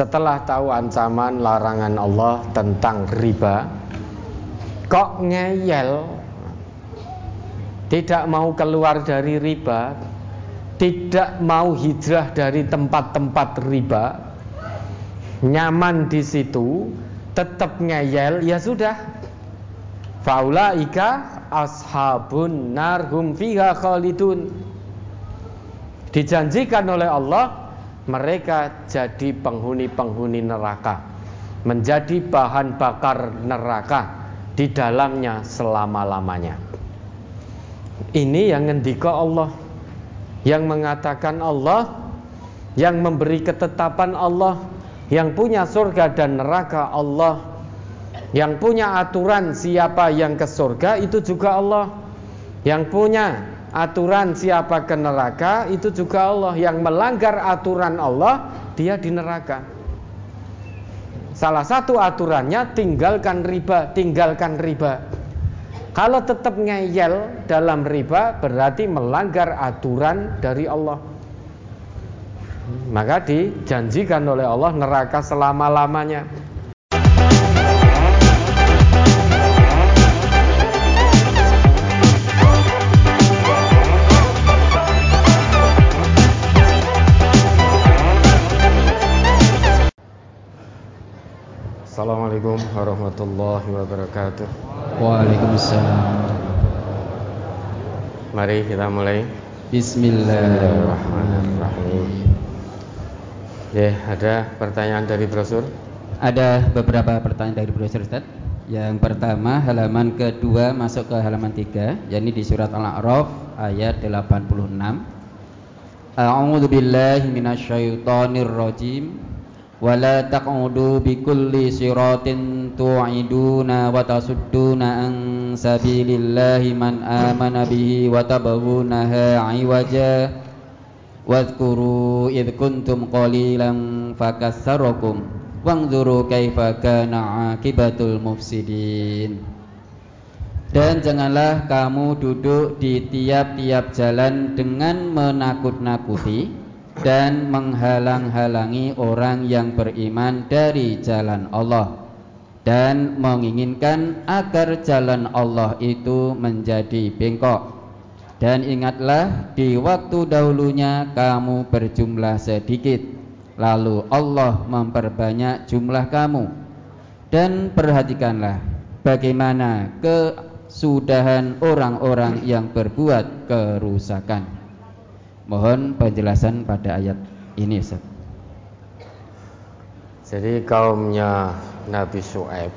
setelah tahu ancaman larangan Allah tentang riba kok ngeyel? Tidak mau keluar dari riba tidak mau hijrah dari tempat-tempat riba nyaman di situ tetap ngeyel ya sudah. Faulaika ashabun narhum fiha khalidun. Dijanjikan oleh Allah mereka jadi penghuni-penghuni neraka, menjadi bahan bakar neraka di dalamnya selama-lamanya. Ini yang ngendika Allah, yang mengatakan Allah, yang memberi ketetapan Allah, yang punya surga dan neraka Allah, yang punya aturan siapa yang ke surga itu juga Allah, yang punya aturan siapa ke neraka itu juga Allah. Yang melanggar aturan Allah dia di neraka. Salah satu aturannya tinggalkan riba tinggalkan riba. Kalau tetap ngeyel dalam riba berarti melanggar aturan dari Allah. Maka dijanjikan oleh Allah neraka selama-lamanya Assalamualaikum warahmatullahi wabarakatuh. Waalaikumsalam. Mari kita mulai. Bismillahirrahmanirrahim. Ya, ada pertanyaan dari brosur? Ada beberapa pertanyaan dari brosur Ustaz. Yang pertama halaman kedua masuk ke halaman tiga, yakni di surat Al-A'raf ayat 86. A'udzu billahi minasyaitonir rajim. ولا تقعدوا بكل صراط توعدون وتصدون عن سبيل الله من آمن به وتبغونها عوجا واذكروا إذ كنتم قليلا فكثركم وانظروا كيف كان عاقبة المفسدين Dan janganlah kamu duduk di tiap-tiap jalan dengan menakut-nakuti dan menghalang-halangi orang yang beriman dari jalan Allah dan menginginkan agar jalan Allah itu menjadi bengkok. Dan ingatlah di waktu dahulunya kamu berjumlah sedikit, lalu Allah memperbanyak jumlah kamu. Dan perhatikanlah bagaimana kesudahan orang-orang yang berbuat kerusakan. Mohon penjelasan pada ayat ini Ustaz. Jadi kaumnya Nabi Su'aib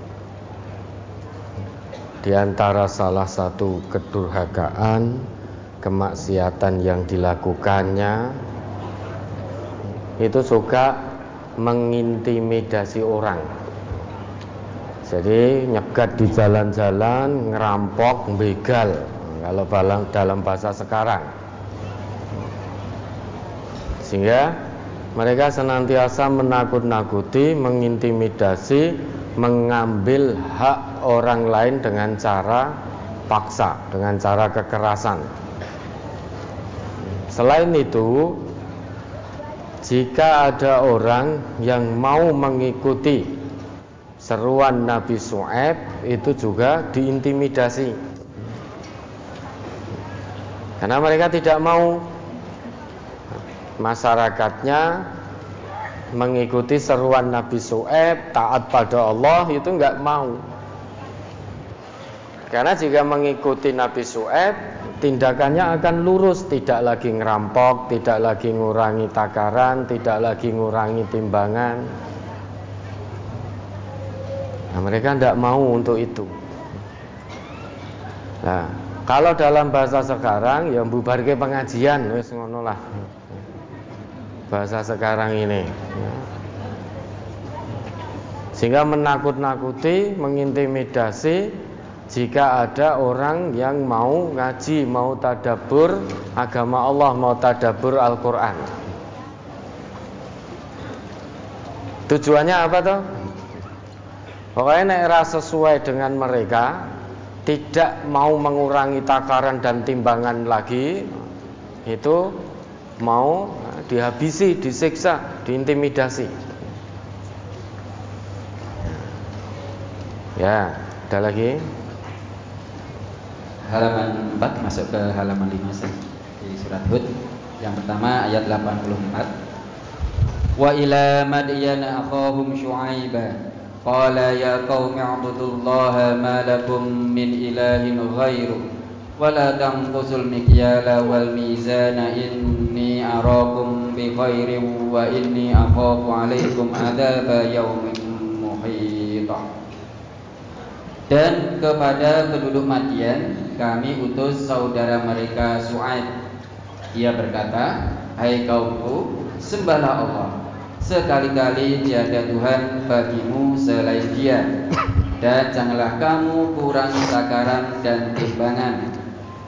di antara salah satu kedurhakaan kemaksiatan yang dilakukannya itu suka mengintimidasi orang. Jadi nyegat di jalan-jalan, ngerampok, begal kalau dalam bahasa sekarang sehingga mereka senantiasa menakut-nakuti, mengintimidasi, mengambil hak orang lain dengan cara paksa, dengan cara kekerasan. Selain itu, jika ada orang yang mau mengikuti seruan Nabi Su'aib itu juga diintimidasi. Karena mereka tidak mau masyarakatnya mengikuti seruan Nabi Su'eb taat pada Allah itu nggak mau. Karena jika mengikuti Nabi Su'eb tindakannya akan lurus tidak lagi ngerampok tidak lagi ngurangi takaran tidak lagi ngurangi timbangan. Nah mereka tidak mau untuk itu. Nah kalau dalam bahasa sekarang yang bubarke pengajian wis ngono lah bahasa sekarang ini. Sehingga menakut-nakuti mengintimidasi jika ada orang yang mau ngaji mau tadabur agama Allah mau tadabur Al-Quran. Tujuannya apa tuh pokoknya nek sesuai dengan mereka tidak mau mengurangi takaran dan timbangan lagi itu mau dihabisi, disiksa, diintimidasi. Ya, ada lagi? Halaman 4 masuk ke halaman 5 di surat Hud. Yang pertama ayat 84. Wa ila madyana akhahum syu'aiba qala ya qaumi 'budullaha ma lakum min ilahin ghairu wal mizana inni arakum bi khairin wa inni akhafu alaikum adzaba yaumin muhitah dan kepada penduduk Madian kami utus saudara mereka Su'aib. Ia berkata, "Hai kaumku, sembahlah Allah. Sekali-kali tiada Tuhan bagimu selain Dia. Dan janganlah kamu kurang takaran dan timbangan.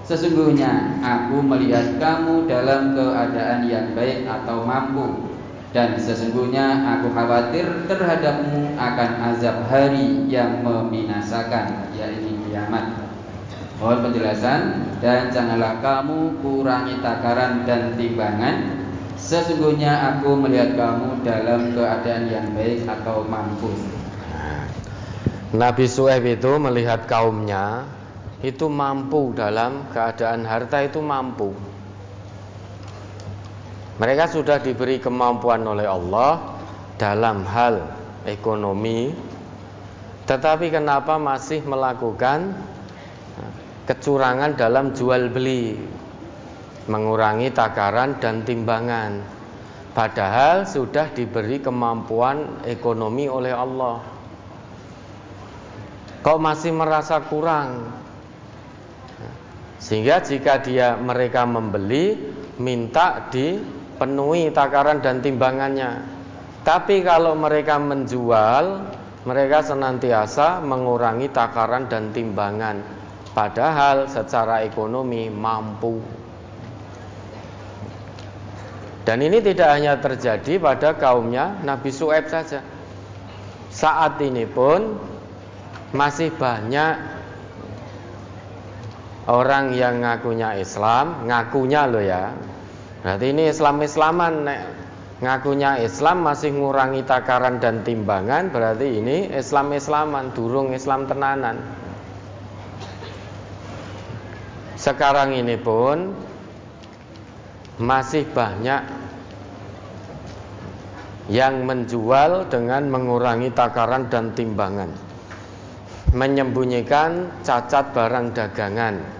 Sesungguhnya aku melihat kamu dalam keadaan yang baik atau mampu dan sesungguhnya aku khawatir terhadapmu akan azab hari yang membinasakan yaitu kiamat. Mohon penjelasan dan janganlah kamu kurangi takaran dan timbangan. Sesungguhnya aku melihat kamu dalam keadaan yang baik atau mampu. Nabi Suhaib itu melihat kaumnya itu mampu dalam keadaan harta itu mampu. Mereka sudah diberi kemampuan oleh Allah dalam hal ekonomi, tetapi kenapa masih melakukan kecurangan dalam jual beli, mengurangi takaran dan timbangan, padahal sudah diberi kemampuan ekonomi oleh Allah. Kok masih merasa kurang? Sehingga jika dia mereka membeli, minta di penuhi takaran dan timbangannya. Tapi kalau mereka menjual, mereka senantiasa mengurangi takaran dan timbangan. Padahal secara ekonomi mampu. Dan ini tidak hanya terjadi pada kaumnya Nabi Su'aib saja. Saat ini pun masih banyak orang yang ngakunya Islam, ngakunya loh ya, Berarti ini Islam-Islaman nek ngakunya Islam masih ngurangi takaran dan timbangan berarti ini Islam-Islaman durung Islam tenanan. Sekarang ini pun masih banyak yang menjual dengan mengurangi takaran dan timbangan, menyembunyikan cacat barang dagangan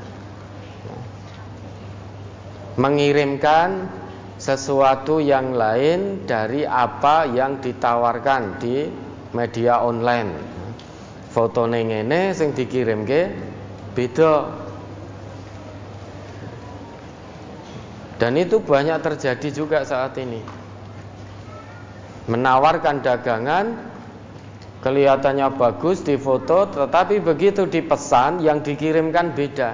mengirimkan sesuatu yang lain dari apa yang ditawarkan di media online. Foto ngene sing dikirim ke beda. Dan itu banyak terjadi juga saat ini. Menawarkan dagangan kelihatannya bagus di foto tetapi begitu dipesan yang dikirimkan beda.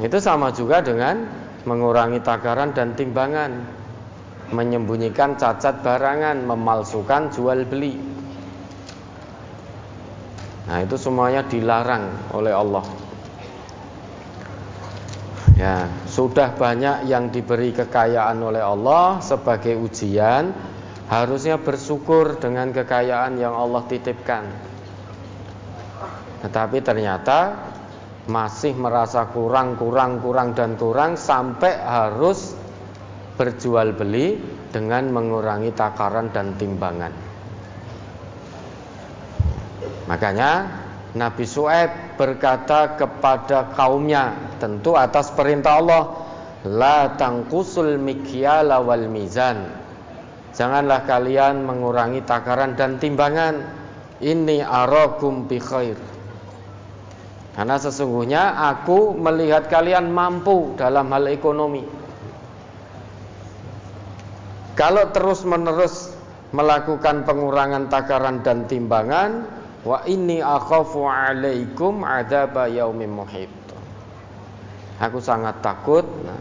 Itu sama juga dengan mengurangi takaran dan timbangan, menyembunyikan cacat barangan, memalsukan jual beli. Nah, itu semuanya dilarang oleh Allah. Ya, sudah banyak yang diberi kekayaan oleh Allah sebagai ujian, harusnya bersyukur dengan kekayaan yang Allah titipkan. Tetapi ternyata masih merasa kurang, kurang, kurang dan kurang sampai harus berjual beli dengan mengurangi takaran dan timbangan. Makanya Nabi Su'aib berkata kepada kaumnya tentu atas perintah Allah la tangkusul mikyala wal mizan. Janganlah kalian mengurangi takaran dan timbangan. Ini arakum bi khair. Karena sesungguhnya aku melihat kalian mampu dalam hal ekonomi. Kalau terus-menerus melakukan pengurangan takaran dan timbangan, wa inni akhafu alaikum adzaba yaumin muhit. Aku sangat takut nah,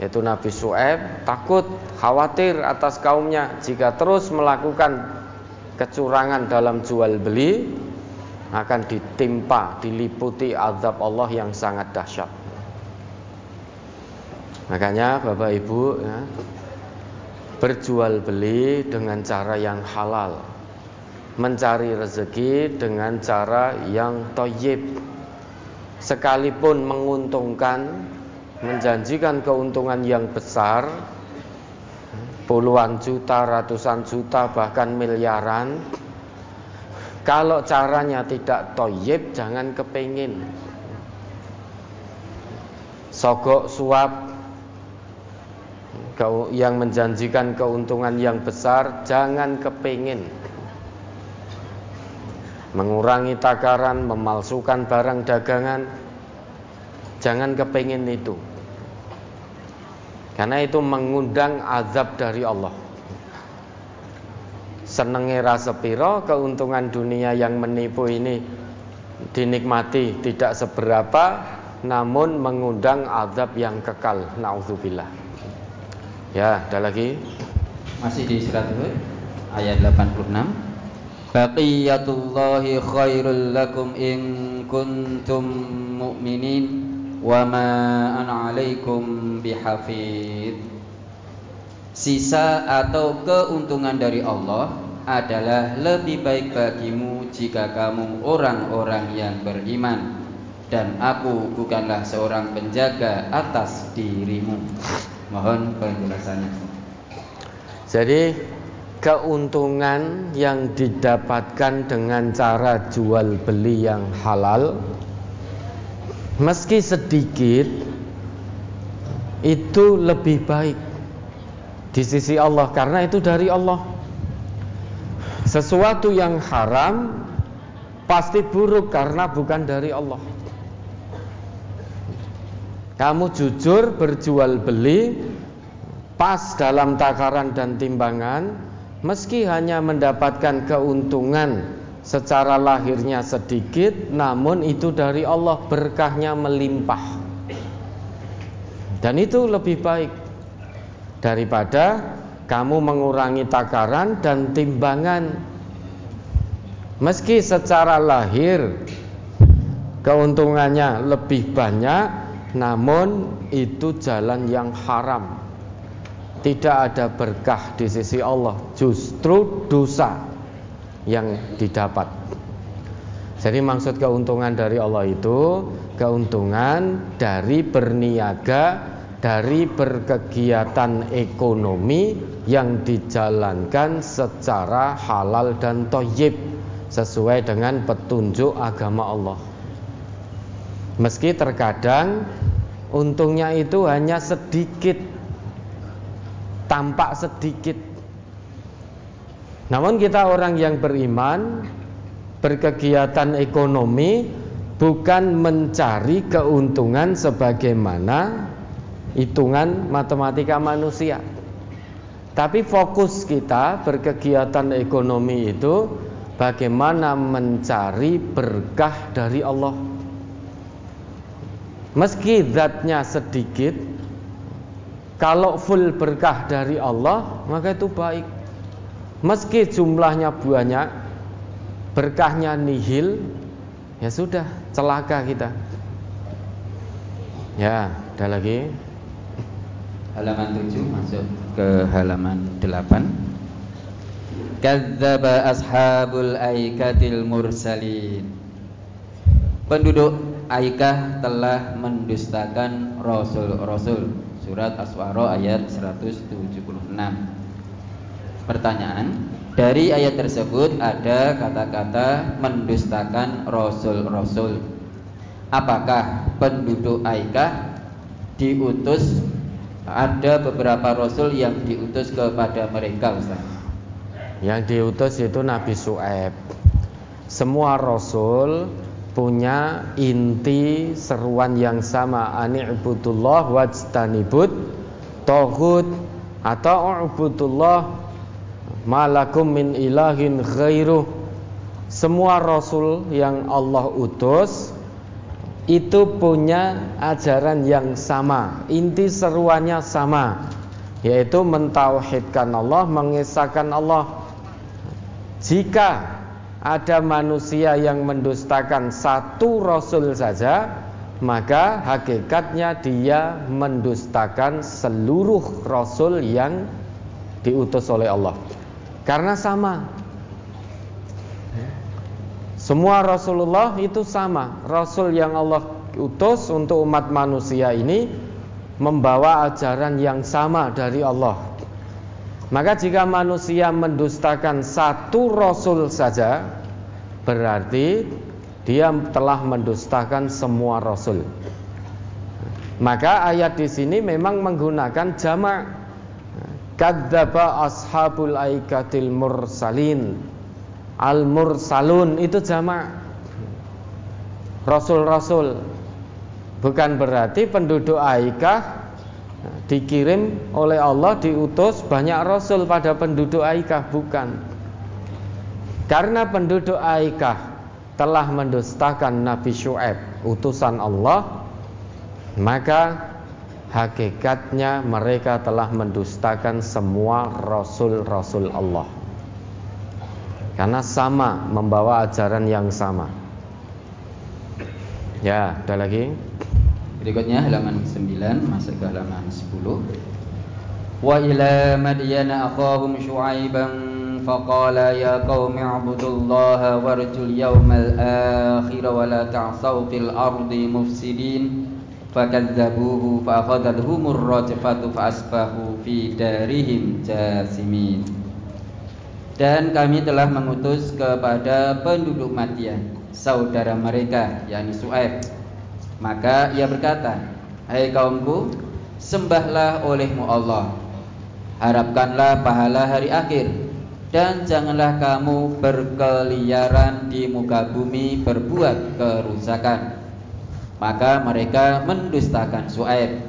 yaitu Nabi Su'aib takut, khawatir atas kaumnya jika terus melakukan kecurangan dalam jual beli akan ditimpa, diliputi azab Allah yang sangat dahsyat. Makanya Bapak Ibu ya, berjual beli dengan cara yang halal, mencari rezeki dengan cara yang toyib sekalipun menguntungkan menjanjikan keuntungan yang besar puluhan juta, ratusan juta, bahkan miliaran. Kalau caranya tidak toyib jangan kepingin. Sogok suap yang menjanjikan keuntungan yang besar jangan kepingin. Mengurangi takaran, memalsukan barang dagangan jangan kepingin itu karena itu mengundang azab dari Allah. Senenge rasa piro keuntungan dunia yang menipu ini dinikmati tidak seberapa namun mengundang azab yang kekal. Naudzubillah ya ada lagi? Masih di surat Hud ayat 86 Baqiyatullahi khairul lakum in kuntum mu'minin ana alaikum bihafid Sisa atau keuntungan dari Allah adalah lebih baik bagimu jika kamu orang-orang yang beriman dan aku bukanlah seorang penjaga atas dirimu. Mohon penjelasannya. Jadi keuntungan yang didapatkan dengan cara jual beli yang halal meski sedikit itu lebih baik di sisi Allah karena itu dari Allah. Sesuatu yang haram pasti buruk karena bukan dari Allah. Kamu jujur berjual beli pas dalam takaran dan timbangan meski hanya mendapatkan keuntungan secara lahirnya sedikit namun itu dari Allah berkahnya melimpah. Dan itu lebih baik daripada kamu mengurangi takaran dan timbangan meski secara lahir keuntungannya lebih banyak namun itu jalan yang haram. Tidak ada berkah di sisi Allah, justru dosa yang didapat. Jadi maksud keuntungan dari Allah itu keuntungan dari berniaga, dari berkegiatan ekonomi yang dijalankan secara halal dan toyib sesuai dengan petunjuk agama Allah. Meski terkadang untungnya itu hanya sedikit, tampak sedikit. Namun kita orang yang beriman, berkegiatan ekonomi bukan mencari keuntungan sebagaimana hitungan matematika manusia. Tapi fokus kita berkegiatan ekonomi itu bagaimana mencari berkah dari Allah. Meski zatnya sedikit Kalau full berkah dari Allah Maka itu baik Meski jumlahnya banyak Berkahnya nihil Ya sudah celaka kita. Ya ada lagi? Halaman 7 masuk ke halaman 8 Kadzaba ashabul aikatil mursalin. Penduduk Aikah telah mendustakan Rasul-Rasul. Surat Aswara ayat 176 Pertanyaan. Dari ayat tersebut ada kata-kata mendustakan Rasul-Rasul. Apakah penduduk Aikah diutus? Ada beberapa Rasul yang diutus kepada mereka Ustaz. Yang diutus itu Nabi Su'eb Semua Rasul punya inti seruan yang sama. Ani'budullah wajtanibut tohut atau ubudullah malakum min ilahin ghairuh. Semua rasul yang Allah utus itu punya ajaran yang sama. Inti seruannya sama yaitu mentauhidkan Allah mengesahkan Allah. Jika ada manusia yang mendustakan satu rasul saja, maka hakikatnya dia mendustakan seluruh rasul yang diutus oleh Allah. Karena sama. Semua Rasulullah itu sama. Rasul yang Allah utus untuk umat manusia ini membawa ajaran yang sama dari Allah. Maka jika manusia mendustakan satu rasul saja, berarti dia telah mendustakan semua rasul. Maka ayat di sini memang menggunakan jamak. Kadzdzaba ashabul aikatil mursalin. Al mursalun itu jamak. Rasul-rasul. Bukan berarti penduduk Aikah dikirim oleh Allah diutus banyak rasul pada penduduk Aikah bukan. Karena penduduk Aikah telah mendustakan Nabi Syuaib utusan Allah maka hakikatnya mereka telah mendustakan semua rasul-rasul Allah. Karena sama membawa ajaran yang sama. Ya, ada lagi. Berikutnya halaman 9 masuk ke halaman 10. Wa ila madyana akhahum syu'aiban faqala ya qaumi ibudullaha warjul yawmal akhir wa la ta'saw fil ardi mufsidin fakadzabuhu fa akhadathumur rajfatu fa asbahu fi darihim jasimin dan kami telah mengutus kepada penduduk Madian saudara mereka yakni Su'aib. Maka ia berkata hai kaumku sembahlah olehmu Allah. Harapkanlah pahala hari akhir dan janganlah kamu berkeliaran di muka bumi berbuat kerusakan maka mereka mendustakan Su'aib.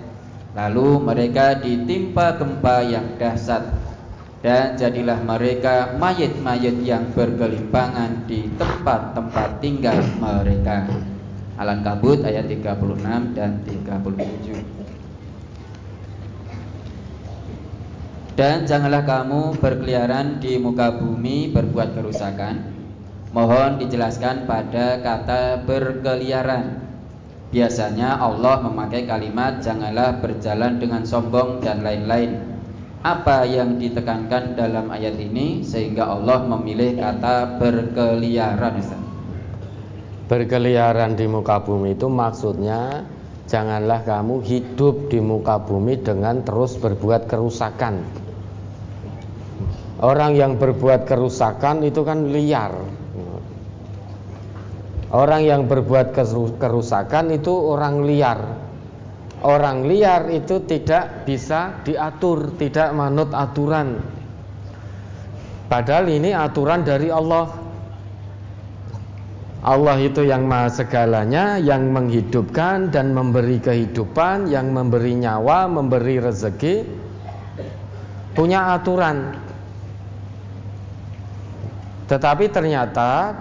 Lalu mereka ditimpa gempa yang dahsyat. Dan jadilah mereka mayat-mayat yang bergelimpangan di tempat-tempat tinggal mereka. Alan Kabut ayat 36 dan 37 Dan janganlah kamu berkeliaran di muka bumi berbuat kerusakan. Mohon dijelaskan pada kata berkeliaran Biasanya Allah memakai kalimat janganlah berjalan dengan sombong dan lain-lain. Apa yang ditekankan dalam ayat ini sehingga Allah memilih kata berkeliaran? Berkeliaran di muka bumi itu maksudnya janganlah kamu hidup di muka bumi dengan terus berbuat kerusakan. Orang yang berbuat kerusakan itu kan liar, Orang yang berbuat kerusakan itu orang liar. Orang liar itu tidak bisa diatur, tidak manut aturan. Padahal ini aturan dari Allah. Allah itu yang maha segalanya, yang menghidupkan dan memberi kehidupan, yang memberi nyawa, memberi rezeki, punya aturan. Tetapi ternyata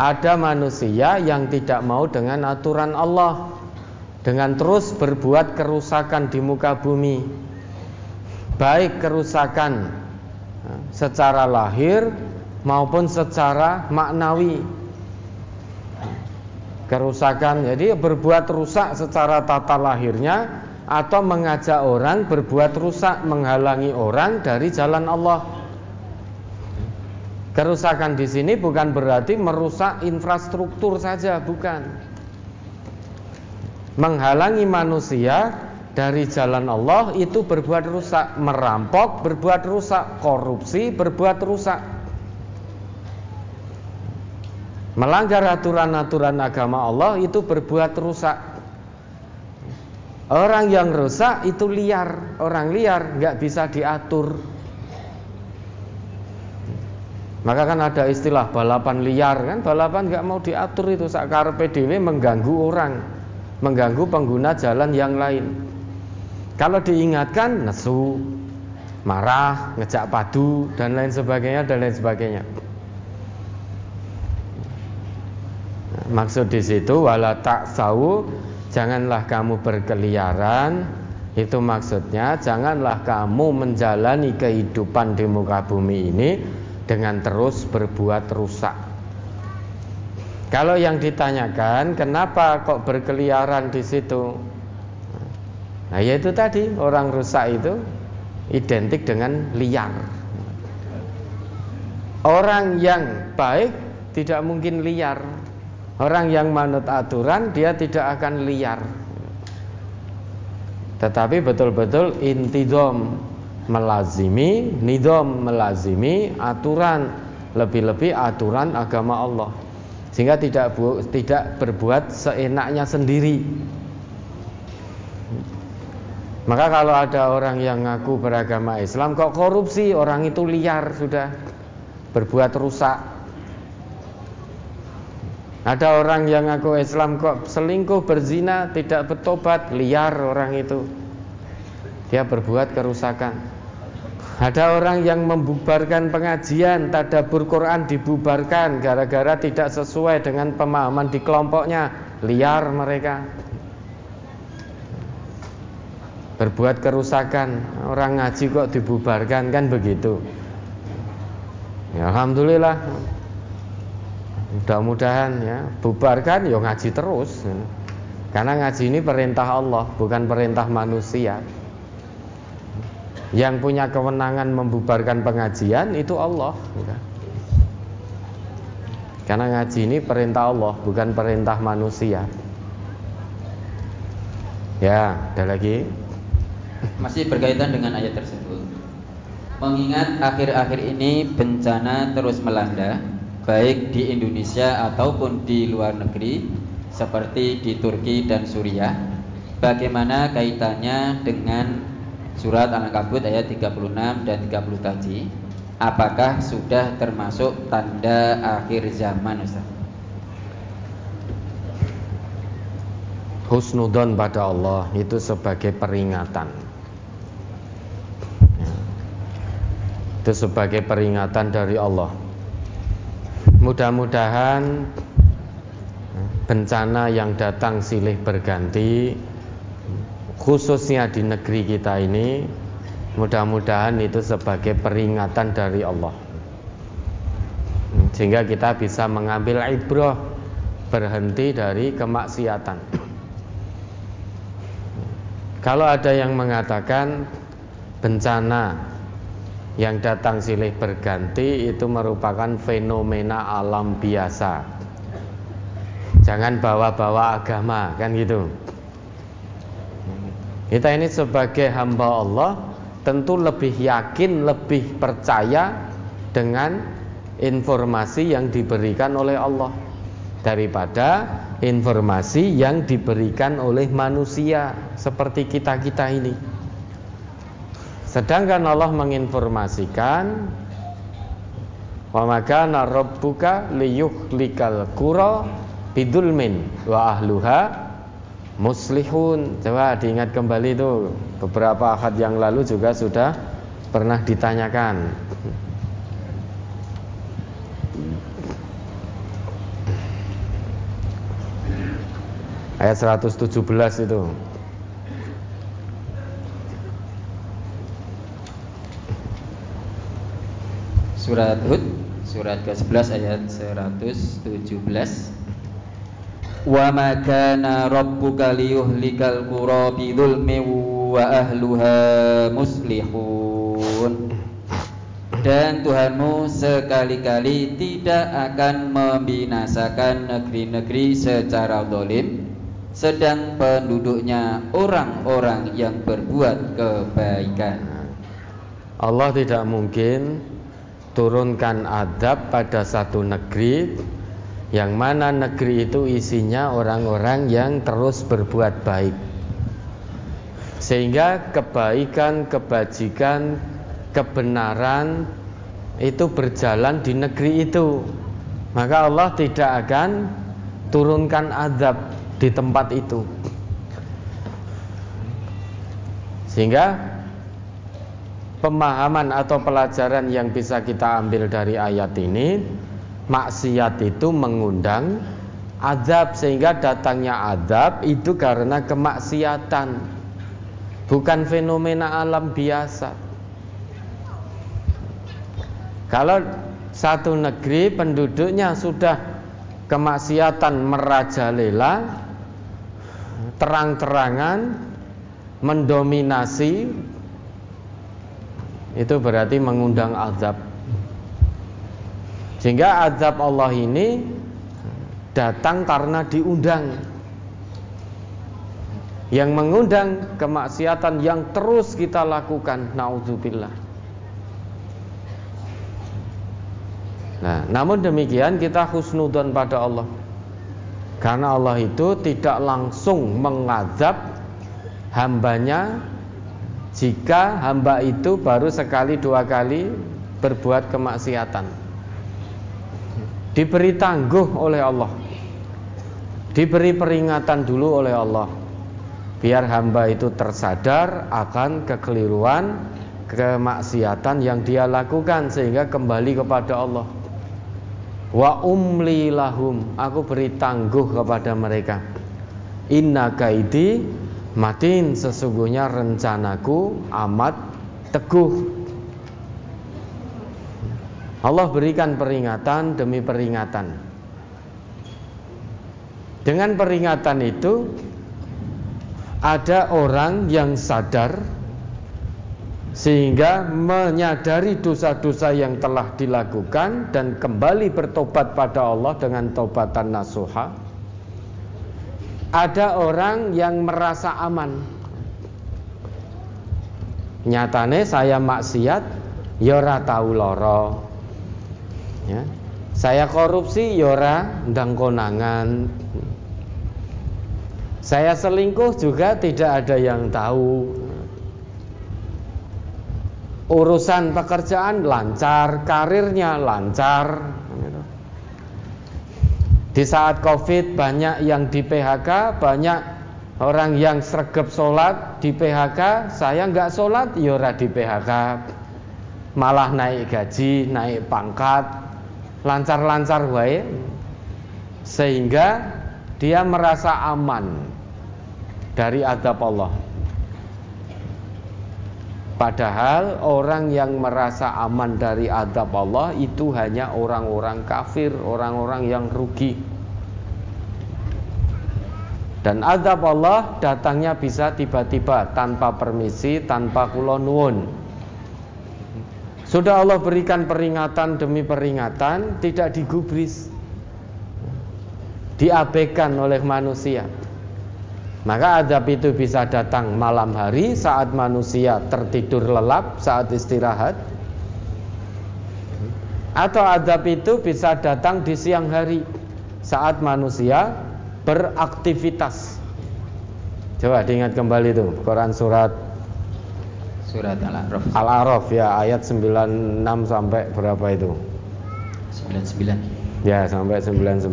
ada manusia yang tidak mau dengan aturan Allah dengan terus berbuat kerusakan di muka bumi. Baik kerusakan eh, secara lahir maupun secara maknawi. Kerusakan jadi berbuat rusak secara tata lahirnya atau mengajak orang berbuat rusak menghalangi orang dari jalan Allah Kerusakan di sini bukan berarti merusak infrastruktur saja, bukan. Menghalangi manusia dari jalan Allah itu berbuat rusak, merampok berbuat rusak, korupsi berbuat rusak. Melanggar aturan-aturan agama Allah itu berbuat rusak. Orang yang rusak itu liar, orang liar nggak bisa diatur. Maka kan ada istilah balapan liar kan, balapan nggak mau diatur itu sakar PDW mengganggu orang, mengganggu pengguna jalan yang lain. Kalau diingatkan nesu, marah, ngejak padu dan lain sebagainya dan lain sebagainya. Maksud di situ wala tak tahu janganlah kamu berkeliaran itu maksudnya janganlah kamu menjalani kehidupan di muka bumi ini dengan terus berbuat rusak. Kalau yang ditanyakan kenapa kok berkeliaran di situ? Nah, yaitu tadi orang rusak itu identik dengan liar. Orang yang baik tidak mungkin liar. Orang yang manut aturan dia tidak akan liar. Tetapi betul-betul intidom melazimi, nidom melazimi aturan lebih-lebih aturan agama Allah. Sehingga tidak bu, tidak berbuat seenaknya sendiri. Maka kalau ada orang yang ngaku beragama Islam kok korupsi, orang itu liar sudah berbuat rusak. Ada orang yang ngaku Islam kok selingkuh, berzina, tidak bertobat, liar orang itu. Dia berbuat kerusakan. Ada orang yang membubarkan pengajian, tadabur Quran dibubarkan gara-gara tidak sesuai dengan pemahaman di kelompoknya, liar mereka. Berbuat kerusakan, orang ngaji kok dibubarkan kan begitu. Ya, Alhamdulillah Mudah-mudahan ya bubarkan ya ngaji terus. Karena ngaji ini perintah Allah, bukan perintah manusia. Yang punya kewenangan membubarkan pengajian itu Allah. Karena ngaji ini perintah Allah, bukan perintah manusia. Ya, ada lagi. Masih berkaitan dengan ayat tersebut. Mengingat akhir-akhir ini bencana terus melanda, baik di Indonesia ataupun di luar negeri seperti di Turki dan Suriah bagaimana kaitannya dengan surat Al-Ankabut ayat 36 dan 30 tadi apakah sudah termasuk tanda akhir zaman Ustaz? Husnudon pada Allah itu sebagai peringatan. Ya. Itu sebagai peringatan dari Allah. Mudah-mudahan bencana yang datang silih berganti khususnya di negeri kita ini mudah-mudahan itu sebagai peringatan dari Allah sehingga kita bisa mengambil ibrah berhenti dari kemaksiatan kalau ada yang mengatakan bencana yang datang silih berganti itu merupakan fenomena alam biasa. Jangan bawa-bawa agama, kan gitu. Kita ini sebagai hamba Allah tentu lebih yakin, lebih percaya dengan informasi yang diberikan oleh Allah daripada informasi yang diberikan oleh manusia seperti kita-kita ini. Sedangkan Allah menginformasikan wa makana rabbuka liyuhlikal qura bidulmin wa ahluha muslihun. Coba diingat kembali itu beberapa akad yang lalu juga sudah pernah ditanyakan. Ayat 117 itu. surat Hud surat ke-11 ayat 117 Wa ma kana rabbuka liyuhlikal qura bidzulmi wa ahluha muslihun. Dan Tuhanmu sekali-kali tidak akan membinasakan negeri-negeri secara dolim sedang penduduknya orang-orang yang berbuat kebaikan. Allah tidak mungkin turunkan adab pada satu negeri yang mana negeri itu isinya orang-orang yang terus berbuat baik. Sehingga kebaikan, kebajikan, kebenaran itu berjalan di negeri itu. Maka Allah tidak akan turunkan adab di tempat itu. Sehingga pemahaman atau pelajaran yang bisa kita ambil dari ayat ini maksiat itu mengundang azab sehingga datangnya azab itu karena kemaksiatan bukan fenomena alam biasa. Kalau satu negeri penduduknya sudah kemaksiatan merajalela terang-terangan mendominasi itu berarti mengundang azab Sehingga azab Allah ini datang karena diundang. Yang mengundang kemaksiatan yang terus kita lakukan, naudzubillah. Nah, namun demikian kita husnudon pada Allah. Karena Allah itu tidak langsung mengazab hambanya jika hamba itu baru sekali dua kali berbuat kemaksiatan diberi tangguh oleh Allah. Diberi peringatan dulu oleh Allah. Biar hamba itu tersadar akan kekeliruan kemaksiatan yang dia lakukan sehingga kembali kepada Allah. Wa umli lahum aku beri tangguh kepada mereka. Inna kaidi matin sesungguhnya rencanaku amat teguh Allah berikan peringatan demi peringatan. Dengan peringatan itu ada orang yang sadar sehingga menyadari dosa-dosa yang telah dilakukan dan kembali bertobat pada Allah dengan taubatan nasuha. Ada orang yang merasa aman. Nyatane saya maksiat, ya ora loro ya. Saya korupsi yora ya ndang konangan. Saya selingkuh juga tidak ada yang tahu. Urusan pekerjaan lancar, karirnya lancar. Di saat Covid banyak yang di PHK, banyak orang yang sregep sholat di PHK. Saya nggak sholat, yora ya di PHK. Malah naik gaji, naik pangkat, lancar-lancar wae sehingga dia merasa aman dari adab Allah. Padahal orang yang merasa aman dari adab Allah itu hanya orang-orang kafir, orang-orang yang rugi. Dan adab Allah datangnya bisa tiba-tiba tanpa permisi, tanpa kulonwun. Sudah Allah berikan peringatan demi peringatan Tidak digubris. Diabaikan oleh manusia. Maka adab itu bisa datang malam hari Saat manusia tertidur lelap Saat istirahat. Atau adab itu bisa datang di siang hari Saat manusia beraktivitas. Coba diingat kembali itu Quran surat Surat Al-A'raf. Al-A'raf ya ayat 96 sampai berapa itu? 99. Ya, sampai 99.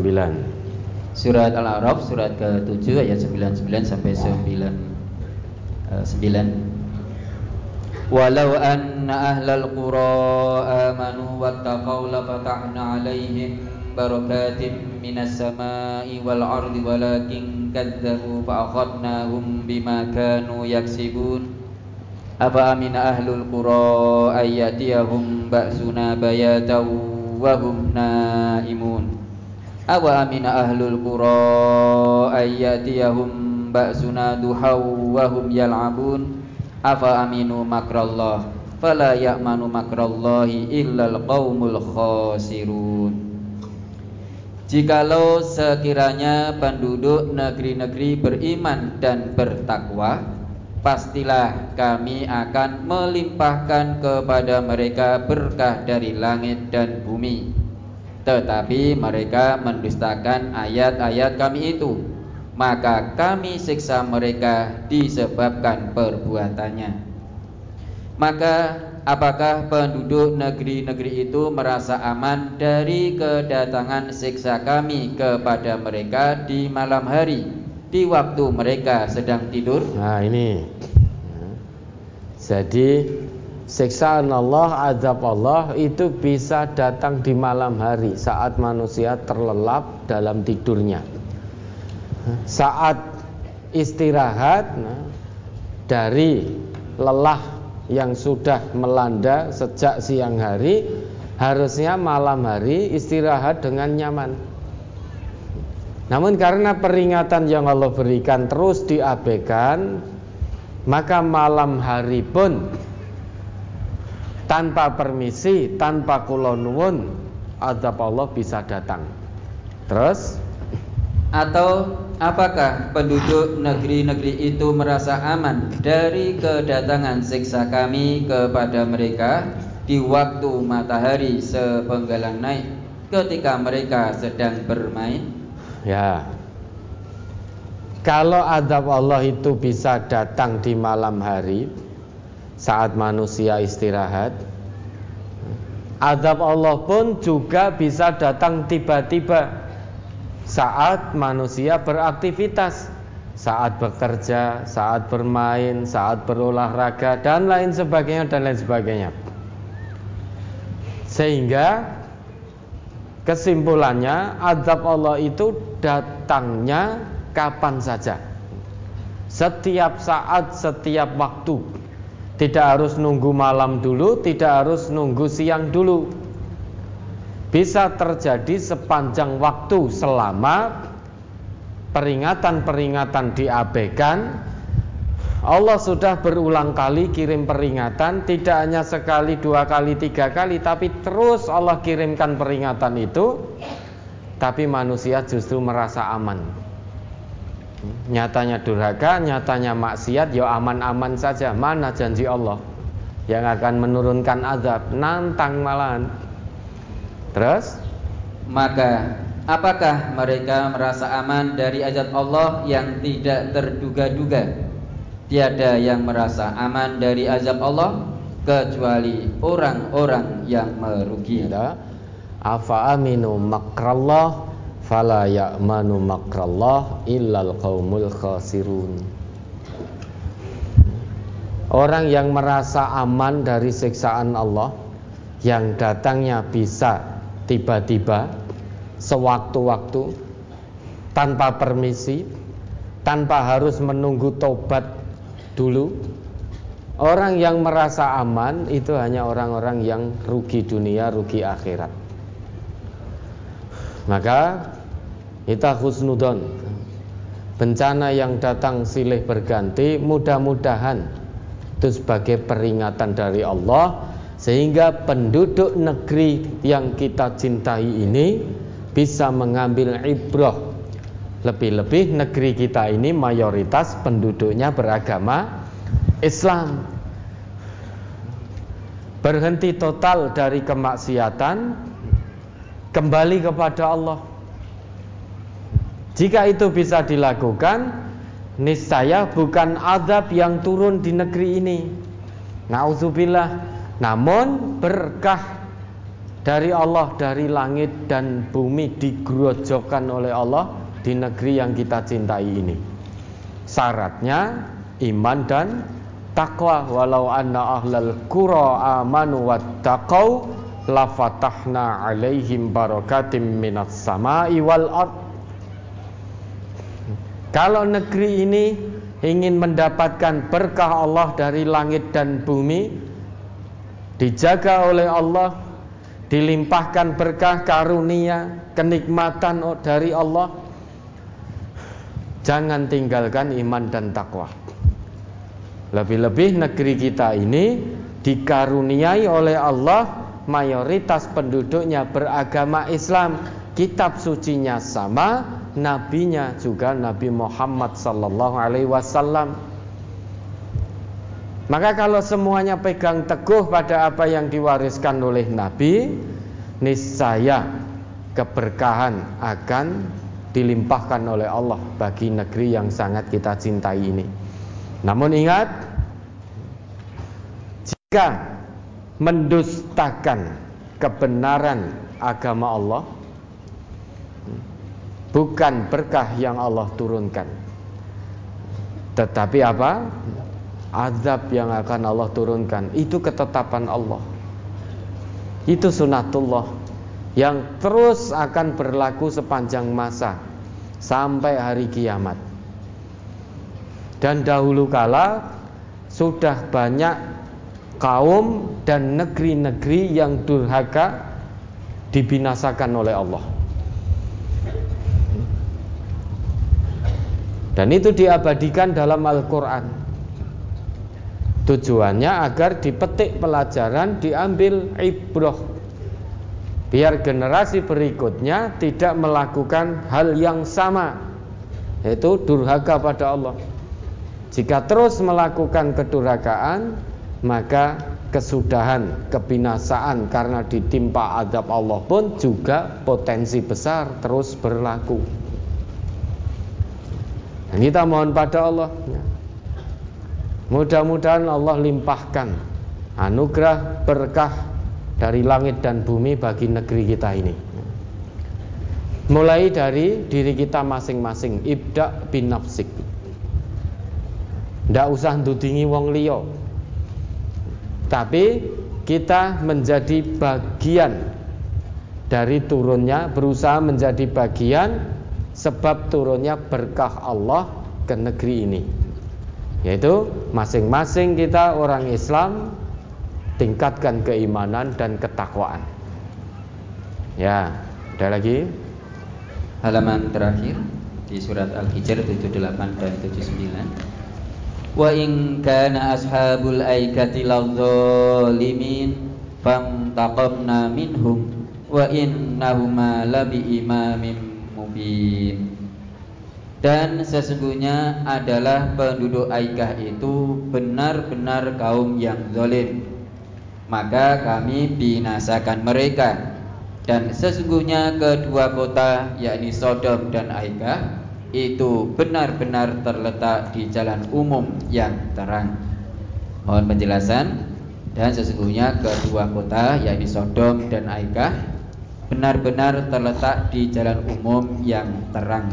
Surat Al-A'raf surat ke-7 ayat 99 sampai 9 uh, 9. Walau anna ahlal qura amanu wattaqau lafatahna alaihim barakatim minas samai wal ardi walakin kadzabu fa akhadnahum bima kanu yaksibun Afa amina ahlul qura ayyatiyahum ba'suna bayatan wa hum naimun? Awa amina ahlul qura ayyatiyahum ba'suna duhaw wa hum yal'abun? Afa aminu makrallah? Fala ya'manu makrallahi illal qaumul khasirun. Jikalau sekiranya penduduk negeri-negeri beriman dan bertakwa pastilah kami akan melimpahkan kepada mereka berkah dari langit dan bumi. Tetapi mereka mendustakan ayat-ayat kami itu, maka kami siksa mereka disebabkan perbuatannya. Maka apakah penduduk negeri-negeri itu merasa aman dari kedatangan siksa kami kepada mereka di malam hari? Di waktu mereka sedang tidur. Nah, ini. Jadi siksaan Allah, azab Allah itu bisa datang di malam hari saat manusia terlelap dalam tidurnya. Saat istirahat nah, dari lelah yang sudah melanda sejak siang hari, harusnya malam hari istirahat dengan nyaman. Namun karena peringatan yang Allah berikan terus diabaikan, maka malam hari pun tanpa permisi, tanpa kulonwun azab Allah bisa datang. Terus atau apakah penduduk negeri-negeri itu merasa aman dari kedatangan siksa kami kepada mereka di waktu matahari sepenggalan naik ketika mereka sedang bermain? Ya. Kalau azab Allah itu bisa datang di malam hari saat manusia istirahat, azab Allah pun juga bisa datang tiba-tiba saat manusia beraktivitas, saat bekerja, saat bermain, saat berolahraga dan lain sebagainya dan lain sebagainya. Sehingga kesimpulannya azab Allah itu datangnya kapan saja. Setiap saat, setiap waktu. Tidak harus nunggu malam dulu, tidak harus nunggu siang dulu bisa terjadi sepanjang waktu selama peringatan-peringatan diabaikan Allah sudah berulang kali kirim peringatan Tidak hanya sekali, dua kali, tiga kali Tapi terus Allah kirimkan peringatan itu. Tapi manusia justru merasa aman. Nyatanya durhaka, nyatanya maksiat Ya aman-aman saja. Mana janji Allah Yang akan menurunkan azab? Nantang malahan. Terus? Maka apakah mereka merasa aman dari azab Allah yang tidak terduga-duga? Tiada yang merasa aman dari azab Allah kecuali orang-orang yang merugi. Afa aminu makrallah fala ya'manu makrallah illal qaumul khasirun. Orang yang merasa aman dari siksaan Allah yang datangnya bisa tiba-tiba sewaktu-waktu tanpa permisi tanpa harus menunggu tobat dulu. Orang yang merasa aman itu hanya orang-orang yang rugi dunia rugi akhirat. Maka kita husnudon bencana yang datang silih berganti mudah-mudahan itu sebagai peringatan dari Allah sehingga penduduk negeri yang kita cintai ini bisa mengambil ibrah lebih-lebih negeri kita ini mayoritas penduduknya beragama Islam. Berhenti total dari kemaksiatan kembali kepada Allah. Jika itu bisa dilakukan niscaya bukan azab yang turun di negeri ini. Nauzubillah namun berkah dari Allah dari langit dan bumi digerojokkan oleh Allah di negeri yang kita cintai ini. Syaratnya iman dan takwa walau anna ahlal qura amanu wattaqau lafatahna alaihim barakatim minas samai wal ard. Kalau negeri ini ingin mendapatkan berkah Allah dari langit dan bumi, dijaga oleh Allah, dilimpahkan berkah karunia, kenikmatan dari Allah. Jangan tinggalkan iman dan takwa. Lebih-lebih negeri kita ini dikaruniai oleh Allah mayoritas penduduknya beragama Islam, kitab sucinya sama, nabinya juga Nabi Muhammad sallallahu alaihi wasallam. Maka kalau semuanya pegang teguh pada apa yang diwariskan oleh Nabi, niscaya keberkahan akan dilimpahkan oleh Allah bagi negeri yang sangat kita cintai ini. Namun ingat, jika mendustakan kebenaran agama Allah, bukan berkah yang Allah turunkan, tetapi apa? azab yang akan Allah turunkan itu ketetapan Allah itu sunatullah yang terus akan berlaku sepanjang masa sampai hari kiamat. Dan dahulu kala sudah banyak kaum dan negeri-negeri yang durhaka dibinasakan oleh Allah. Dan itu diabadikan dalam Al-Quran. Tujuannya agar dipetik pelajaran, diambil ibroh. Biar generasi berikutnya tidak melakukan hal yang sama yaitu durhaka pada Allah. Jika terus melakukan kedurhakaan, maka kesudahan, kebinasaan karena ditimpa adab Allah pun juga potensi besar terus berlaku. Dan kita mohon pada Allah, ya. mudah-mudahan Allah limpahkan anugerah berkah dari langit dan bumi bagi negeri kita ini. Mulai dari diri kita masing-masing, ibda bin nafsik. Tidak usah ndudingi wong liya. Tapi kita menjadi bagian dari turunnya, berusaha menjadi bagian sebab turunnya berkah Allah ke negeri ini. Yaitu masing-masing kita orang Islam tingkatkan keimanan dan ketakwaan. Ya, ada lagi? Halaman terakhir di surat Al-Hijr 78 dan 79. Wa in kana ashabul aikati ladzalimin famtaqamna minhum wa innahuma labi imamin mubin. Dan sesungguhnya adalah penduduk Aikah itu benar-benar kaum yang zalim maka kami binasakan mereka dan sesungguhnya kedua kota yakni Sodom dan Aikah itu benar-benar terletak di jalan umum yang terang. Mohon penjelasan dan sesungguhnya kedua kota yakni Sodom dan Aikah benar-benar terletak di jalan umum yang terang.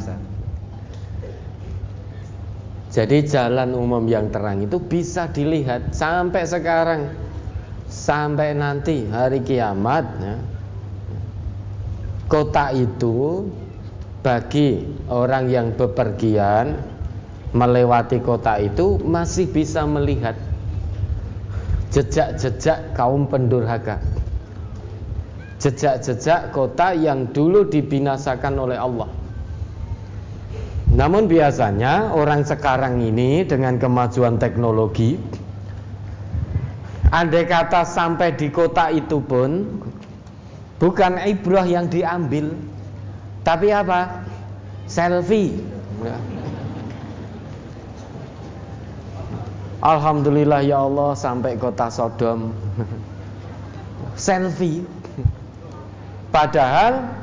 Jadi jalan umum yang terang itu bisa dilihat sampai sekarang sampai nanti hari kiamat ya, kota itu bagi orang yang bepergian melewati kota itu masih bisa melihat jejak-jejak kaum pendurhaka. Jejak-jejak kota yang dulu dibinasakan oleh Allah. Namun biasanya orang sekarang ini dengan kemajuan teknologi Andai kata sampai di kota itu pun bukan ibrah yang diambil, tapi apa? Selfie. Alhamdulillah ya Allah sampai kota Sodom. Selfie. Padahal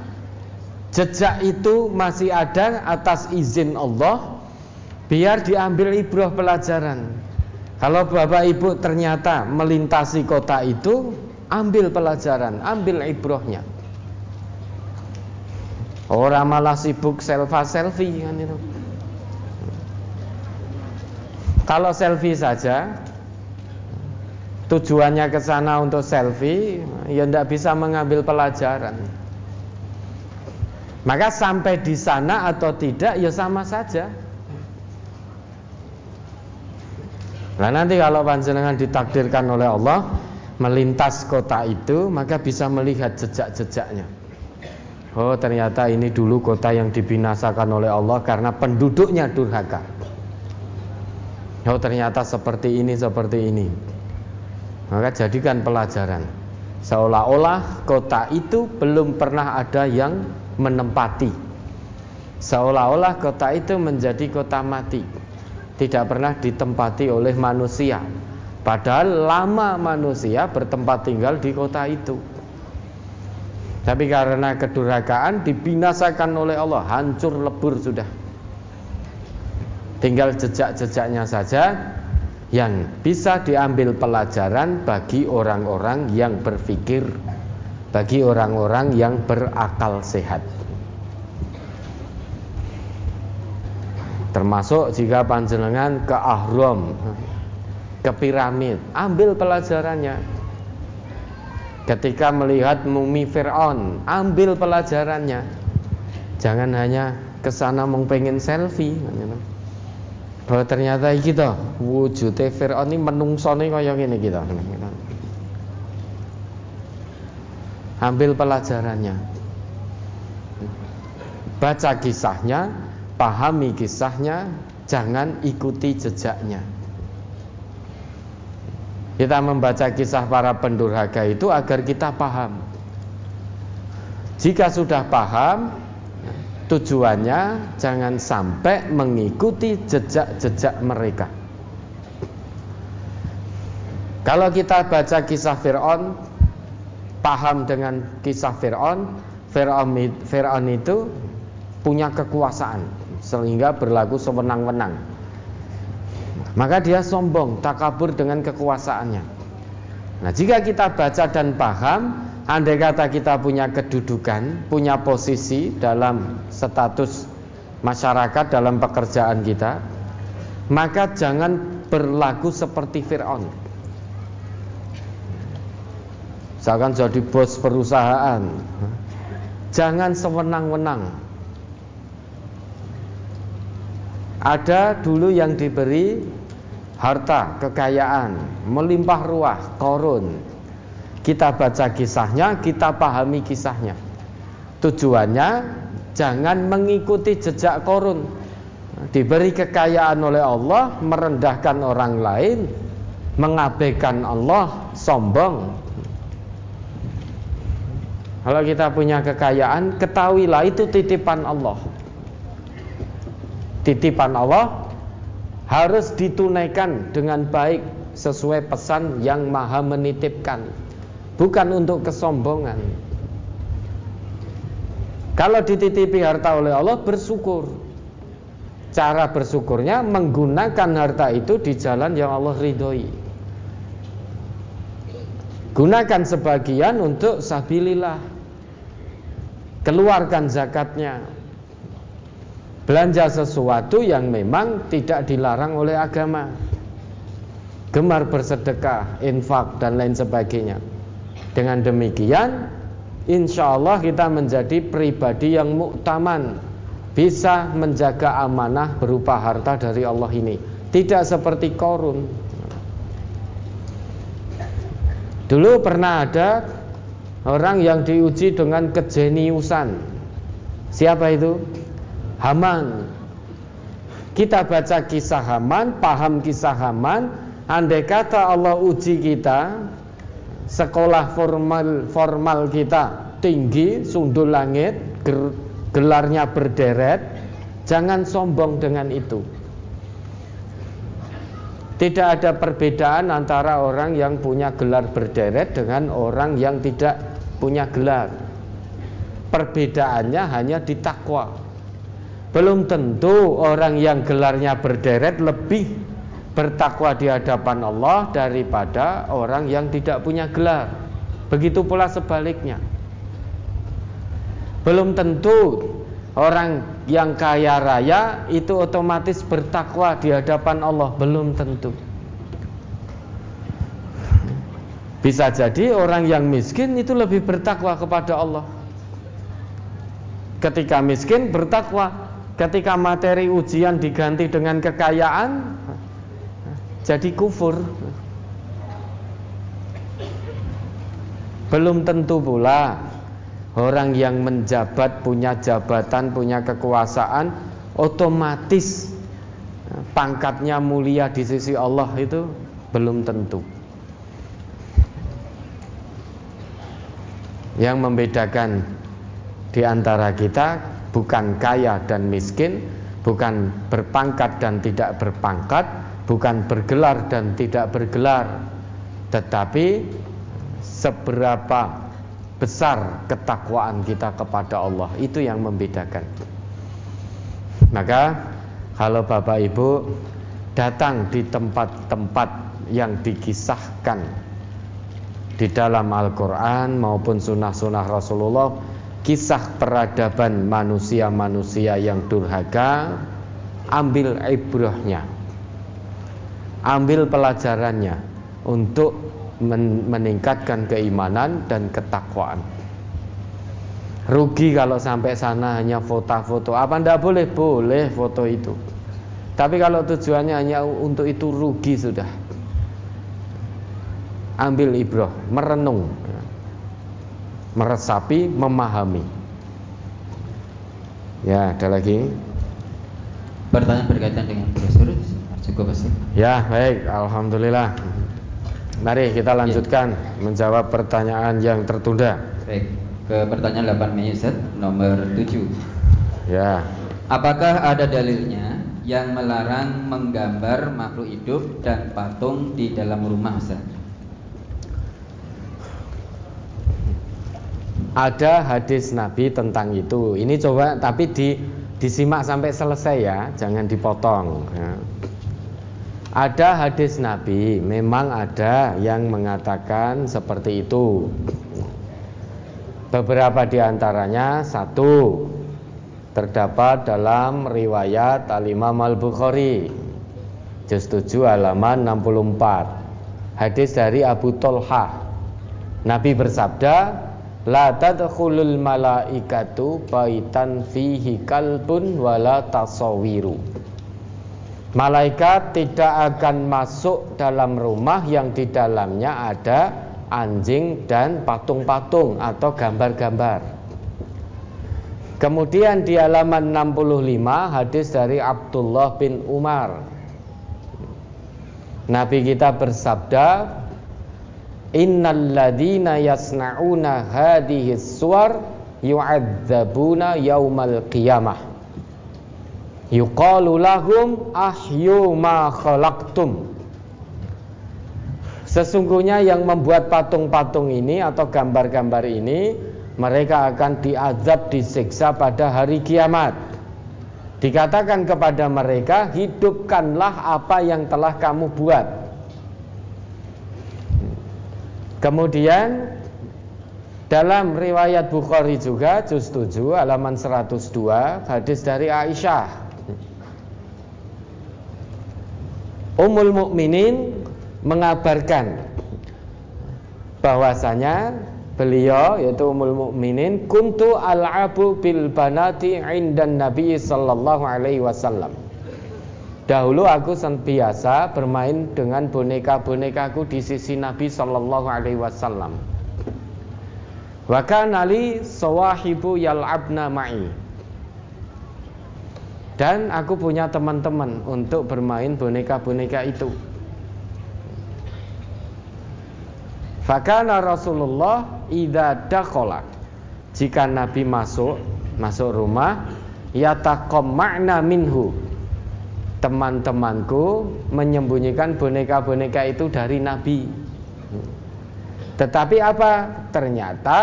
jejak itu masih ada atas izin Allah biar diambil ibrah pelajaran. Kalau Bapak Ibu ternyata melintasi kota itu, ambil pelajaran, ambil ibrohnya. Orang malah sibuk selfie selfie kan itu. Kalau selfie saja, tujuannya ke sana untuk selfie, ya tidak bisa mengambil pelajaran. Maka sampai di sana atau tidak, ya sama saja. Nah nanti kalau panjenengan ditakdirkan oleh Allah melintas kota itu maka bisa melihat jejak-jejaknya. Oh ternyata ini dulu kota yang dibinasakan oleh Allah karena penduduknya durhaka. Oh ternyata seperti ini seperti ini. Maka jadikan pelajaran. Seolah-olah kota itu belum pernah ada yang menempati. Seolah-olah kota itu menjadi kota mati tidak pernah ditempati oleh manusia. Padahal lama manusia bertempat tinggal di kota itu. Tapi karena kedurhakaan dibinasakan oleh Allah, hancur lebur sudah. Tinggal jejak-jejaknya saja yang bisa diambil pelajaran bagi orang-orang yang berpikir, bagi orang-orang yang berakal sehat. Termasuk jika panjenengan ke ahram, ke piramid, ambil pelajarannya. Ketika melihat mumi Fir'aun, ambil pelajarannya. Jangan hanya ke sana mau pengen selfie. Bahwa ternyata kita wujudnya Fir'aun ini menungsone kaya ngene kita. Ambil pelajarannya. Baca kisahnya, pahami kisahnya, jangan ikuti jejaknya. Kita membaca kisah para pendurhaka itu agar kita paham. Jika sudah paham, tujuannya jangan sampai mengikuti jejak-jejak mereka. Kalau kita baca kisah Fir'aun, paham dengan kisah Fir'aun, Fir'aun itu punya kekuasaan sehingga berlaku sewenang-wenang. Maka dia sombong, takabur dengan kekuasaannya. Nah, jika kita baca dan paham, andai kata kita punya kedudukan, punya posisi dalam status masyarakat dalam pekerjaan kita, maka jangan berlaku seperti Fir'aun. Misalkan jadi bos perusahaan, jangan sewenang-wenang. Ada dulu yang diberi harta, kekayaan, melimpah ruah, korun. Kita baca kisahnya, kita pahami kisahnya. Tujuannya jangan mengikuti jejak korun. Diberi kekayaan oleh Allah, merendahkan orang lain, mengabaikan Allah, sombong. Kalau kita punya kekayaan, ketahuilah itu titipan Allah. Titipan Allah harus ditunaikan dengan baik sesuai pesan yang maha menitipkan bukan untuk kesombongan. Kalau dititipi harta oleh Allah bersyukur. Cara bersyukurnya menggunakan harta itu di jalan yang Allah ridhoi. Gunakan sebagian untuk sabilillah. Keluarkan zakatnya belanja sesuatu yang memang tidak dilarang oleh agama. Gemar bersedekah, infak dan lain sebagainya. Dengan demikian, insya Allah kita menjadi pribadi yang muktaman, bisa menjaga amanah berupa harta dari Allah ini. Tidak seperti korun. Dulu pernah ada orang yang diuji dengan kejeniusan. Siapa itu? Haman. Kita baca kisah Haman, paham kisah Haman, andai kata Allah uji kita, sekolah formal formal kita tinggi, sundul langit, gelarnya berderet, jangan sombong dengan itu. Tidak ada perbedaan antara orang yang punya gelar berderet dengan orang yang tidak punya gelar. Perbedaannya hanya di takwa. Belum tentu orang yang gelarnya berderet lebih bertakwa di hadapan Allah daripada orang yang tidak punya gelar. Begitu pula sebaliknya. Belum tentu orang yang kaya raya itu otomatis bertakwa di hadapan Allah, belum tentu. Bisa jadi orang yang miskin itu lebih bertakwa kepada Allah. Ketika miskin bertakwa, ketika materi ujian diganti dengan kekayaan jadi kufur. Belum tentu pula orang yang menjabat punya jabatan punya kekuasaan otomatis pangkatnya mulia di sisi Allah itu belum tentu. Yang membedakan di antara kita bukan kaya dan miskin, bukan berpangkat dan tidak berpangkat, bukan bergelar dan tidak bergelar, tetapi seberapa besar ketakwaan kita kepada Allah itu yang membedakan. Maka kalau Bapak Ibu datang di tempat-tempat yang dikisahkan di dalam Al-Quran maupun sunnah-sunnah Rasulullah kisah peradaban manusia-manusia yang durhaka ambil ibrahnya ambil pelajarannya untuk meningkatkan keimanan dan ketakwaan. Rugi kalau sampai sana hanya foto-foto. Apa ndak boleh? Boleh foto itu. Tapi kalau tujuannya hanya untuk itu rugi sudah. Ambil ibrah merenung meresapi, memahami. Ya, ada lagi? Pertanyaan berkaitan dengan brosur cukup pasti. Ya, baik, alhamdulillah. Mari kita lanjutkan ya. menjawab pertanyaan yang tertunda. Baik. ke pertanyaan 8 Mei Ustaz, nomor 7. Ya. Apakah ada dalilnya yang melarang menggambar makhluk hidup dan patung di dalam rumah Ustaz? Ada hadis Nabi tentang itu. Ini coba tapi di disimak sampai selesai ya, jangan dipotong. Ya. Ada hadis Nabi, memang ada yang mengatakan seperti itu. Beberapa di antaranya satu terdapat dalam riwayat Al-Imam Al-Bukhari juz 7 halaman 64. Hadis dari Abu Tolha. Nabi bersabda, La tadkhulul malaikatu baitan fihi kalbun wala tasawiru. Malaikat tidak akan masuk dalam rumah yang di dalamnya ada anjing dan patung-patung atau gambar-gambar. Kemudian di halaman 65 hadis dari Abdullah bin Umar. Nabi kita bersabda, Innal ladina yasna'una hadhihi suwar yu'adzabuna yaumal qiyamah yuqalu lahum ahyu ma khalaqtum Sesungguhnya yang membuat patung-patung ini atau gambar-gambar ini mereka akan diazab disiksa pada hari kiamat. Dikatakan kepada mereka, hidupkanlah apa yang telah kamu buat. Kemudian dalam riwayat Bukhari juga juz 7 halaman 102 hadis dari Aisyah Ummul Mukminin mengabarkan bahwasanya beliau yaitu Ummul Mukminin kuntu al'abu bil banati indan Nabi sallallahu alaihi wasallam. Dahulu aku biasa bermain dengan boneka-bonekaku di sisi Nabi sallallahu alaihi wasallam. Wa kana li sawahibu yal'abna ma'i. Dan aku punya teman-teman untuk bermain boneka-boneka itu. Fakana Rasulullah idza dakhala jika Nabi masuk masuk rumah yatakom makna minhu teman-temanku menyembunyikan boneka-boneka itu dari Nabi. Tetapi apa? Ternyata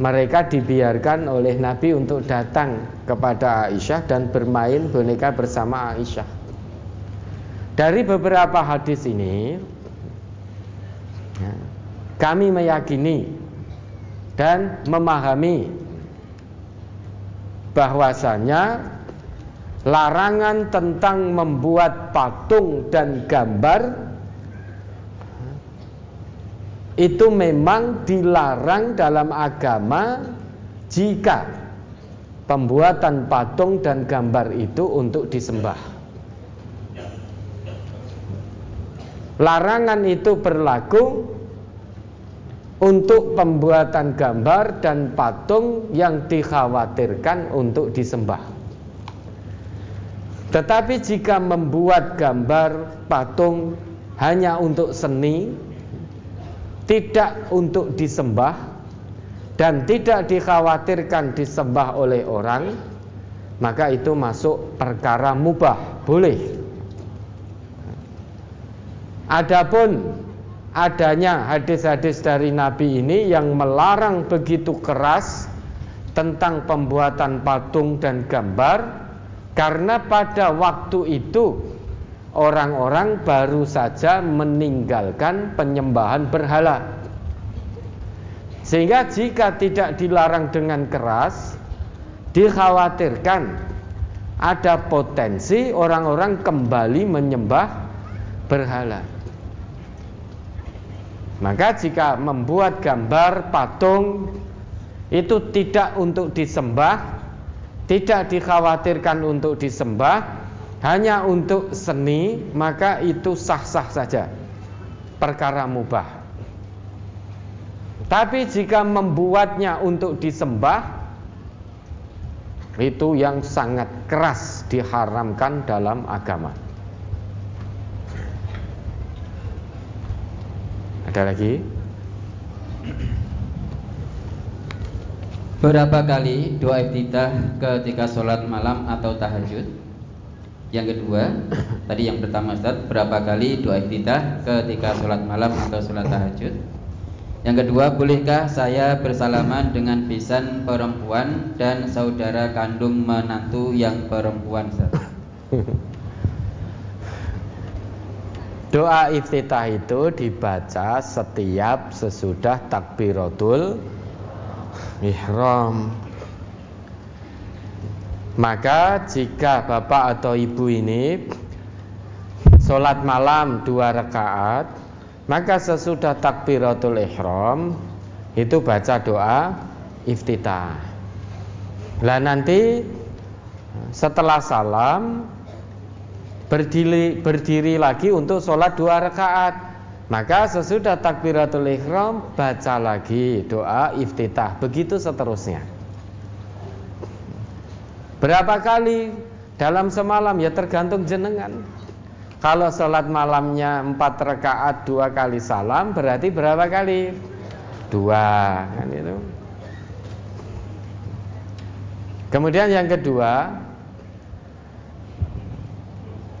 mereka dibiarkan oleh Nabi untuk datang kepada Aisyah dan bermain boneka bersama Aisyah. Dari beberapa hadis ini, ya, kami meyakini dan memahami bahwasanya larangan tentang membuat patung dan gambar itu memang dilarang dalam agama jika pembuatan patung dan gambar itu untuk disembah. Larangan itu berlaku untuk pembuatan gambar dan patung yang dikhawatirkan untuk disembah. Tetapi jika membuat gambar patung hanya untuk seni, tidak untuk disembah dan tidak dikhawatirkan disembah oleh orang, maka itu masuk perkara mubah, boleh. Adapun adanya hadis-hadis dari Nabi ini yang melarang begitu keras tentang pembuatan patung dan gambar karena pada waktu itu orang-orang baru saja meninggalkan penyembahan berhala. Sehingga jika tidak dilarang dengan keras, dikhawatirkan ada potensi orang-orang kembali menyembah berhala. Maka jika membuat gambar patung itu tidak untuk disembah, tidak dikhawatirkan untuk disembah, hanya untuk seni maka itu sah-sah saja. Perkara mubah. Tapi jika membuatnya untuk disembah itu yang sangat keras diharamkan dalam agama. Ada lagi Berapa kali doa iftitah ketika sholat malam atau tahajud? Yang kedua, tadi yang pertama Ustaz, berapa kali doa iftitah ketika sholat malam atau sholat tahajud? Yang kedua, bolehkah saya bersalaman dengan pisan perempuan dan saudara kandung menantu yang perempuan Ustaz? Doa iftitah itu dibaca setiap sesudah takbiratul ihram. Maka jika bapak atau ibu ini sholat malam dua rakaat, maka sesudah takbiratul ihram itu baca doa iftitah. Lah nanti setelah salam berdiri, berdiri lagi untuk sholat dua rakaat maka sesudah takbiratul ihram baca lagi doa iftitah, begitu seterusnya. Berapa kali dalam semalam ya tergantung jenengan. Kalau sholat malamnya empat rakaat dua kali salam berarti berapa kali? Dua kan itu. Kemudian yang kedua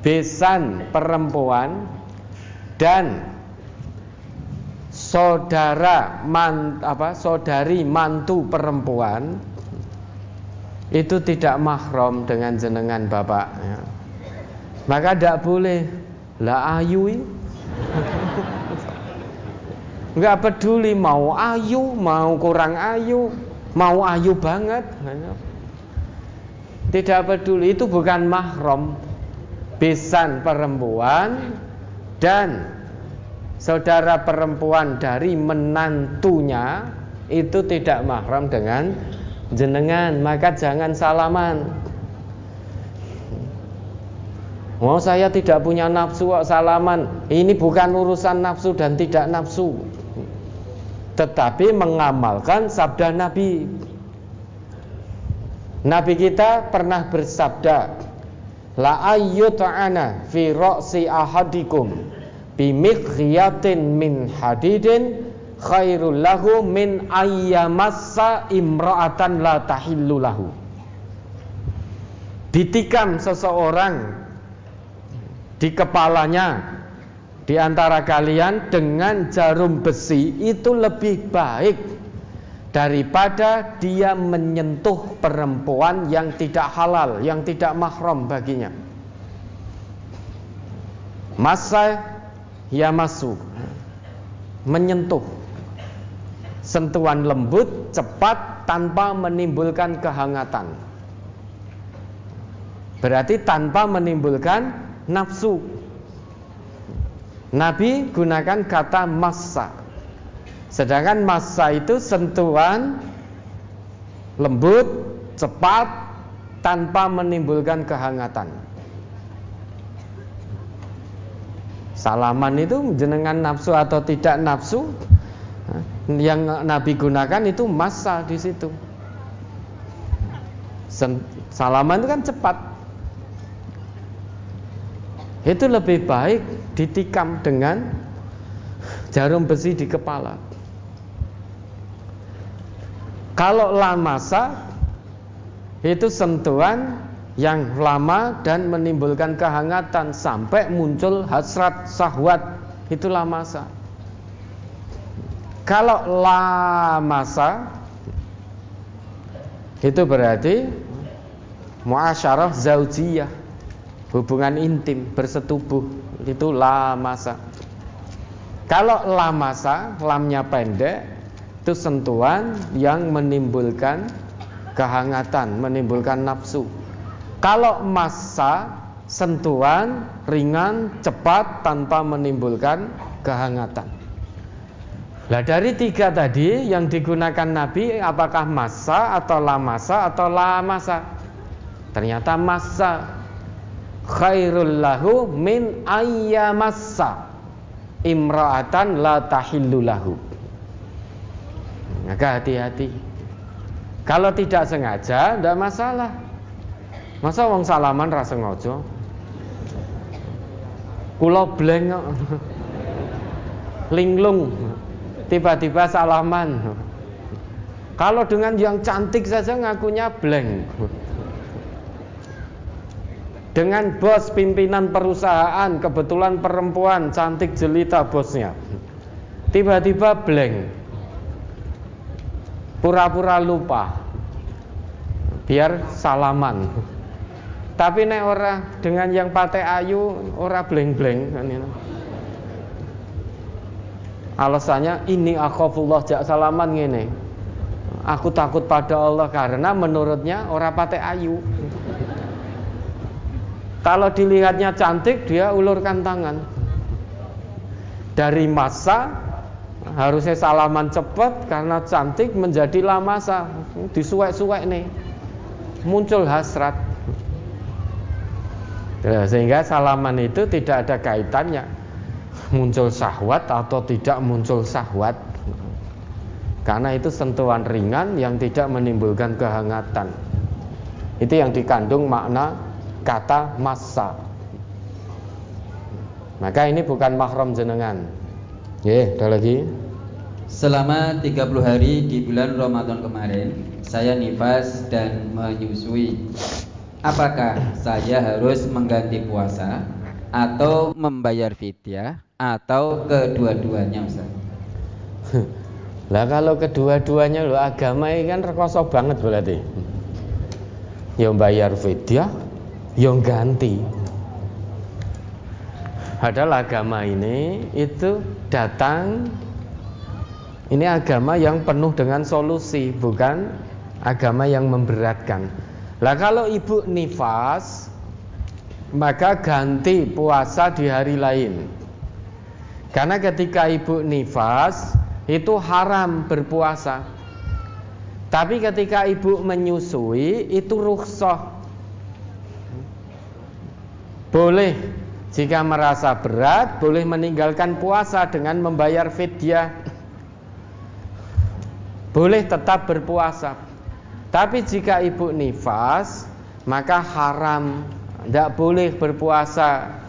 besan perempuan dan saudara man, apa saudari mantu perempuan itu tidak mahram dengan jenengan bapak ya. maka tidak boleh. Lah ayu nggak peduli mau ayu mau kurang ayu mau ayu banget tidak peduli itu bukan mahram. Besan perempuan dan saudara perempuan dari menantunya itu tidak mahram dengan jenengan, maka jangan salaman. Oh saya tidak punya nafsu salaman? Ini bukan urusan nafsu dan tidak nafsu. Tetapi mengamalkan sabda Nabi. Nabi kita pernah bersabda La ayyuta'ana fi ro'si ahadikum bimikhyatin min hadidin khairul lahu min ayyamassa imra'atan la tahillu lahu ditikam seseorang di kepalanya di antara kalian dengan jarum besi itu lebih baik daripada dia menyentuh perempuan yang tidak halal, yang tidak mahram baginya. Masa ya masuk menyentuh. Sentuhan lembut cepat tanpa menimbulkan kehangatan. Berarti tanpa menimbulkan nafsu. Nabi gunakan kata massa. Sedangkan massa itu sentuhan lembut cepat tanpa menimbulkan kehangatan Salaman itu jenengan nafsu atau tidak nafsu yang Nabi gunakan itu masa di situ. Salaman itu kan cepat. Itu lebih baik ditikam dengan jarum besi di kepala. Kalau lamasa itu sentuhan yang lama dan menimbulkan kehangatan sampai muncul hasrat sahwat itulah masa. Kalau lamasa itu berarti muasyarah zaujiyah hubungan intim bersetubuh itu lamasa. Kalau lamasa lamnya pendek itu sentuhan yang menimbulkan kehangatan, menimbulkan nafsu. Kalau masa sentuhan ringan, cepat tanpa menimbulkan kehangatan. Nah dari tiga tadi yang digunakan Nabi apakah masa atau la masa atau la masa? Ternyata masa khairul lahu min ayyamassa imra'atan la tahillu lahu. Maka hati-hati. Kalau tidak sengaja tidak masalah. Masa wong salaman rasa ngojo? Kula bleng Linglung. Tiba-tiba salaman. Kalau dengan yang cantik saja ngakunya blank. Dengan bos pimpinan perusahaan, kebetulan perempuan cantik jelita bosnya. Tiba-tiba blank. Pura-pura lupa. Biar salaman. Tapi nek ora dengan yang pakai ayu ora blank-blank kan Alasannya ini akhafullah jak salaman ngene. Aku takut pada Allah karena menurutnya orang patek ayu. Kalau dilihatnya cantik dia ulurkan tangan. Dari masa harusnya salaman cepat karena cantik menjadi masa disuwek-suwek nih. Muncul hasrat. Ya, sehingga salaman itu tidak ada kaitannya. Muncul syahwat atau tidak muncul syahwat. Karena itu sentuhan ringan yang tidak menimbulkan kehangatan. Itu yang dikandung makna kata masa maka ini bukan mahram jenengan. Ya ada lagi? Selama 30 hari di bulan Ramadan kemarin Saya nifas dan menyusui Apakah saya harus mengganti puasa Atau membayar fidyah atau kedua-duanya Ustaz? Lah kalau kedua-duanya lo agama ini kan rekoso banget berarti. Yang bayar fidyah, yang ganti. Padahal agama ini itu datang ini agama yang penuh dengan solusi, bukan agama yang memberatkan. Lah kalau ibu nifas, maka ganti puasa di hari lain. Karena ketika ibu nifas itu haram berpuasa. Tapi ketika ibu menyusui itu rukhsah. Boleh jika merasa berat boleh meninggalkan puasa dengan membayar fidyah. Boleh tetap berpuasa. Tapi jika ibu nifas maka haram tidak boleh berpuasa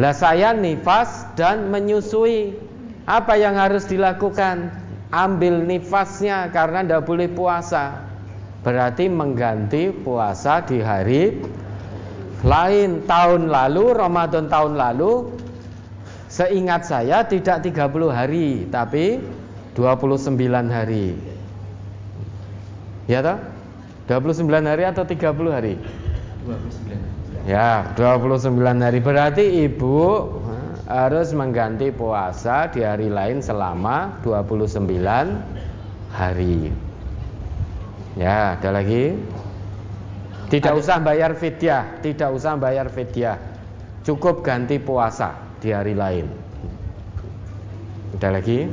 lah saya nifas dan menyusui. Apa yang harus dilakukan? Ambil nifasnya karena tidak boleh puasa. Berarti mengganti puasa di hari lain tahun lalu, Ramadan tahun lalu Seingat saya tidak 30 hari Tapi 29 hari Ya toh? 29 hari atau 30 hari? 29 Ya, 29 hari berarti ibu harus mengganti puasa di hari lain selama 29 hari. Ya, ada lagi? Tidak usah bayar fidyah, tidak usah bayar fidyah. Cukup ganti puasa di hari lain. Ada lagi?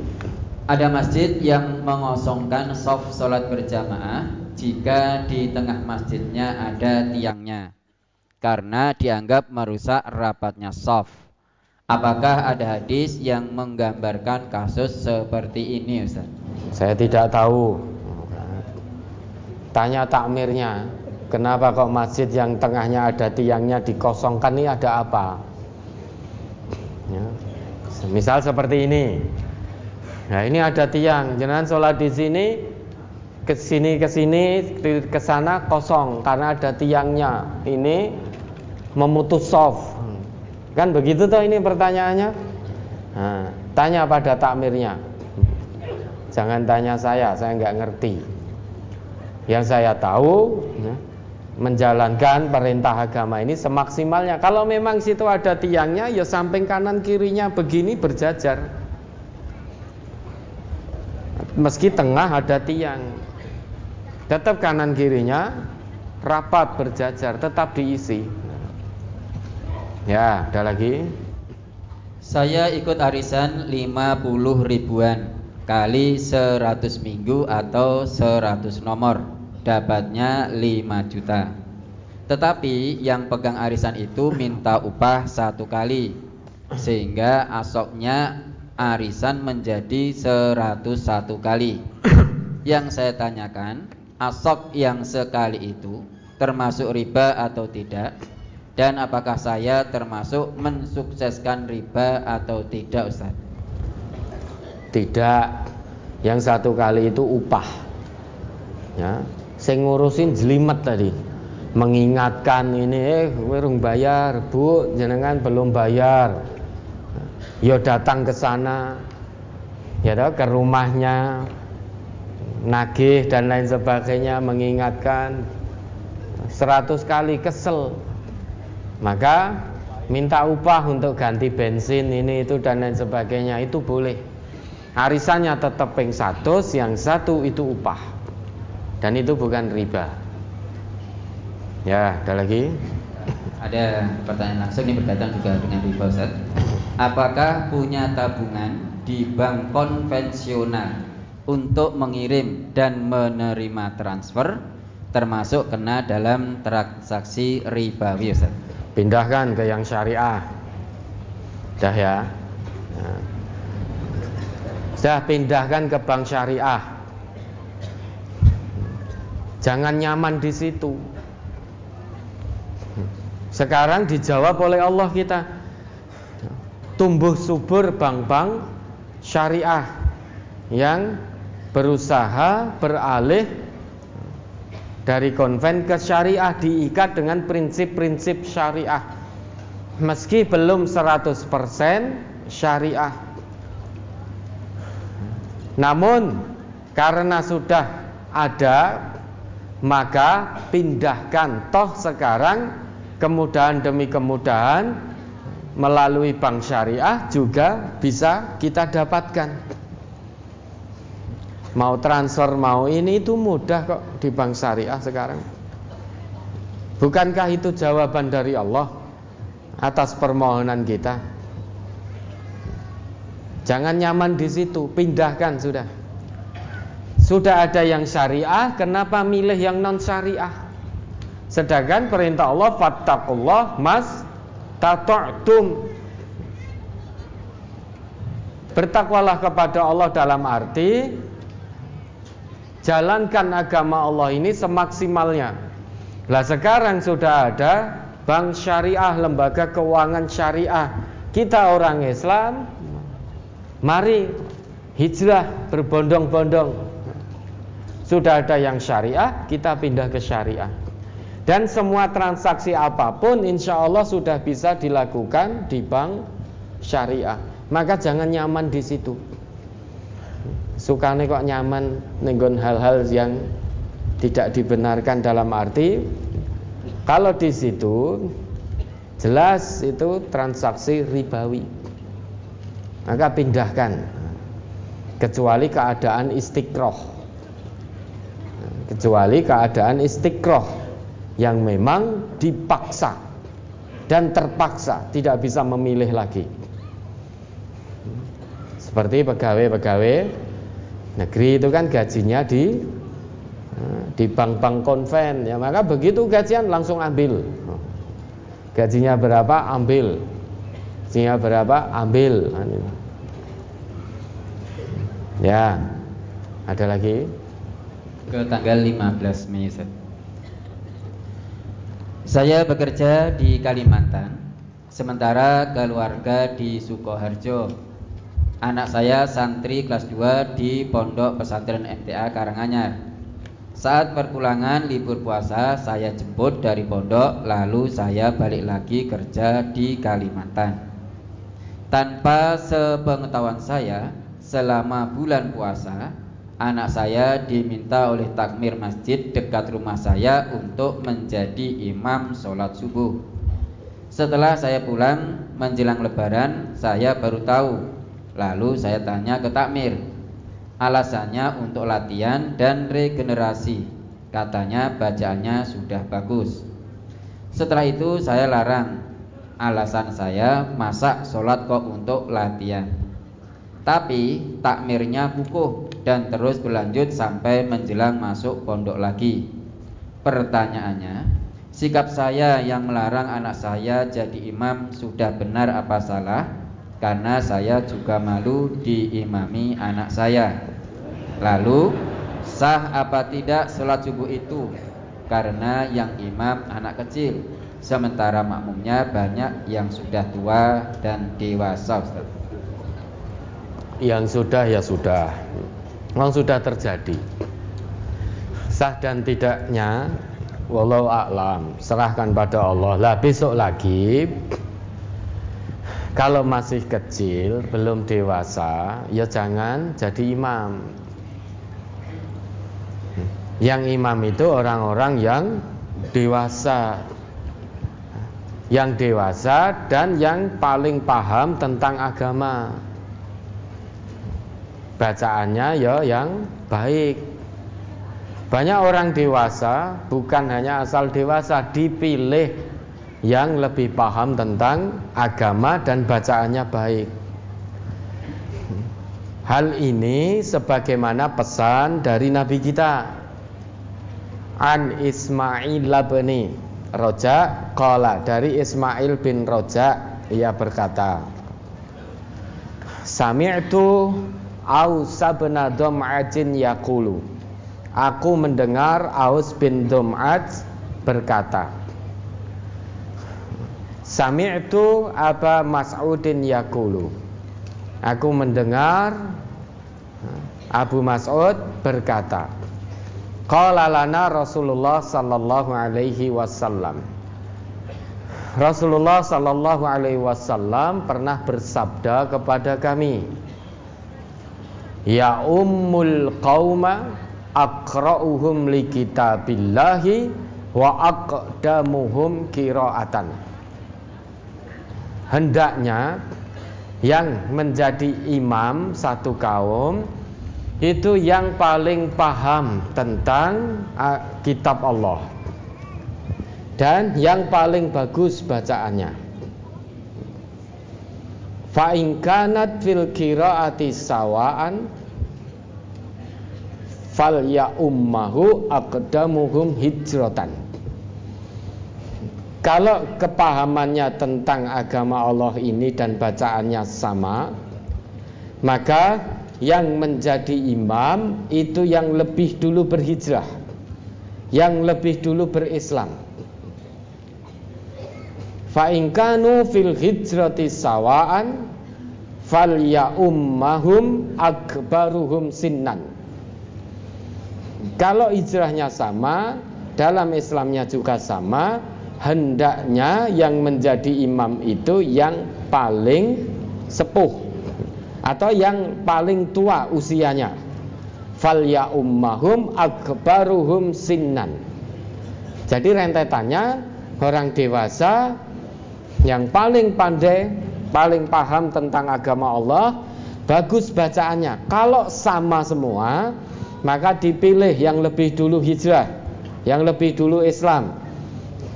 Ada masjid yang mengosongkan soft sholat berjamaah jika di tengah masjidnya ada tiangnya karena dianggap merusak rapatnya soft. Apakah ada hadis yang menggambarkan kasus seperti ini Ustaz? Saya tidak tahu. Tanya takmirnya, kenapa kok masjid yang tengahnya ada tiangnya dikosongkan ini ada apa? Ya. Misal seperti ini. Nah ini ada tiang, jangan sholat di sini, ke sini ke sini ke sana kosong karena ada tiangnya. Ini memutus soft. Kan begitu toh ini pertanyaannya? Nah, tanya pada takmirnya. Jangan tanya saya, saya nggak ngerti. Yang saya tahu ya, menjalankan perintah agama ini semaksimalnya. Kalau memang situ ada tiangnya, ya samping kanan kirinya begini berjajar. Meski tengah ada tiang, tetap kanan kirinya rapat berjajar, tetap diisi. Ya, ada lagi. Saya ikut arisan 50 ribuan kali 100 minggu atau 100 nomor. Dapatnya 5 juta. Tetapi yang pegang arisan itu minta upah satu kali sehingga asoknya arisan menjadi 101 kali. Yang saya tanyakan, asok yang sekali itu termasuk riba atau tidak? Dan apakah saya termasuk mensukseskan riba atau tidak Ustaz? Tidak Yang satu kali itu upah Ya, sing ngurusin jelimet tadi. Mengingatkan ini eh bayar, Bu, jenengan belum bayar. Yo datang ke sana. Ya toh, ke rumahnya nagih dan lain sebagainya mengingatkan. Seratus kali kesel. Maka minta upah untuk ganti bensin ini itu dan lain sebagainya itu boleh. Arisannya tetap peng satu yang satu itu upah. Dan itu bukan riba. Ya ada lagi? Ada pertanyaan langsung ini berkaitan juga dengan riba Ustaz apakah punya tabungan di bank konvensional untuk mengirim dan menerima transfer termasuk kena dalam transaksi ribawi Ustaz. Pindahkan ke yang syariah. Dah ya. Sudah pindahkan ke bank syariah. Jangan nyaman di situ. Sekarang dijawab oleh Allah kita tumbuh subur bank-bank syariah yang berusaha beralih dari konven ke syariah diikat dengan prinsip-prinsip syariah. Meski belum 100% syariah. Namun karena sudah ada maka pindahkan. Toh sekarang kemudahan demi kemudahan melalui bank syariah juga bisa kita dapatkan Mau transfer mau ini itu mudah kok di bank syariah sekarang. Bukankah itu jawaban dari Allah atas permohonan kita? Jangan nyaman di situ, pindahkan sudah. Sudah ada yang syariah, kenapa milih yang non syariah? Sedangkan perintah Allah fattaqullah mas tata'tum Bertakwalah kepada Allah dalam arti Jalankan agama Allah ini semaksimalnya. Lah sekarang sudah ada bank syariah, lembaga keuangan syariah. Kita orang Islam, mari hijrah berbondong-bondong. Sudah ada yang syariah, kita pindah ke syariah. Dan semua transaksi apa pun insya Allah sudah bisa dilakukan di bank syariah. Maka jangan nyaman di situ. Sukane kok nyaman nenggon hal-hal yang tidak dibenarkan dalam arti kalau di situ jelas itu transaksi ribawi. Maka pindahkan kecuali keadaan istiqroh. Kecuali keadaan istiqroh yang memang dipaksa dan terpaksa tidak bisa memilih lagi. Seperti pegawai-pegawai Negeri itu kan gajinya di eh, di bank-bank konven. Ya maka begitu gajian langsung ambil. Gajinya berapa? Ambil. Gajinya berapa? Ambil. Ya ada lagi? Ke tanggal 15 Mei saya bekerja di Kalimantan sementara keluarga di Sukoharjo Anak saya santri kelas 2 di Pondok Pesantren MTA Karanganyar. Saat perpulangan libur puasa, saya jemput dari pondok, lalu saya balik lagi kerja di Kalimantan. Tanpa sepengetahuan saya, selama bulan puasa, anak saya diminta oleh takmir masjid dekat rumah saya untuk menjadi imam sholat subuh. Setelah saya pulang menjelang lebaran, saya baru tahu. Lalu saya tanya ke takmir. Alasannya untuk latihan dan regenerasi. Katanya bacaannya sudah bagus. Setelah itu saya larang. Alasan saya masak sholat kok untuk latihan. Tapi takmirnya kukuh dan terus berlanjut sampai menjelang masuk pondok lagi Pertanyaannya Sikap saya yang melarang anak saya jadi imam sudah benar apa salah? karena saya juga malu diimami anak saya. Lalu sah apa tidak sholat subuh itu? Karena yang imam anak kecil, sementara makmumnya banyak yang sudah tua dan dewasa. Yang sudah ya sudah, memang sudah terjadi. sah dan tidaknya walau a'lam. Serahkan pada Allah. Lah besok lagi kalau masih kecil belum dewasa ya jangan jadi imam. Yang imam itu orang-orang yang dewasa. Yang dewasa dan yang paling paham tentang agama bacaannya ya yang baik. Banyak orang dewasa bukan hanya asal dewasa dipilih yang lebih paham tentang agama dan bacaannya baik. Hal ini sebagaimana pesan dari Nabi kita. An Ismail bin Roja Kala dari Ismail bin Roja Ia berkata Sami'tu Ausa bin Dom'ajin yakulu Aku mendengar Aus bin Dum'ad berkata Sami'tu Aba Mas'udin yakulu Aku mendengar Abu Mas'ud berkata Qala lana Rasulullah sallallahu alaihi wasallam. Rasulullah sallallahu alaihi wasallam pernah bersabda kepada kami Ya ummul qauma aqra'uhum li kitabillahi wa aqdamuhum qira'atan. Hendaknya yang menjadi imam satu kaum itu yang paling paham tentang kitab Allah dan yang paling bagus bacaannya fa in kanat fil qiraati sawaan fal ya ummahu aqdamuhum hijratan. Kalau kepahamannya tentang agama Allah ini dan bacaannya sama maka yang menjadi imam itu yang lebih dulu berhijrah yang lebih dulu berislam. Fa kanu fil hijrati sawaan fal ya ummahum akbaruhum sinnan kalau hijrahnya sama, dalam Islamnya juga sama, hendaknya yang menjadi imam itu yang paling sepuh atau yang paling tua usianya. Fal ya ummahum akbaruhum sinnan. Jadi rentetannya orang dewasa yang paling pandai, paling paham tentang agama Allah, bagus bacaannya. Kalau sama semua, maka dipilih yang lebih dulu hijrah, yang lebih dulu Islam.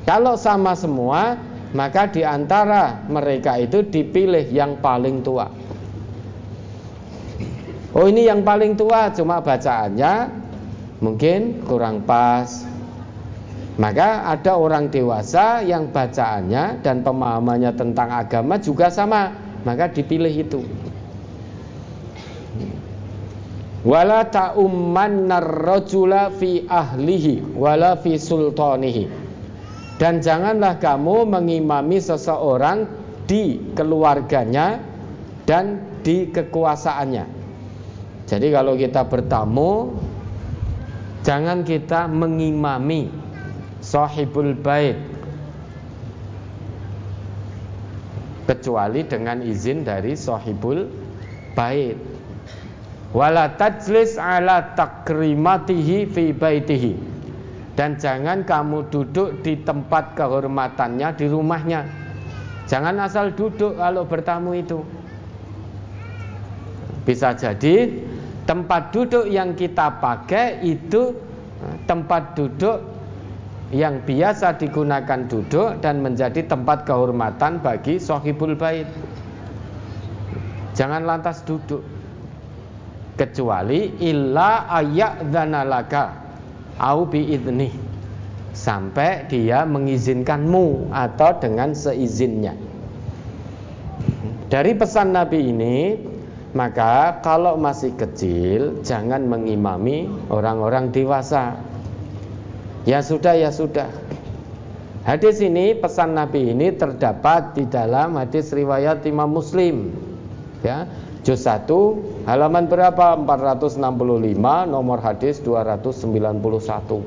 Kalau sama semua, maka di antara mereka itu dipilih yang paling tua. Oh ini yang paling tua cuma bacaannya mungkin kurang pas. Maka ada orang dewasa yang bacaannya dan pemahamannya tentang agama juga sama, maka dipilih itu. Wala ta'ummannar rajula fi ahlihi wala fi sultanihi. Dan janganlah kamu mengimami seseorang di keluarganya dan di kekuasaannya. Jadi kalau kita bertamu jangan kita mengimami sahibul bait. Kecuali dengan izin dari sahibul bait. Wala tajlis ala takrimatihi fi baitihi. Dan jangan kamu duduk di tempat kehormatannya di rumahnya. Jangan asal duduk kalau bertamu itu. Bisa jadi tempat duduk yang kita pakai itu tempat duduk yang biasa digunakan duduk dan menjadi tempat kehormatan bagi sohibul bait jangan lantas duduk kecuali illa ayadzana laka au biidni sampai dia mengizinkanmu atau dengan seizinnya. Dari pesan Nabi ini maka kalau masih kecil jangan mengimami orang-orang dewasa. Ya sudah ya sudah. Hadis ini pesan Nabi ini terdapat di dalam hadis riwayat Imam Muslim. Ya, Juz 1 halaman berapa? 465 nomor hadis 291.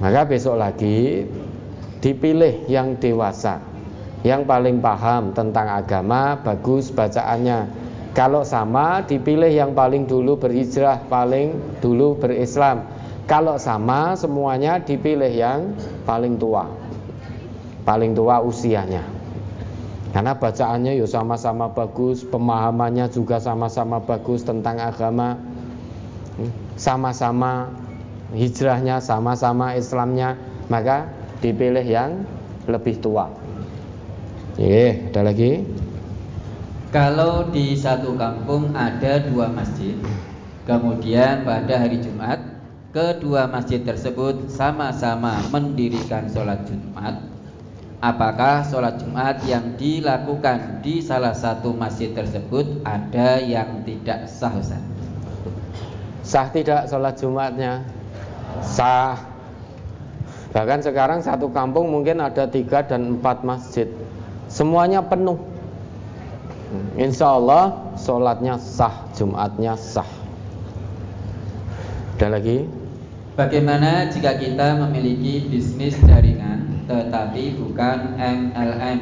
Maka besok lagi dipilih yang dewasa, yang paling paham tentang agama, bagus bacaannya. Kalau sama dipilih yang paling dulu berhijrah, paling dulu berislam. Kalau sama semuanya dipilih yang paling tua. Paling tua usianya. Karena bacaannya ya sama-sama bagus, pemahamannya juga sama-sama bagus tentang agama. Sama-sama hijrahnya, sama-sama Islamnya, maka dipilih yang lebih tua. Oke, ada lagi? Kalau di satu kampung ada dua masjid, kemudian pada hari Jumat kedua masjid tersebut sama-sama mendirikan sholat Jumat, apakah sholat Jumat yang dilakukan di salah satu masjid tersebut ada yang tidak sah Ustaz? Sah tidak sholat Jumatnya? Sah. Bahkan sekarang satu kampung mungkin ada tiga dan empat masjid, semuanya penuh. Insya Allah sholatnya sah, Jumatnya sah. Ada lagi? Bagaimana jika kita memiliki bisnis jaringan tetapi bukan MLM.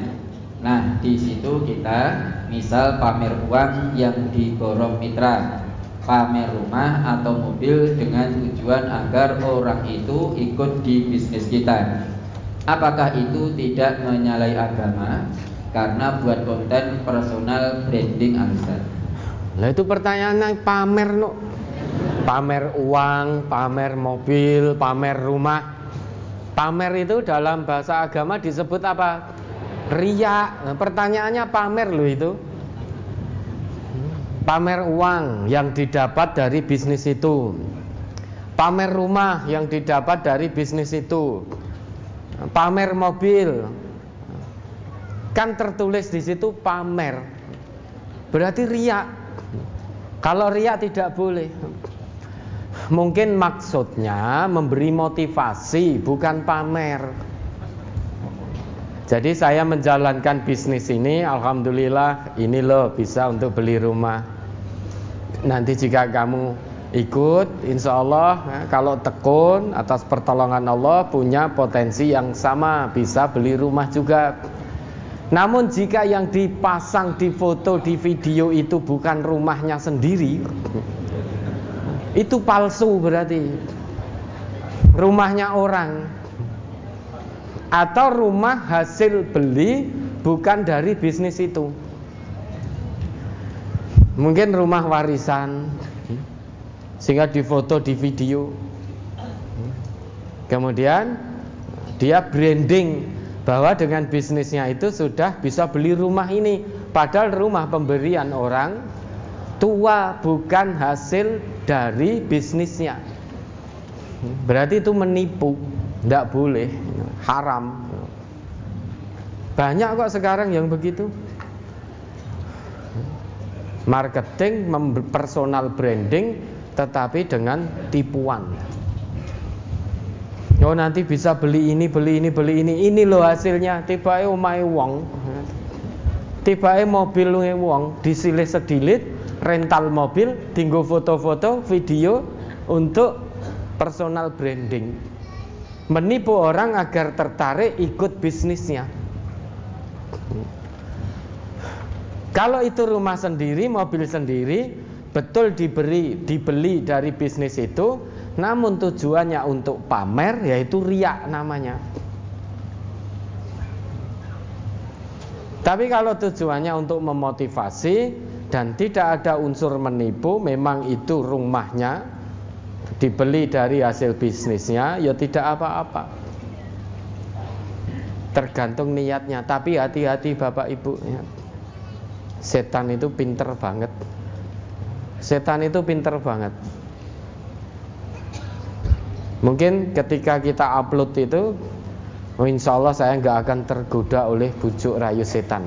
Nah, di situ kita misal pamer uang yang diborong mitra, pamer rumah atau mobil dengan tujuan agar orang itu ikut di bisnis kita. Apakah itu tidak menyalahi agama karena buat konten personal branding Ustaz? Nah itu pertanyaannya pamer no. Pamer uang, pamer mobil, pamer rumah Pamer itu dalam bahasa agama disebut apa? Ria. Nah, pertanyaannya pamer loh itu. Pamer uang yang didapat dari bisnis itu. Pamer rumah yang didapat dari bisnis itu. Pamer mobil. Kan tertulis di situ pamer. Berarti ria. Kalau ria tidak boleh. Mungkin maksudnya memberi motivasi, bukan pamer. Jadi saya menjalankan bisnis ini, alhamdulillah ini loh bisa untuk beli rumah. Nanti jika kamu ikut, insya Allah kalau tekun atas pertolongan Allah punya potensi yang sama, bisa beli rumah juga. Namun jika yang dipasang di foto di video itu bukan rumahnya sendiri, itu palsu berarti. Rumahnya orang. Atau rumah hasil beli bukan dari bisnis itu. Mungkin rumah warisan. Sehingga difoto di video. Kemudian dia branding bahwa dengan bisnisnya itu sudah bisa beli rumah ini. Padahal rumah pemberian orang tua bukan hasil dari bisnisnya. Berarti itu menipu, tidak boleh, haram. Banyak kok sekarang yang begitu. Marketing, personal branding, tetapi dengan tipuan. Oh nanti bisa beli ini, beli ini, beli ini. Ini loh hasilnya. Tiba omai wong. Tiba mobil wong disilih sedilit rental mobil, tinggal foto-foto, video untuk personal branding. Menipu orang agar tertarik ikut bisnisnya. Kalau itu rumah sendiri, mobil sendiri, betul diberi dibeli dari bisnis itu, namun tujuannya untuk pamer yaitu riak namanya. Tapi kalau tujuannya untuk memotivasi, dan tidak ada unsur menipu memang itu rumahnya dibeli dari hasil bisnisnya ya tidak apa-apa. Tergantung niatnya tapi hati-hati Bapak Ibu setan itu pinter banget. Setan itu pinter banget. Mungkin ketika kita upload itu insya Allah saya nggak akan tergoda oleh bujuk rayu setan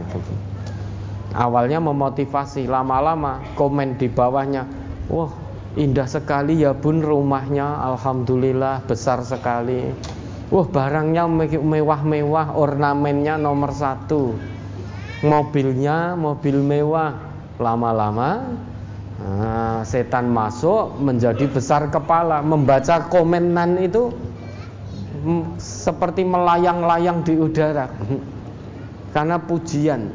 Awalnya memotivasi, lama-lama komen di bawahnya, wah indah sekali ya bun rumahnya, alhamdulillah besar sekali. Wah barangnya mewah-mewah, ornamennya nomor satu. mobilnya mobil mewah. Lama-lama nah, setan masuk menjadi besar kepala. Membaca komenan itu seperti melayang-layang di udara. Karena pujian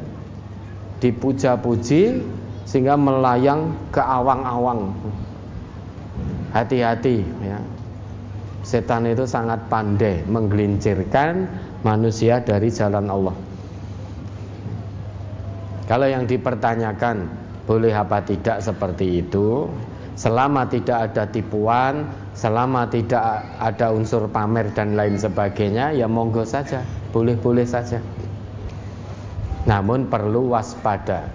dipuja-puji sehingga melayang ke awang-awang. Hati-hati ya. Setan itu sangat pandai menggelincirkan manusia dari jalan Allah. Kalau yang dipertanyakan boleh apa tidak seperti itu? Selama tidak ada tipuan selama tidak ada unsur pamer dan lain sebagainya ya monggo saja boleh-boleh saja namun perlu waspada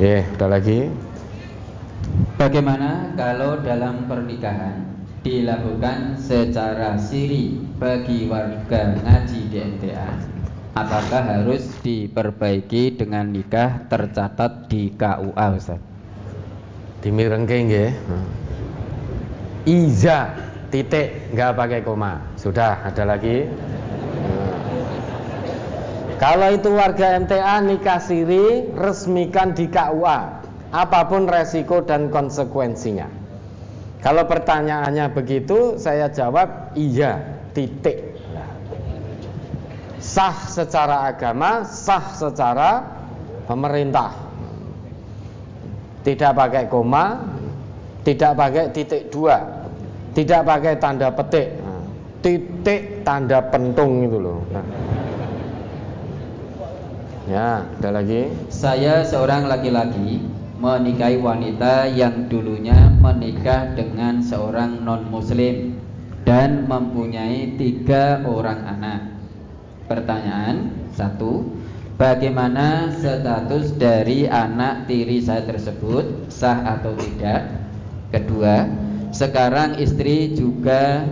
Ya, yeah, ada lagi. Bagaimana kalau dalam pernikahan dilakukan secara siri bagi warga ngaji di MTA? Apakah harus diperbaiki dengan nikah tercatat di KUA Ustaz? Dimirengke nggih. Iza titik nggak pakai koma. Sudah, ada lagi? Kalau itu warga MTA nikah siri, resmikan di KUA. Apa pun resiko dan konsekuensinya. Kalau pertanyaannya begitu, saya jawab iya, titik. Sah secara agama, sah secara pemerintah. Tidak pakai koma, tidak pakai titik dua, tidak pakai tanda petik, titik tanda pentung itu loh. Nah. Ya, ada lagi. Saya seorang laki-laki menikahi wanita yang dulunya menikah dengan seorang non-muslim dan mempunyai tiga orang anak. Pertanyaan satu, bagaimana status dari anak tiri saya tersebut sah atau tidak? Kedua, sekarang istri juga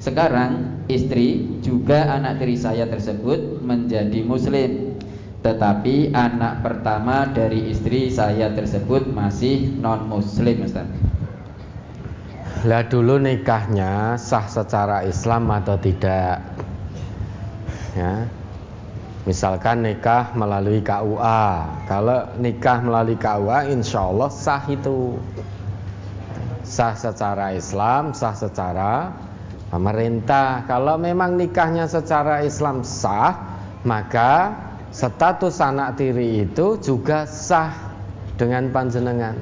sekarang istri juga anak tiri saya tersebut menjadi muslim tetapi anak pertama dari istri saya tersebut masih non muslim Ustaz. Lah dulu nikahnya sah secara Islam atau tidak? Ya. Misalkan nikah melalui KUA. Kalau nikah melalui KUA insya Allah sah itu. Sah secara Islam, sah secara pemerintah. Kalau memang nikahnya secara Islam sah, maka status anak tiri itu juga sah dengan panjenengan.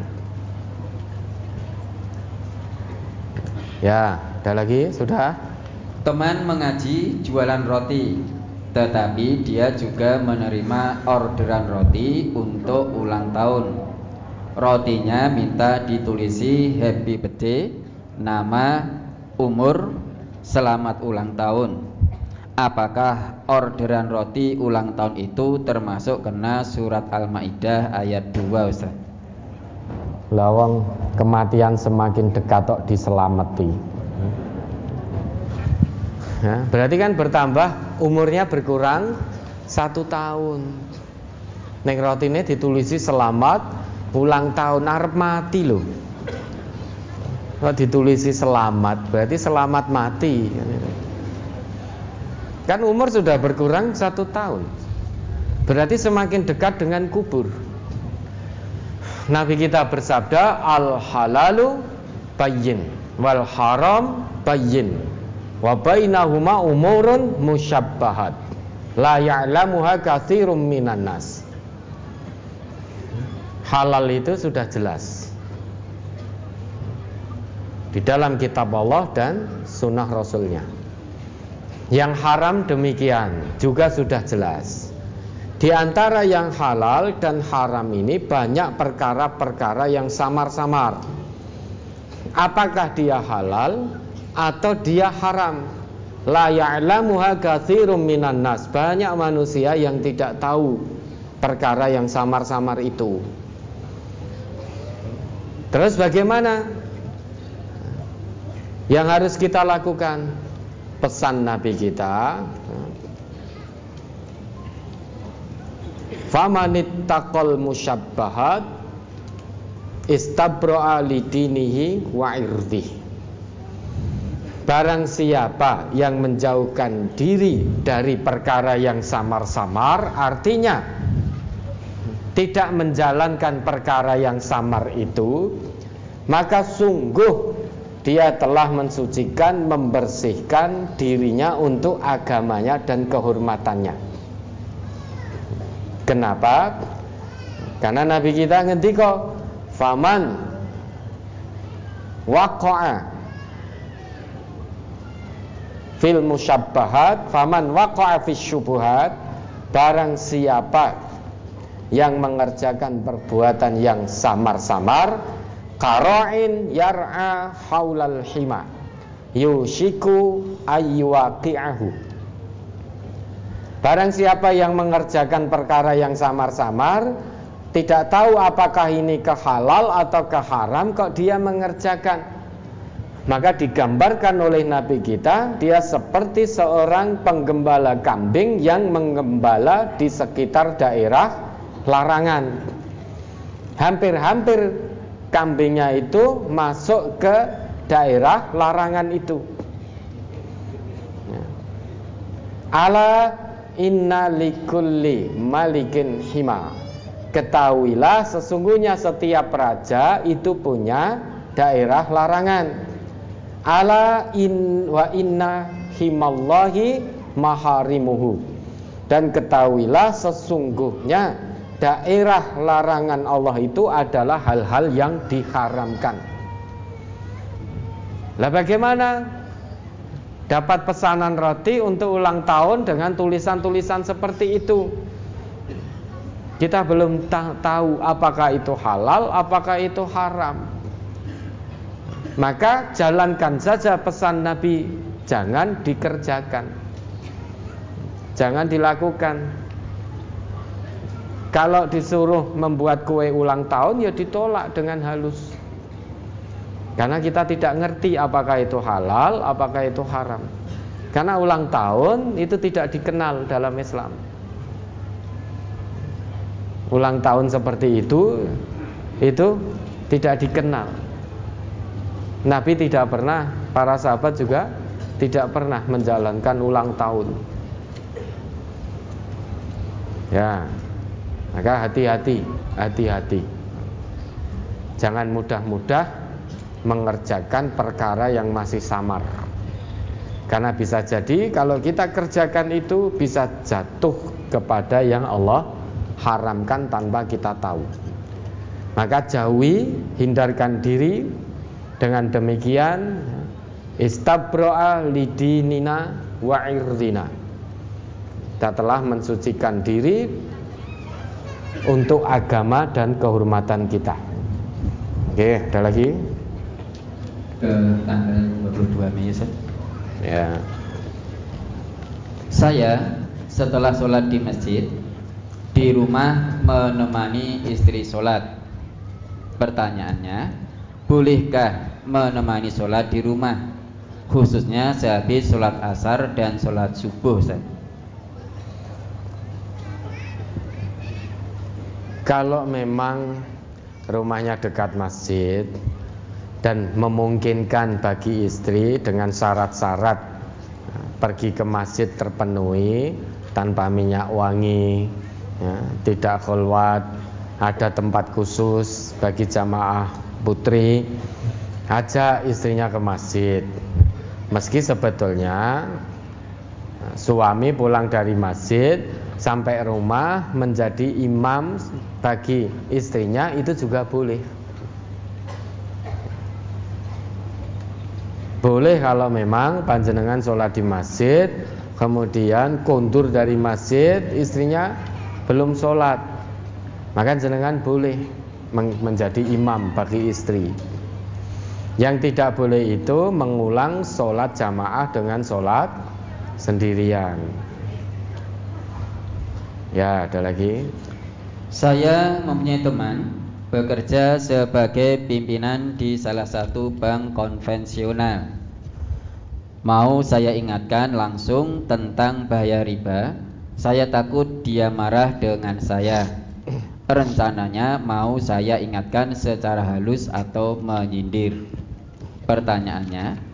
Ya, ada lagi? Sudah? Teman mengaji jualan roti, tetapi dia juga menerima orderan roti untuk ulang tahun. Rotinya minta ditulisi happy birthday, nama, umur, selamat ulang tahun apakah orderan roti ulang tahun itu termasuk kena surat Al-Maidah ayat 2 Ustaz? Lawang kematian semakin dekat kok diselamati. Berarti kan bertambah umurnya berkurang satu tahun. Neng roti ini ditulisi selamat ulang tahun arep mati loh. Kalau ditulisi selamat berarti selamat mati. Kan umur sudah berkurang satu tahun. Berarti semakin dekat dengan kubur. Nabi kita bersabda Al halalu bayin Wal haram bayin Wa bainahuma umurun musyabbahat La ya'lamuha kathirum minan nas. Halal itu sudah jelas. Di dalam kitab Allah dan sunnah Rasulnya yang haram demikian juga sudah jelas. Di antara yang halal dan haram ini banyak perkara-perkara yang samar-samar. Apakah dia halal atau dia haram? La ya'lamuha katsirum minan nas. Banyak manusia yang tidak tahu perkara yang samar-samar itu. Terus bagaimana? Yang harus kita lakukan? Pesan Nabi kita Famanittaqal musyabbahat istabra'a lidinihi wa irdih. Barang siapa yang menjauhkan diri dari perkara yang samar-samar Artinya tidak menjalankan perkara yang samar itu Maka sungguh dia telah mensucikan, membersihkan dirinya untuk agamanya dan kehormatannya Kenapa? Karena Nabi kita ngendika Faman Waqa'a fil musyabbahat faman waqa'a fis syubuhat barang siapa yang mengerjakan perbuatan yang samar-samar qara'in yar'a haulal hima. Yushiku ayywaqi'ahu Barang siapa yang mengerjakan perkara yang samar-samar Tidak tahu apakah ini kehalal atau keharam Kok dia mengerjakan. Maka digambarkan oleh Nabi kita Dia seperti seorang penggembala kambing Yang menggembala di sekitar daerah larangan. Hampir-hampir kambingnya itu masuk ke daerah larangan itu. Ya. Ala inna likulli malikin hima. Ketahuilah sesungguhnya setiap raja itu punya daerah larangan. Ala in wa inna himallahi maharimuhu. Dan ketahuilah sesungguhnya daerah larangan Allah itu adalah hal-hal yang diharamkan. Lah bagaimana dapat pesanan roti untuk ulang tahun dengan tulisan-tulisan seperti itu? Kita belum tahu apakah itu halal apakah itu haram. Maka jalankan saja pesan Nabi Jangan dikerjakan. Jangan dilakukan Kalau disuruh membuat kue ulang tahun Ya ditolak dengan halus. Karena kita tidak ngerti apakah itu halal Apakah itu haram. Karena ulang tahun itu tidak dikenal dalam Islam. Ulang tahun seperti itu Itu tidak dikenal. Nabi tidak pernah, para sahabat juga tidak pernah menjalankan ulang tahun. Ya, maka hati-hati, hati-hati. Jangan mudah-mudah mengerjakan perkara yang masih samar. Karena bisa jadi kalau kita kerjakan itu bisa jatuh kepada yang Allah haramkan tanpa kita tahu. Maka jauhi, hindarkan diri dengan demikian istabro'a lidinina wa irdina. Kita telah mensucikan diri untuk agama dan kehormatan kita. Oke, ada lagi? Ke tanggal 22 Mei, Ya. Saya setelah sholat di masjid di rumah menemani istri sholat. Pertanyaannya, Bolehkah menemani sholat di rumah Khususnya sehabis sholat asar dan sholat subuh Ustaz? Kalau memang rumahnya dekat masjid Dan memungkinkan bagi istri dengan syarat-syarat Pergi ke masjid terpenuhi Tanpa minyak wangi ya, Tidak khulwat Ada tempat khusus bagi jamaah putri ajak istrinya ke masjid. Meski sebetulnya suami pulang dari masjid sampai rumah menjadi imam bagi istrinya itu juga boleh boleh kalau memang panjenengan sholat di masjid kemudian kondur dari masjid istrinya belum sholat maka jenengan boleh menjadi imam bagi istri. Yang tidak boleh itu mengulang sholat jamaah dengan sholat sendirian. Ya, ada lagi. Saya mempunyai teman bekerja sebagai pimpinan di salah satu bank konvensional. Mau saya ingatkan langsung tentang bahaya riba. Saya takut dia marah dengan saya. Rencananya mau saya ingatkan secara halus atau menyindir. Pertanyaannya,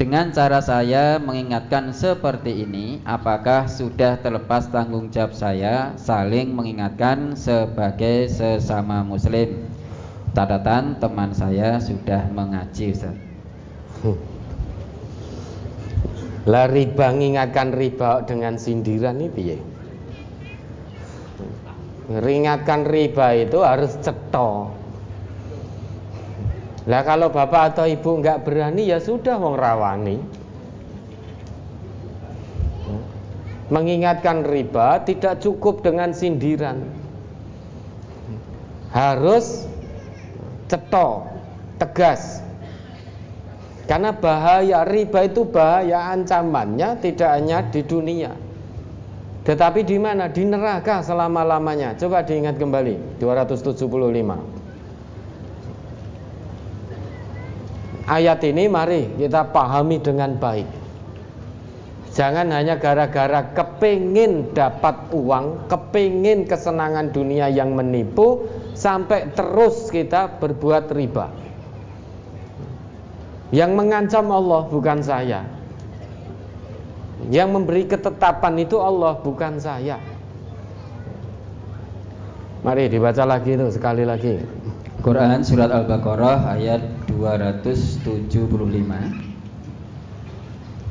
Dengan cara saya mengingatkan seperti ini, apakah sudah terlepas tanggung jawab saya saling mengingatkan sebagai sesama muslim? Catatan teman saya sudah mengaji Ustaz. Lah riba mengingatkan riba dengan sindiran itu ya. Ringatkan riba itu harus cetok. Lah kalau bapak atau ibu nggak berani ya sudah wong rawani. Mengingatkan riba tidak cukup dengan sindiran. Harus cetok, tegas. Karena bahaya riba itu bahaya ancamannya tidak hanya di dunia. Tetapi di mana? Di neraka selama-lamanya. Coba diingat kembali 275. Ayat ini mari kita pahami dengan baik. Jangan hanya gara-gara kepingin dapat uang, kepingin kesenangan dunia yang menipu, sampai terus kita berbuat riba. Yang mengancam Allah bukan saya. Yang memberi ketetapan itu Allah bukan saya. Mari dibaca lagi itu sekali lagi. Quran surat Al-Baqarah ayat 275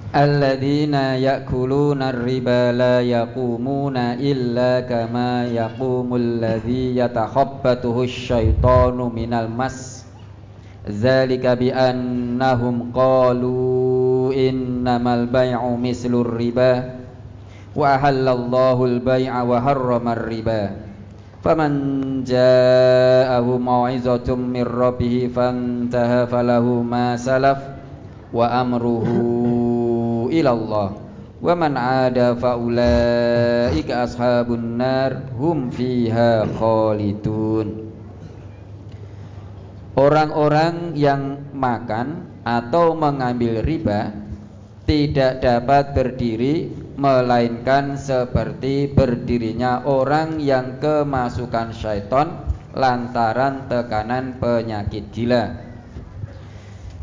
Alladzina ya'kuluna riba la yaqumuna illa kama yaqumul ladzi yatakhabbathu asyaitanu minal mas. Zalika bi annahum qalu innamal bay'u mislur riba wa ahallallahu al-bay'a wa harrama ar-riba فمن جاءه موعظة من ربه فانتهى فله ما سلف وأمره إلى الله ومن عاد فأولئك أصحاب النار هم فيها خالدون Orang-orang yang makan atau mengambil riba tidak dapat berdiri melainkan seperti berdirinya orang yang kemasukan syaitan lantaran tekanan penyakit gila.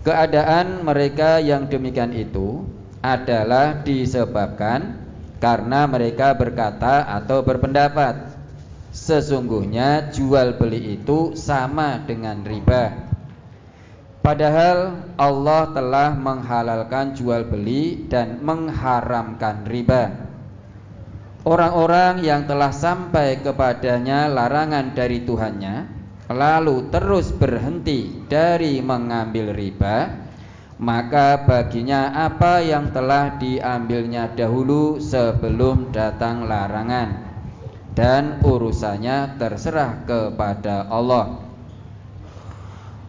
Keadaan mereka yang demikian itu adalah disebabkan karena mereka berkata atau berpendapat sesungguhnya jual beli itu sama dengan riba. Padahal Allah telah menghalalkan jual beli dan mengharamkan riba. Orang-orang yang telah sampai kepadanya larangan dari Tuhannya, lalu terus berhenti dari mengambil riba, maka baginya apa yang telah diambilnya dahulu sebelum datang larangan, dan urusannya terserah kepada Allah.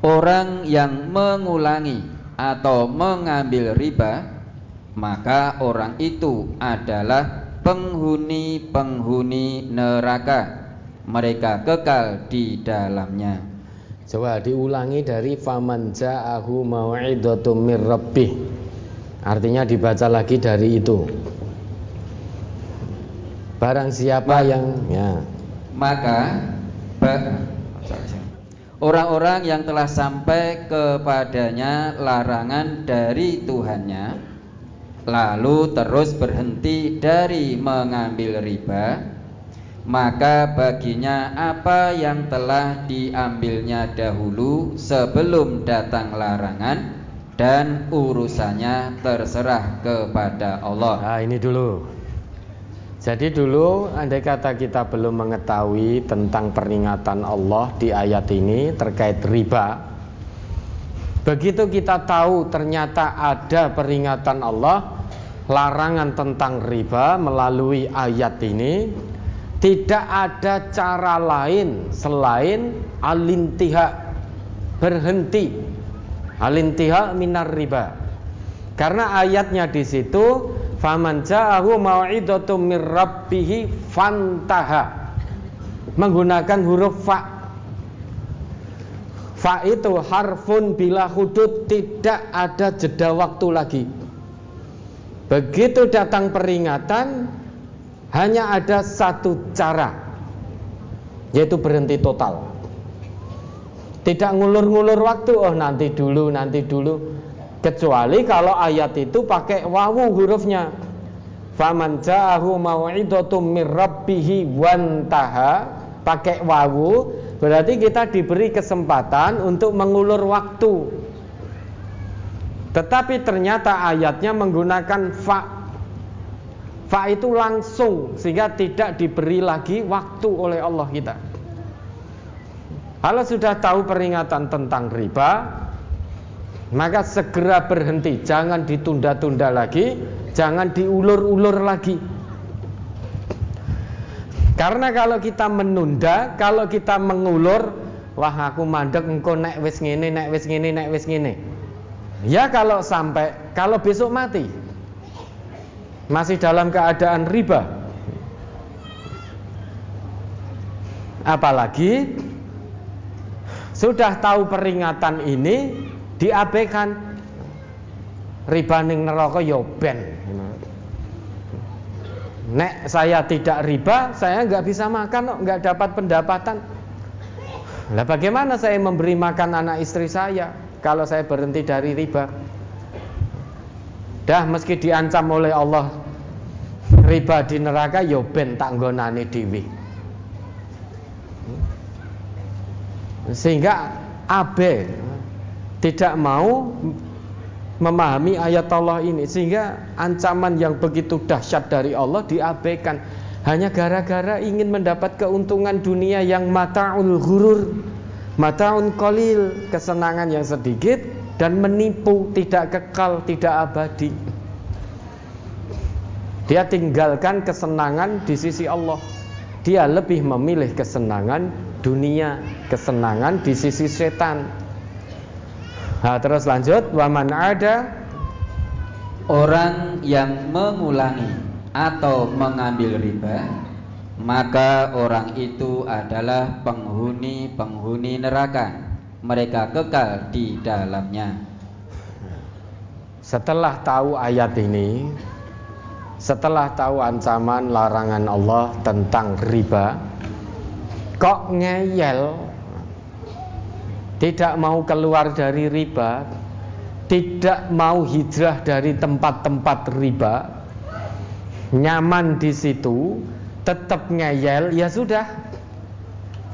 Orang yang mengulangi atau mengambil riba Maka orang itu adalah penghuni-penghuni neraka. Mereka kekal di dalamnya. Coba diulangi dari faman ja'ahu mau'idatu mir rabbih. Artinya dibaca lagi dari itu. Barang siapa Ma yang ya. Maka Orang-orang yang telah sampai kepadanya larangan dari Tuhannya Lalu terus berhenti dari mengambil riba Maka baginya apa yang telah diambilnya dahulu sebelum datang larangan Dan urusannya terserah kepada Allah. Nah ini dulu jadi dulu andai kata kita belum mengetahui tentang peringatan Allah di ayat ini terkait riba Begitu kita tahu ternyata ada peringatan Allah Larangan tentang riba melalui ayat ini Tidak ada cara lain selain alintiha Berhenti. Alintiha minar riba. Karena ayatnya di situ Faman ja'ahu mau'idatu mir rabbih fantaha. Menggunakan huruf fa. Fa itu harfun bila hudud tidak ada jeda waktu lagi. Begitu datang peringatan hanya ada satu cara yaitu berhenti total. Tidak ngulur-ngulur waktu, oh nanti dulu, nanti dulu. Kecuali kalau ayat itu pakai wawu hurufnya. Faman ja'ahu mau'idatum mir rabbih wantaha pakai wawu berarti kita diberi kesempatan untuk mengulur waktu. Tetapi ternyata ayatnya menggunakan fa. Fa itu langsung sehingga tidak diberi lagi waktu oleh Allah kita. Kalau sudah tahu peringatan tentang riba, maka segera berhenti, jangan ditunda-tunda lagi, jangan diulur-ulur lagi. Karena kalau kita menunda, kalau kita mengulur, wah aku mandek engko nek wis ngene, nek wis ngene, nek wis ngene. Ya kalau sampai kalau besok mati masih dalam keadaan riba. Apalagi sudah tahu peringatan ini diabaikan riba ning neraka ya ben. Nek saya tidak riba, saya nggak bisa makan, nggak dapat pendapatan. Lah bagaimana saya memberi makan anak istri saya? kalau saya berhenti dari riba. Dah meski diancam oleh Allah riba di neraka yo ya ben tak nggonane dhewe. Sehingga abe tidak mau memahami ayat Allah ini sehingga ancaman yang begitu dahsyat dari Allah diabaikan hanya gara-gara ingin mendapat keuntungan dunia yang mataul ghurur Mataun kolil kesenangan yang sedikit dan menipu tidak kekal tidak abadi. Dia tinggalkan kesenangan di sisi Allah. Dia lebih memilih kesenangan dunia, kesenangan di sisi setan. Nah, terus lanjut, waman ada orang yang mengulangi atau mengambil riba maka orang itu adalah penghuni-penghuni neraka. Mereka kekal di dalamnya. Setelah tahu ayat ini, setelah tahu ancaman larangan Allah tentang riba, kok ngeyel tidak mau keluar dari riba, tidak mau hijrah dari tempat-tempat riba, nyaman di situ, tetap ngeyel. Ya sudah.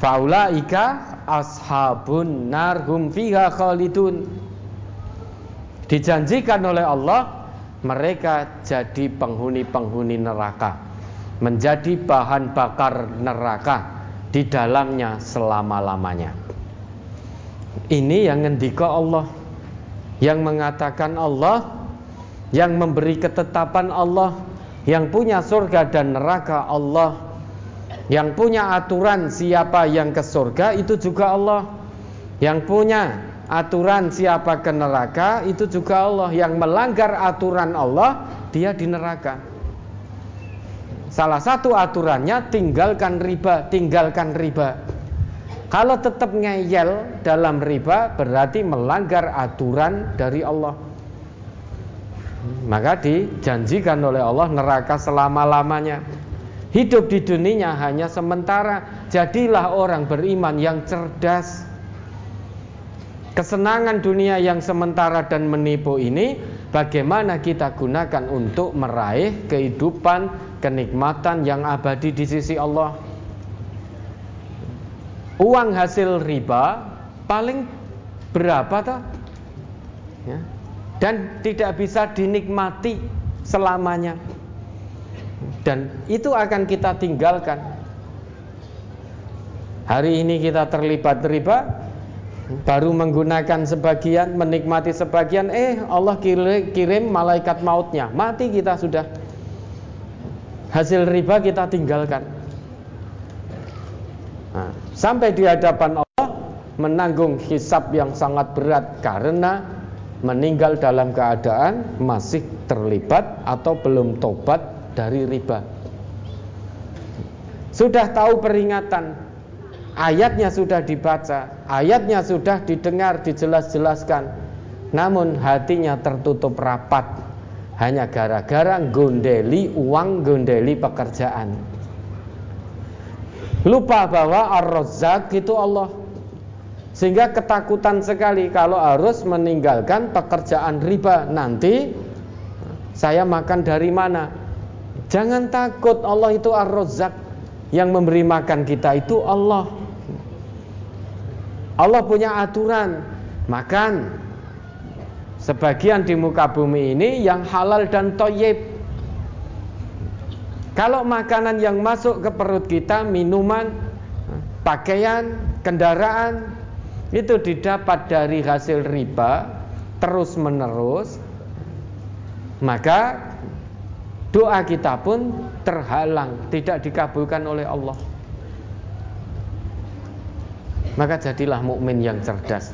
Faulaika ashabun narhum fiha khalidun. Dijanjikan oleh Allah mereka jadi penghuni-penghuni neraka menjadi bahan bakar neraka di dalamnya selama-lamanya ini yang ngendika Allah. Yang mengatakan Allah. Yang memberi ketetapan Allah. Yang punya surga dan neraka Allah. Yang punya aturan siapa yang ke surga itu juga Allah. Yang punya aturan siapa ke neraka itu juga Allah. Yang melanggar aturan Allah dia di neraka. Salah satu aturannya tinggalkan riba Tinggalkan riba Kalau tetap ngeyel dalam riba Berarti melanggar aturan dari Allah maka dijanjikan oleh Allah neraka selama-lamanya. Hidup di dunia hanya sementara. Jadilah orang beriman yang cerdas. Kesenangan dunia yang sementara dan menipu ini bagaimana kita gunakan untuk meraih kehidupan, kenikmatan yang abadi di sisi Allah. Uang hasil riba paling berapa tak? Ya, dan tidak bisa dinikmati selamanya. Dan itu akan kita tinggalkan. Hari ini kita terlibat riba, baru menggunakan sebagian, menikmati sebagian, eh Allah kirim, malaikat mautnya, mati kita sudah. Hasil riba kita tinggalkan. Sampai di hadapan Allah menanggung hisab yang sangat berat karena meninggal dalam keadaan masih terlibat atau belum tobat dari riba. Sudah tahu peringatan, ayatnya sudah dibaca, ayatnya sudah didengar, dijelas-jelaskan, namun hatinya tertutup rapat hanya gara-gara gondeli uang, gondeli pekerjaan. Lupa bahwa Ar-Razzaq itu Allah Sehingga ketakutan sekali kalau harus meninggalkan pekerjaan riba nanti saya makan dari mana? Jangan takut Allah itu Ar-Razzaq yang memberi makan kita itu Allah. Allah punya aturan makan sebagian di muka bumi ini yang halal dan toyib. Kalau makanan yang masuk ke perut kita, minuman, pakaian, kendaraan, itu didapat dari hasil riba terus menerus maka doa kita pun terhalang tidak dikabulkan oleh Allah. Maka jadilah mukmin yang cerdas.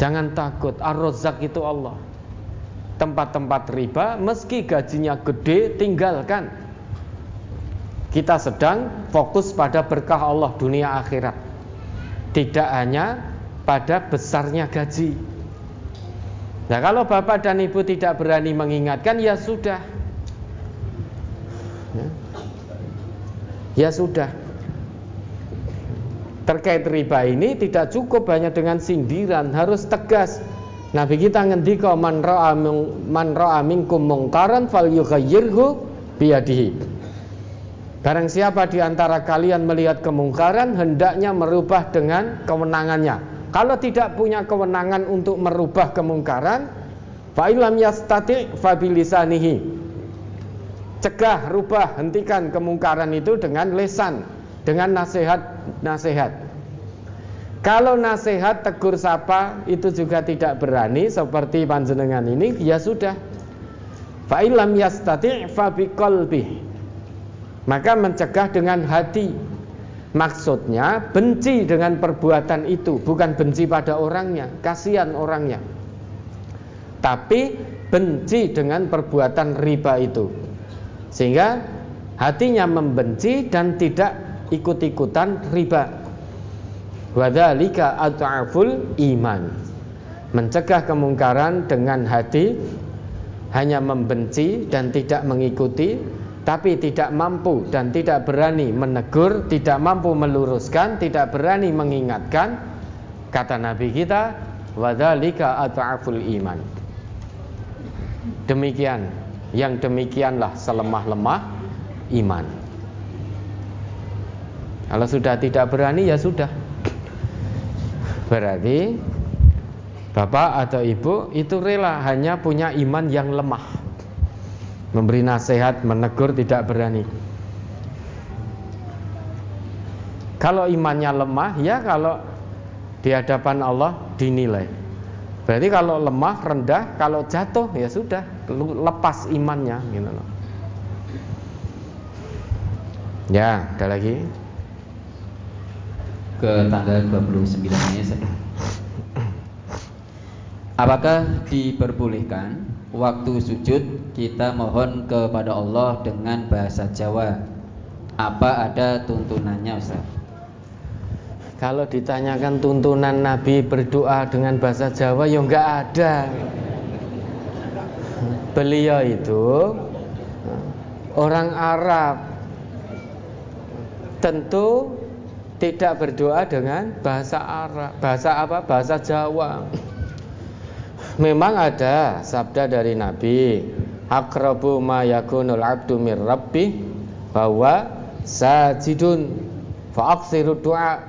Jangan takut ar-razzaq itu Allah. Tempat-tempat riba meski gajinya gede tinggalkan kita sedang fokus pada berkah Allah dunia akhirat tidak hanya pada besarnya gaji. Nah, kalau bapak dan ibu tidak berani mengingatkan, ya sudah, ya, ya sudah. Terkait riba ini tidak cukup hanya dengan sindiran, harus tegas. Nabi kita ngendika man ra'a man ra'a minkum mungkaran falyughayyirhu biyadihi. Barang siapa di antara kalian melihat kemungkaran hendaknya merubah dengan kewenangannya. Kalau tidak punya kewenangan untuk merubah kemungkaran, fa'ilam yastati fabilisanihi. Cegah, rubah, hentikan kemungkaran itu dengan lesan, dengan nasihat-nasihat. Kalau nasihat tegur sapa itu juga tidak berani seperti panjenengan ini, ya sudah. Fa'ilam yastati fabiqalbi. Maka mencegah dengan hati. Maksudnya benci dengan perbuatan itu Bukan benci pada orangnya Kasihan orangnya. Tapi benci dengan perbuatan riba itu. Sehingga hatinya membenci dan tidak ikut-ikutan riba. Wadhalika atu'aful iman. Mencegah kemungkaran dengan hati Hanya membenci dan tidak mengikuti tapi tidak mampu dan tidak berani menegur, tidak mampu meluruskan, tidak berani mengingatkan, kata Nabi kita, wadzalika at'aful iman. Demikian, yang demikianlah selemah-lemah iman. Kalau sudah tidak berani ya sudah. Berarti bapak atau ibu itu rela hanya punya iman yang lemah memberi nasihat, menegur tidak berani. Kalau imannya lemah, ya kalau di hadapan Allah dinilai. Berarti kalau lemah, rendah, kalau jatuh ya sudah lepas imannya gitu loh. Ya, ada lagi. Ke tanggal 29 ini Apakah diperbolehkan waktu sujud kita mohon kepada Allah dengan bahasa Jawa. Apa ada tuntunannya Ustaz? Kalau ditanyakan tuntunan Nabi berdoa dengan bahasa Jawa ya enggak ada. Beliau itu orang Arab. Tentu tidak berdoa dengan bahasa Arab. Bahasa apa? Bahasa Jawa memang ada sabda dari Nabi akrabu ma yakunul abdu mir bahwa sajidun fa'aksiru doa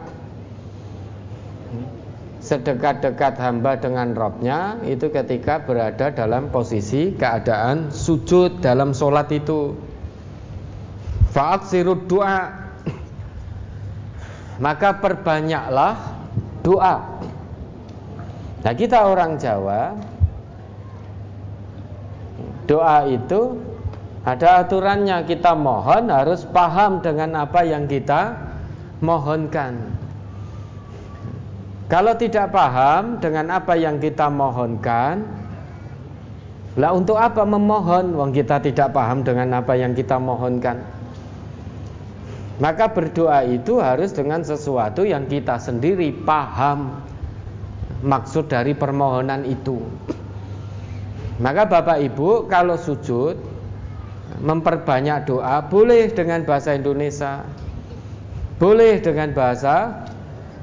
sedekat-dekat hamba dengan Robnya itu ketika berada dalam posisi keadaan sujud dalam sholat itu. Fa'aksiru doa maka perbanyaklah doa Nah kita orang Jawa Doa itu ada aturannya. Kita mohon harus paham dengan apa yang kita mohonkan. Kalau tidak paham dengan apa yang kita mohonkan Lah untuk apa memohon? Wong kita tidak paham dengan apa yang kita mohonkan. Maka berdoa itu harus dengan sesuatu yang kita sendiri paham maksud dari permohonan itu. Maka Bapak Ibu kalau sujud memperbanyak doa boleh dengan bahasa Indonesia, boleh dengan bahasa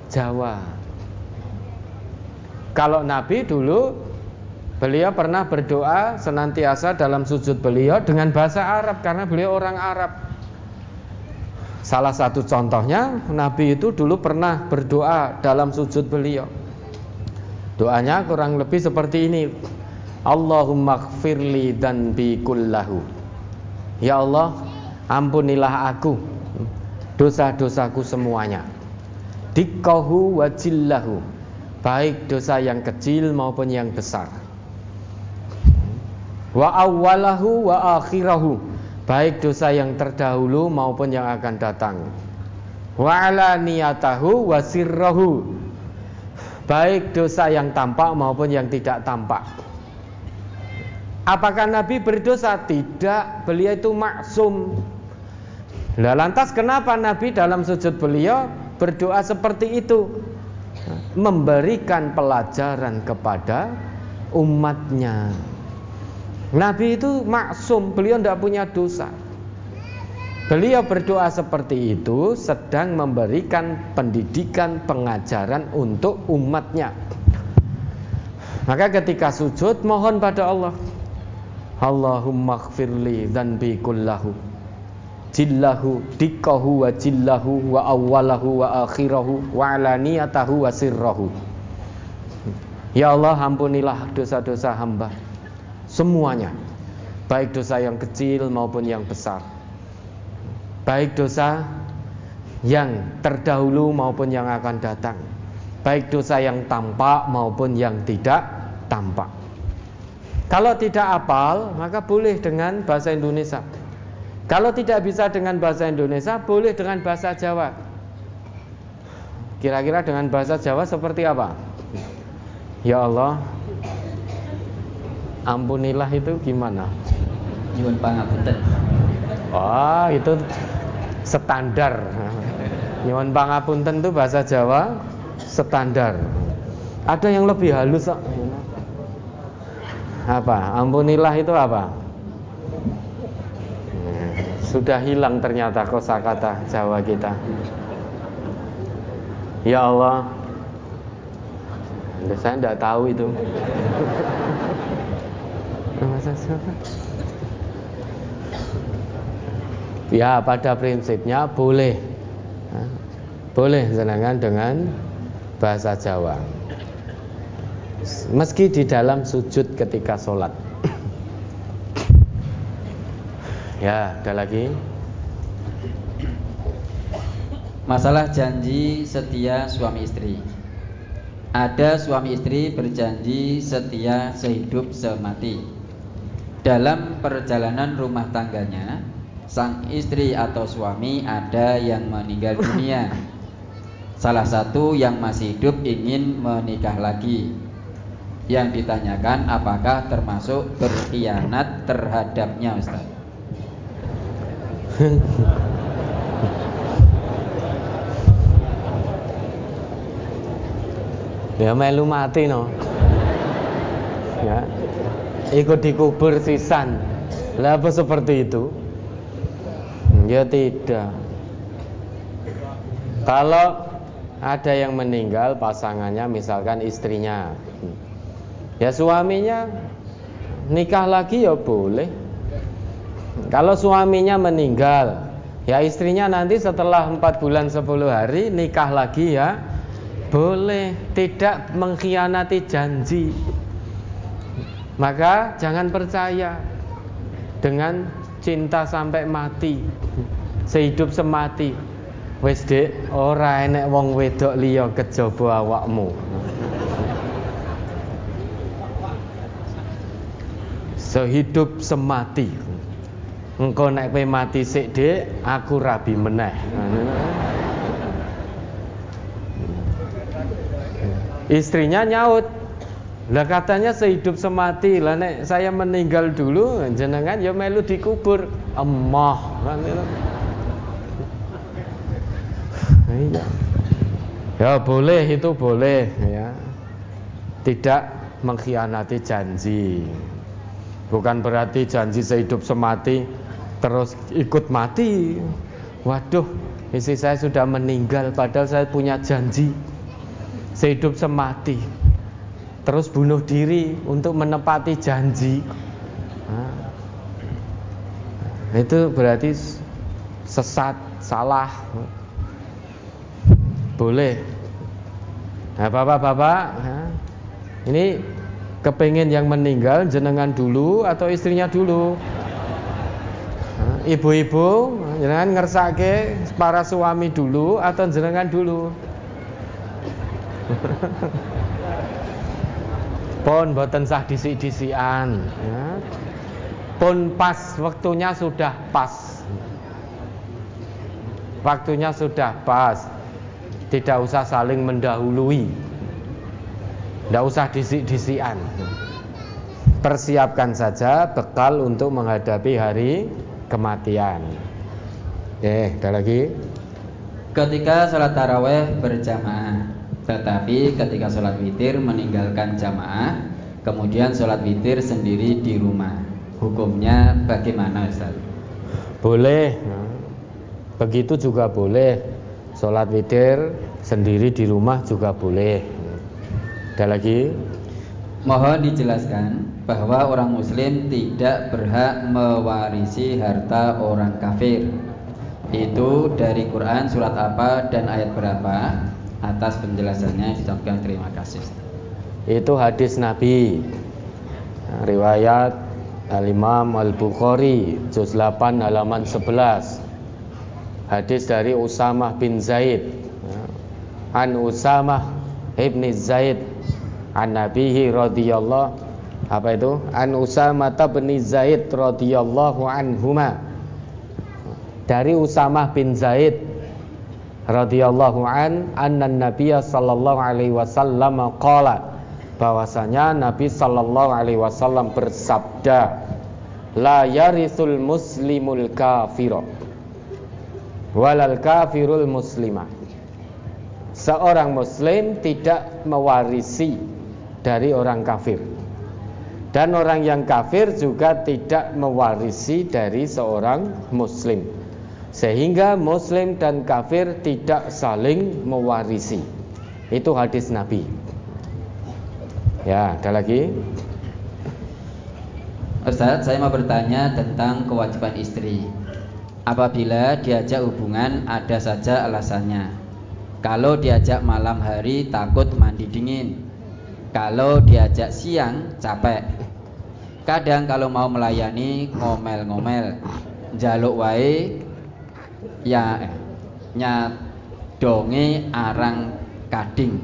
Jawa. Kalau Nabi dulu beliau pernah berdoa senantiasa dalam sujud beliau dengan bahasa Arab karena beliau orang Arab. Salah satu contohnya Nabi itu dulu pernah berdoa dalam sujud beliau. Doanya kurang lebih seperti ini. Allahumma gfirli dan bi kullahu. Ya Allah, ampunilah aku dosa-dosaku semuanya. Dikkahu wajillahu. Baik dosa yang kecil maupun yang besar. Wa awwalahu wa akhirahu. Baik dosa yang terdahulu maupun yang akan datang. Wa ala niyatahu wa sirrahu. Baik dosa yang tampak maupun yang tidak tampak. Apakah Nabi berdosa? Tidak, beliau itu maksum. Nah, lantas kenapa Nabi dalam sujud beliau berdoa seperti itu? Memberikan pelajaran kepada umatnya. Nabi itu maksum, beliau tidak punya dosa. Beliau berdoa seperti itu sedang memberikan pendidikan pengajaran untuk umatnya. Maka ketika sujud mohon pada Allah. Allahumma gfirli dhanbi kullahu. Jillahu dikkahu wa jillahu wa awwalahu wa akhirahu wa alaniyatahu wa sirrahu. Ya Allah ampunilah dosa-dosa hamba. Semuanya. Baik dosa yang kecil maupun yang besar Baik dosa yang terdahulu maupun yang akan datang Baik dosa yang tampak maupun yang tidak tampak kalau tidak apal, maka boleh dengan bahasa Indonesia. Kalau tidak bisa dengan bahasa Indonesia, boleh dengan bahasa Jawa. Kira-kira dengan bahasa Jawa seperti apa? Ya Allah, ampunilah itu gimana? Nyuwun pangapunten. Oh, itu standar. Nyuwun pangapunten itu bahasa Jawa standar. Ada yang lebih halus apa? Ampunilah itu apa? Sudah hilang ternyata kosakata Jawa kita. Ya Allah, saya tidak tahu itu. Ya pada prinsipnya boleh Boleh sedangkan dengan bahasa Jawa meski di dalam sujud ketika sholat. ya, ada lagi. Masalah janji setia suami istri. Ada suami istri berjanji setia sehidup semati. Dalam perjalanan rumah tangganya, sang istri atau suami ada yang meninggal dunia. Salah satu yang masih hidup ingin menikah lagi. Yang ditanyakan apakah termasuk berkhianat terhadapnya Ustaz? Ya melu mati no. Ya. Ikut dikubur sisan. Lah seperti itu ya tidak kalau ada yang meninggal pasangannya misalkan istrinya Ya suaminya nikah lagi ya boleh. Kalau suaminya meninggal, ya istrinya nanti setelah 4 bulan 10 hari nikah lagi ya boleh, tidak mengkhianati janji. Maka jangan percaya dengan cinta sampai mati, sehidup semati. Wis Dik, ora enek wong wedok liya kejaba awakmu. sehidup semati engkau naik pe mati sik dek aku rabi meneh istrinya nyaut lah katanya sehidup semati lah nek saya meninggal dulu jenengan ya melu dikubur emah kan itu iya. ya boleh itu boleh ya tidak mengkhianati janji Bukan berarti janji sehidup semati terus ikut mati. Waduh, istri saya sudah meninggal padahal saya punya janji sehidup semati. Terus bunuh diri untuk menepati janji. Nah, itu berarti sesat, salah. Boleh. Nah, bapak-bapak, ini kepengen yang meninggal jenengan dulu atau istrinya dulu? Ibu-ibu, jenengan ngersake para suami dulu atau jenengan dulu? pun boten sah disik-disikan. Ya. pun pas waktunya sudah pas. Waktunya sudah pas. Tidak usah saling mendahului. Tidak usah disik-disikan. Persiapkan saja bekal untuk menghadapi hari kematian. Eh ada lagi? Ketika sholat taraweh berjamaah tetapi ketika sholat witir meninggalkan jamaah Kemudian sholat witir sendiri di rumah. Hukumnya bagaimana Ustaz? Boleh. Begitu juga boleh. Sholat witir sendiri di rumah juga boleh. Ada lagi? Mohon dijelaskan bahwa orang muslim tidak berhak mewarisi harta orang kafir. Itu dari Quran surat apa dan ayat berapa atas penjelasannya disampaikan terima kasih. Itu hadis Nabi. Riwayat Al-Imam Al-Bukhari juz 8 halaman 11. Hadis dari Usamah bin Zaid. An Usamah ibni Zaid an Nabihi radhiyallahu apa itu? An Usamah bin Zaid radhiyallahu anhuma. Dari Usamah bin Zaid radhiyallahu an anna nabiyya sallallahu alaihi wasallam qala bahwasanya Nabi sallallahu alaihi wasallam bersabda la yarisul muslimul kafiro walal kafirul muslimah seorang muslim tidak mewarisi dari orang kafir. Dan orang yang kafir juga tidak mewarisi dari seorang muslim sehingga muslim dan kafir tidak saling mewarisi. Itu hadis Nabi. Ya, ada lagi? Ustaz, saya mau bertanya tentang kewajiban istri. Apabila diajak hubungan ada saja alasannya. Kalau diajak malam hari takut mandi dingin. Kalau diajak siang capek. Kadang kalau mau melayani ngomel-ngomel. Jaluk wae ya nyadonge arang kading.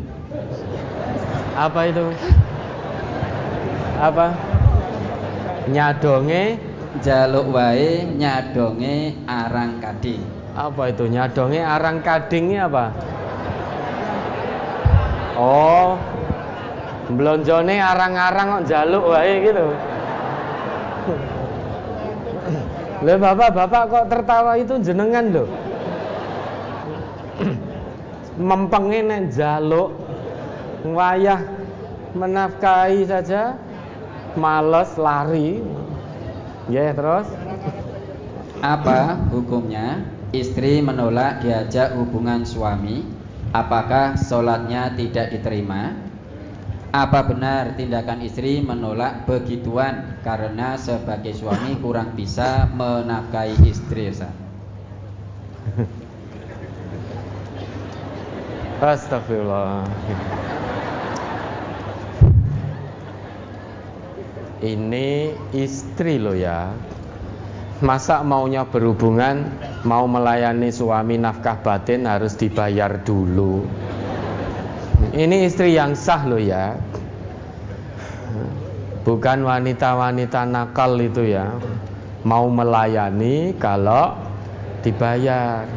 Apa itu? Apa? Nyadonge jaluk wae nyadonge arang kading. Apa itu nyadonge arang kadingnya apa? Oh, blonjone arang-arang kok jaluk wae gitu. Lah bapak-bapak kok tertawa itu jenengan loh. Mempengin jaluk wayah menafkahi saja males lari. Ya terus apa hukumnya istri menolak diajak hubungan suami apakah sholatnya tidak diterima apa benar tindakan istri menolak begituan karena sebagai suami kurang bisa menafkahi istri? Astagfirullah. Ini istri lo ya. Masa maunya berhubungan, mau melayani suami nafkah batin harus dibayar dulu. Ini istri yang sah loh ya. Bukan wanita-wanita nakal itu ya. Mau melayani kalau dibayar.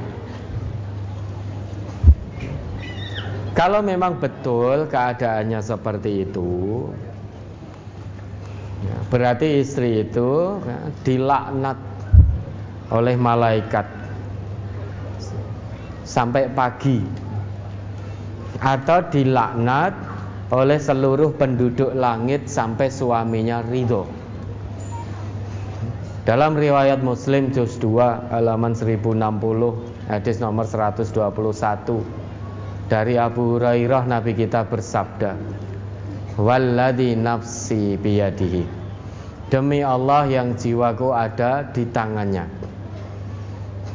Kalau memang betul keadaannya seperti itu, ya, berarti istri itu ya, dilaknat oleh malaikat sampai pagi atau dilaknat oleh seluruh penduduk langit sampai suaminya ridho. Dalam riwayat Muslim juz 2 halaman 1060 hadis nomor 121 dari Abu Hurairah Nabi kita bersabda walladhi nafsi biyadihi. Demi Allah yang jiwaku ada di tangannya.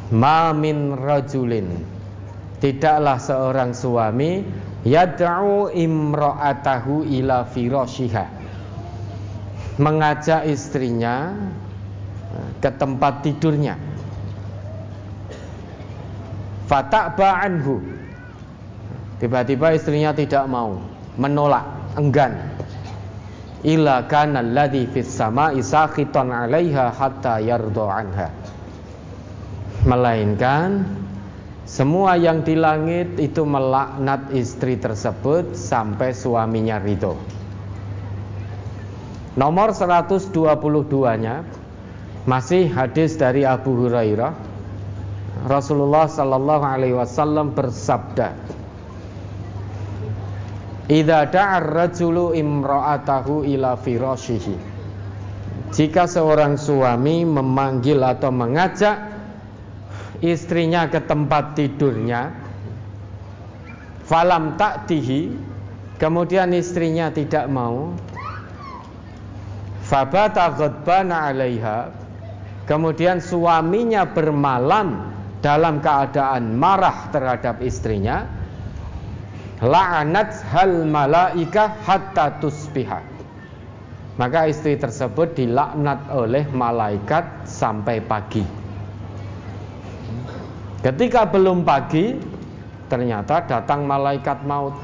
Ma min rajulin tidaklah seorang suami yad'u imra'atahu ila firashiha. Mengajak istrinya ke tempat tidurnya. Fata'ba anhu. Tiba-tiba istrinya tidak mau. Menolak enggan. Illa kana alladhi fis sama'i sakhitan 'alaiha hatta yarda anha. Melainkan semua yang di langit itu melaknat istri tersebut sampai suaminya ridho. Nomor 122-nya masih hadis dari Abu Hurairah. Rasulullah sallallahu alaihi wasallam bersabda, Idza da'ar rajulu imra'atahu ila firashihi. Jika seorang suami memanggil atau mengajak istrinya ke tempat tidurnya, falam taktihi, kemudian istrinya tidak mau, fabata ghadbana 'alaiha, kemudian suaminya bermalam dalam keadaan marah terhadap istrinya, la'anat hal malaika hatta tusbiha. Maka istri tersebut dilaknat oleh malaikat sampai pagi ketika belum pagi ternyata datang malaikat maut.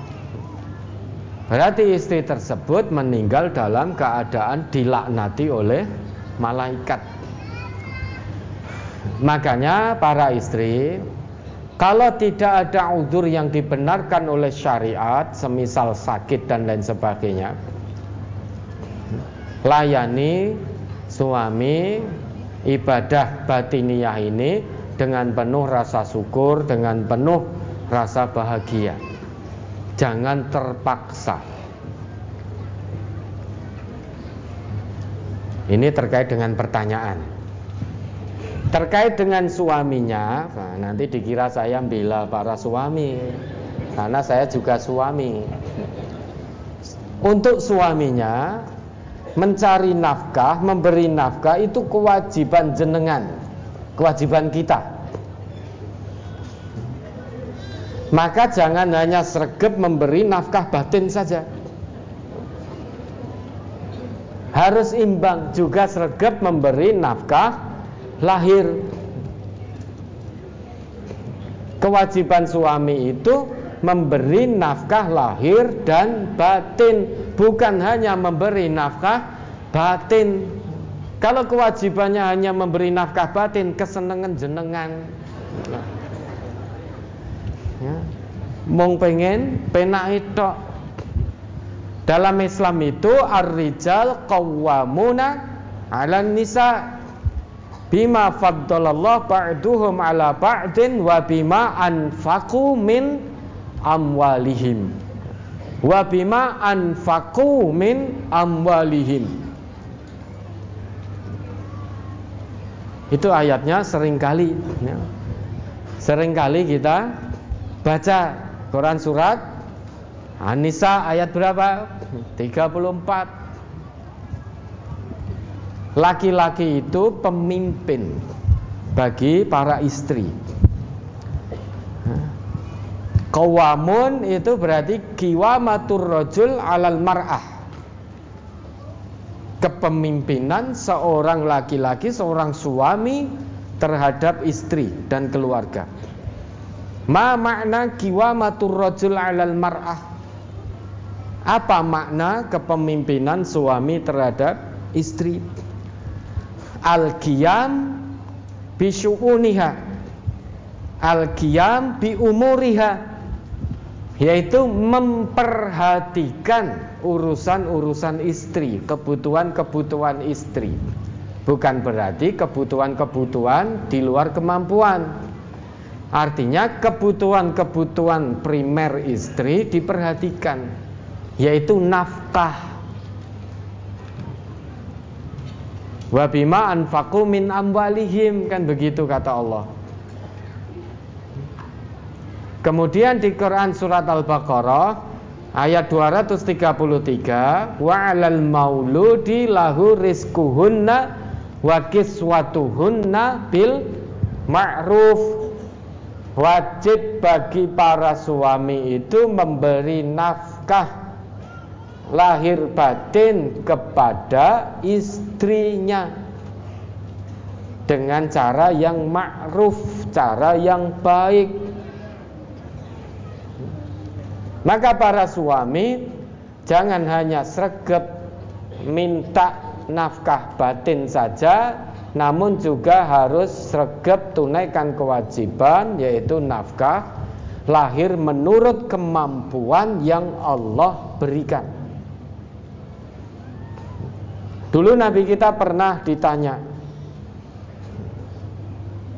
Berarti istri tersebut meninggal dalam keadaan dilaknati oleh malaikat. Makanya para istri kalau tidak ada udur yang dibenarkan oleh syariat, semisal sakit dan lain sebagainya, layani suami ibadah batiniah ini dengan penuh rasa syukur, dengan penuh rasa bahagia. Jangan terpaksa. Ini terkait dengan pertanyaan. Terkait dengan suaminya, nah nanti dikira saya bela para suami, karena saya juga suami. Untuk suaminya mencari nafkah, memberi nafkah itu kewajiban jenengan, kewajiban kita. Maka jangan hanya sergap memberi nafkah batin saja. Harus imbang juga sergap memberi nafkah lahir kewajiban suami itu memberi nafkah lahir dan batin bukan hanya memberi nafkah batin kalau kewajibannya hanya memberi nafkah batin kesenangan jenengan. Ya. mong pengen penak itu dalam Islam itu ar-rijal qawwamuna 'ala nisa. Bima faddalallah ba'duhum ala ba'din wa bima anfaqu min amwalihim. Wa bima anfaqu min amwalihim itu ayatnya sering kali ya. sering kali kita baca Quran surat An-Nisa ayat berapa? 34 Laki-laki itu pemimpin bagi para istri. Kawamun itu berarti kiwamatur rojul alal mar'ah Kepemimpinan seorang laki-laki, seorang suami terhadap istri dan keluarga. Ma makna kiwamatur rojul alal mar'ah. Apa makna kepemimpinan suami terhadap istri? Al-qiyam bisyu'uniha al-qiyam bi umuriha. Yaitu memperhatikan urusan-urusan istri, kebutuhan-kebutuhan istri. Bukan berarti kebutuhan-kebutuhan di luar kemampuan. Artinya kebutuhan-kebutuhan primer istri diperhatikan, yaitu nafkah, Wa bima anfaqu min amwalihim kan begitu kata Allah. Kemudian di Quran surat Al-Baqarah Ayat 233 wa 'alal mauludi lahu rizquhunna wa kiswatuhunna bil ma'ruf. Wajib bagi para suami itu memberi nafkah lahir batin kepada istrinya dengan cara yang ma'ruf, cara yang baik maka para suami jangan hanya sregep minta nafkah batin saja namun juga harus sregep tunaikan kewajiban yaitu nafkah lahir menurut kemampuan yang Allah berikan. Dulu Nabi kita pernah ditanya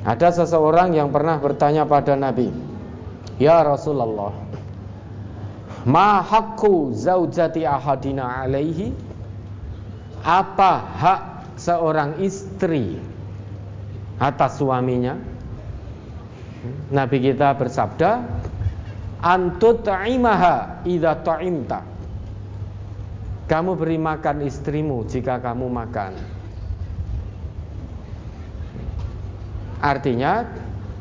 Ada seseorang yang pernah bertanya pada Nabi Ya Rasulullah Ma hakku zaujati ahadina alaihi? Apa hak seorang istri atas suaminya? Nabi kita bersabda Antut ta'imaha idha ta'imta. Kamu beri makan istrimu jika kamu makan. Artinya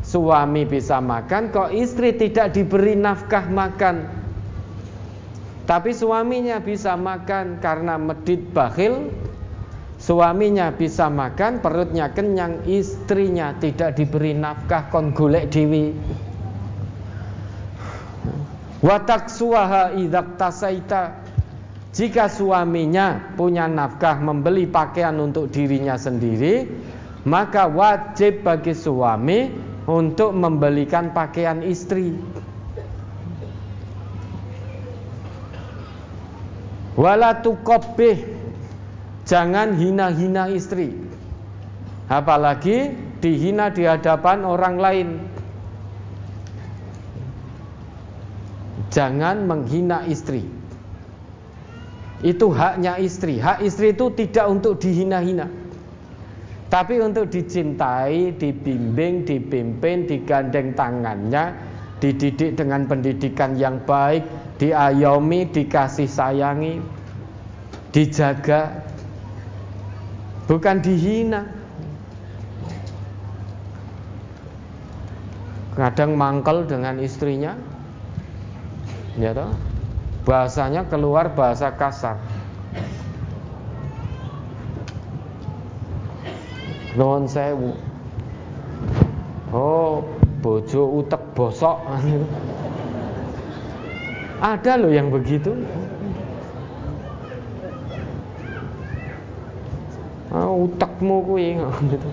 Suami bisa makan Kok istri tidak diberi nafkah makan tapi suaminya bisa makan karena medit bakhil. Suaminya bisa makan, perutnya kenyang Istrinya tidak diberi nafkah kon dewi. Watak suaha idak tasaita. Jika suaminya punya nafkah membeli pakaian untuk dirinya sendiri Maka wajib bagi suami untuk membelikan pakaian istri Wala tuqabbih. Jangan hina-hina istri. Apalagi dihina di hadapan orang lain. Jangan menghina istri. Itu haknya istri. Hak istri itu tidak untuk dihina-hina. Tapi untuk dicintai, dibimbing, dipimpin, digandeng tangannya Dididik dengan pendidikan yang baik diayomi, dikasih sayangi, dijaga, bukan dihina. Kadang mangkel dengan istrinya, ya toh, bahasanya keluar bahasa kasar. Non sewu. Oh, bojo utek bosok. Ada loh yang begitu. Ah, utakmu kuwi gitu.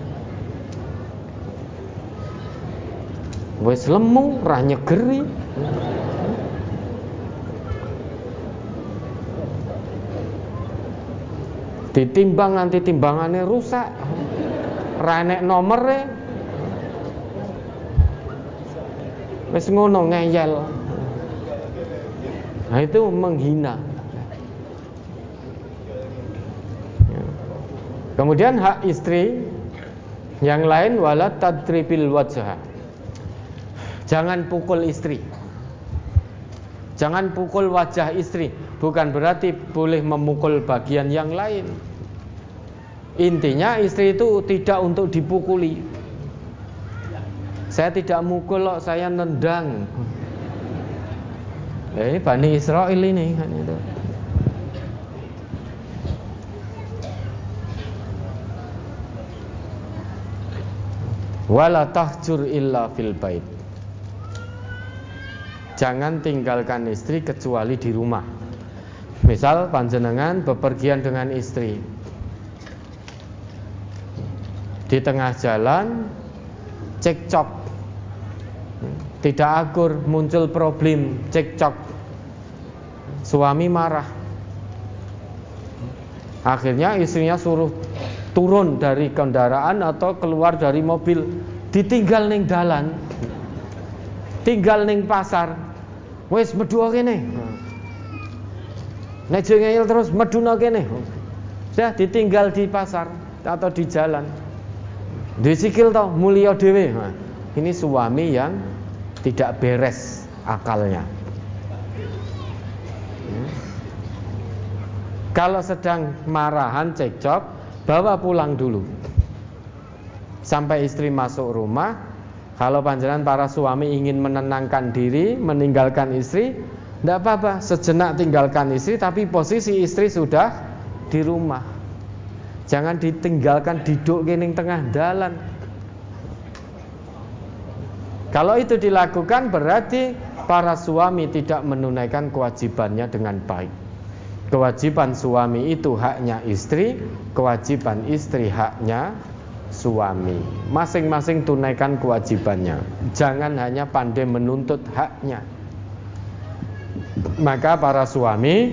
Wes lemu ra nyegeri. Ditimbang nanti timbangannya rusak. Ra enek nomere. Wes ngono ngeyel. Nah itu menghina. Kemudian hak istri yang lain wala tadribil wajah. Jangan pukul istri. Jangan pukul wajah istri. Bukan berarti boleh memukul bagian yang lain. Intinya istri itu tidak untuk dipukuli. Saya tidak mukul saya nendang. Eh, Bani Israel ini kan itu. Wala tahjur illa fil bait. Jangan tinggalkan istri kecuali di rumah. Misal panjenengan bepergian dengan istri. Di tengah jalan cekcok tidak akur muncul problem cekcok Suami marah. Akhirnya istrinya suruh turun dari kendaraan atau keluar dari mobil, ditinggal ning dalan. Tinggal ning pasar. Wes medhu kene. Nek ngeyel terus meduna kene. Sudah ditinggal di pasar atau di jalan. Disikil toh mulia dewe. Ini suami yang tidak beres akalnya. Kalau sedang marahan cekcok, bawa pulang dulu. Sampai istri masuk rumah, kalau panjenengan para suami ingin menenangkan diri, meninggalkan istri, tidak apa-apa, sejenak tinggalkan istri, tapi posisi istri sudah di rumah. Jangan ditinggalkan duduk kening tengah jalan. Kalau itu dilakukan berarti para suami tidak menunaikan kewajibannya dengan baik. Kewajiban suami itu haknya istri, kewajiban istri haknya suami. Masing-masing tunaikan kewajibannya. Jangan hanya pandai menuntut haknya. Maka para suami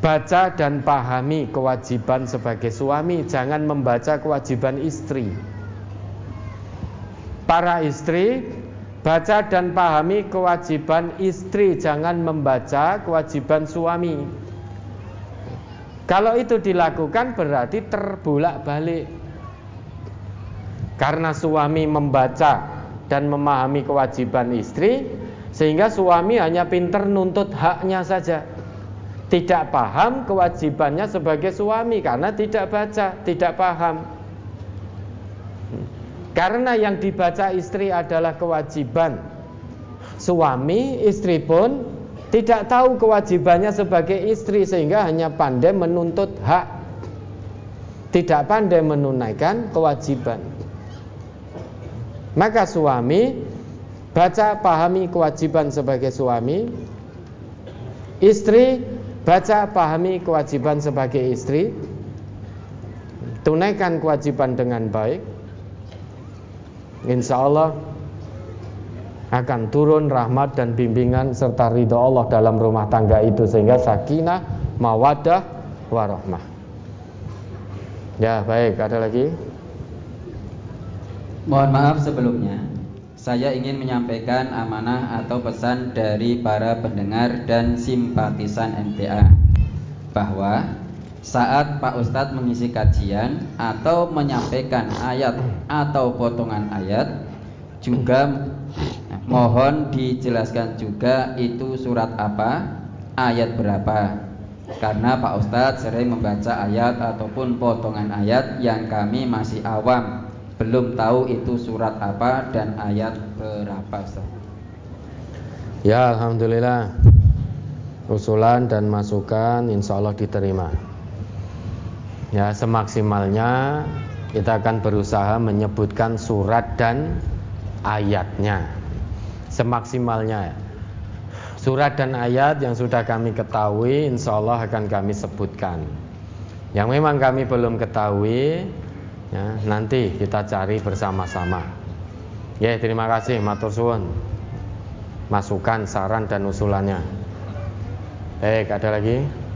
baca dan pahami kewajiban sebagai suami, jangan membaca kewajiban istri. Para istri Baca dan pahami kewajiban istri, jangan membaca kewajiban suami. Kalau itu dilakukan berarti terbolak-balik. Karena suami membaca dan memahami kewajiban istri, sehingga suami hanya pinter nuntut haknya saja. Tidak paham kewajibannya sebagai suami karena tidak baca, tidak paham. Karena yang dibaca istri adalah kewajiban suami, istri pun tidak tahu kewajibannya sebagai istri sehingga hanya pandai menuntut hak. Tidak pandai menunaikan kewajiban. Maka suami baca pahami kewajiban sebagai suami, istri baca pahami kewajiban sebagai istri, tunaikan kewajiban dengan baik insya Allah akan turun rahmat dan bimbingan serta ridho Allah dalam rumah tangga itu sehingga sakinah, mawadah, warahmah. Ya baik, ada lagi? Mohon maaf sebelumnya, saya ingin menyampaikan amanah atau pesan dari para pendengar dan simpatisan MTA bahwa saat Pak Ustadz mengisi kajian atau menyampaikan ayat atau potongan ayat juga mohon dijelaskan juga itu surat apa, ayat berapa. Karena Pak Ustadz sering membaca ayat ataupun potongan ayat yang kami masih awam, belum tahu itu surat apa dan ayat berapa. Ya Alhamdulillah Usulan dan masukan insya Allah diterima Ya, semaksimalnya kita akan berusaha menyebutkan surat dan ayatnya. Semaksimalnya surat dan ayat yang sudah kami ketahui insya Allah akan kami sebutkan. Yang memang kami belum ketahui ya, nanti kita cari bersama-sama. Ya, terima kasih matur suwun. Masukan, saran dan usulannya. Baik, ada lagi?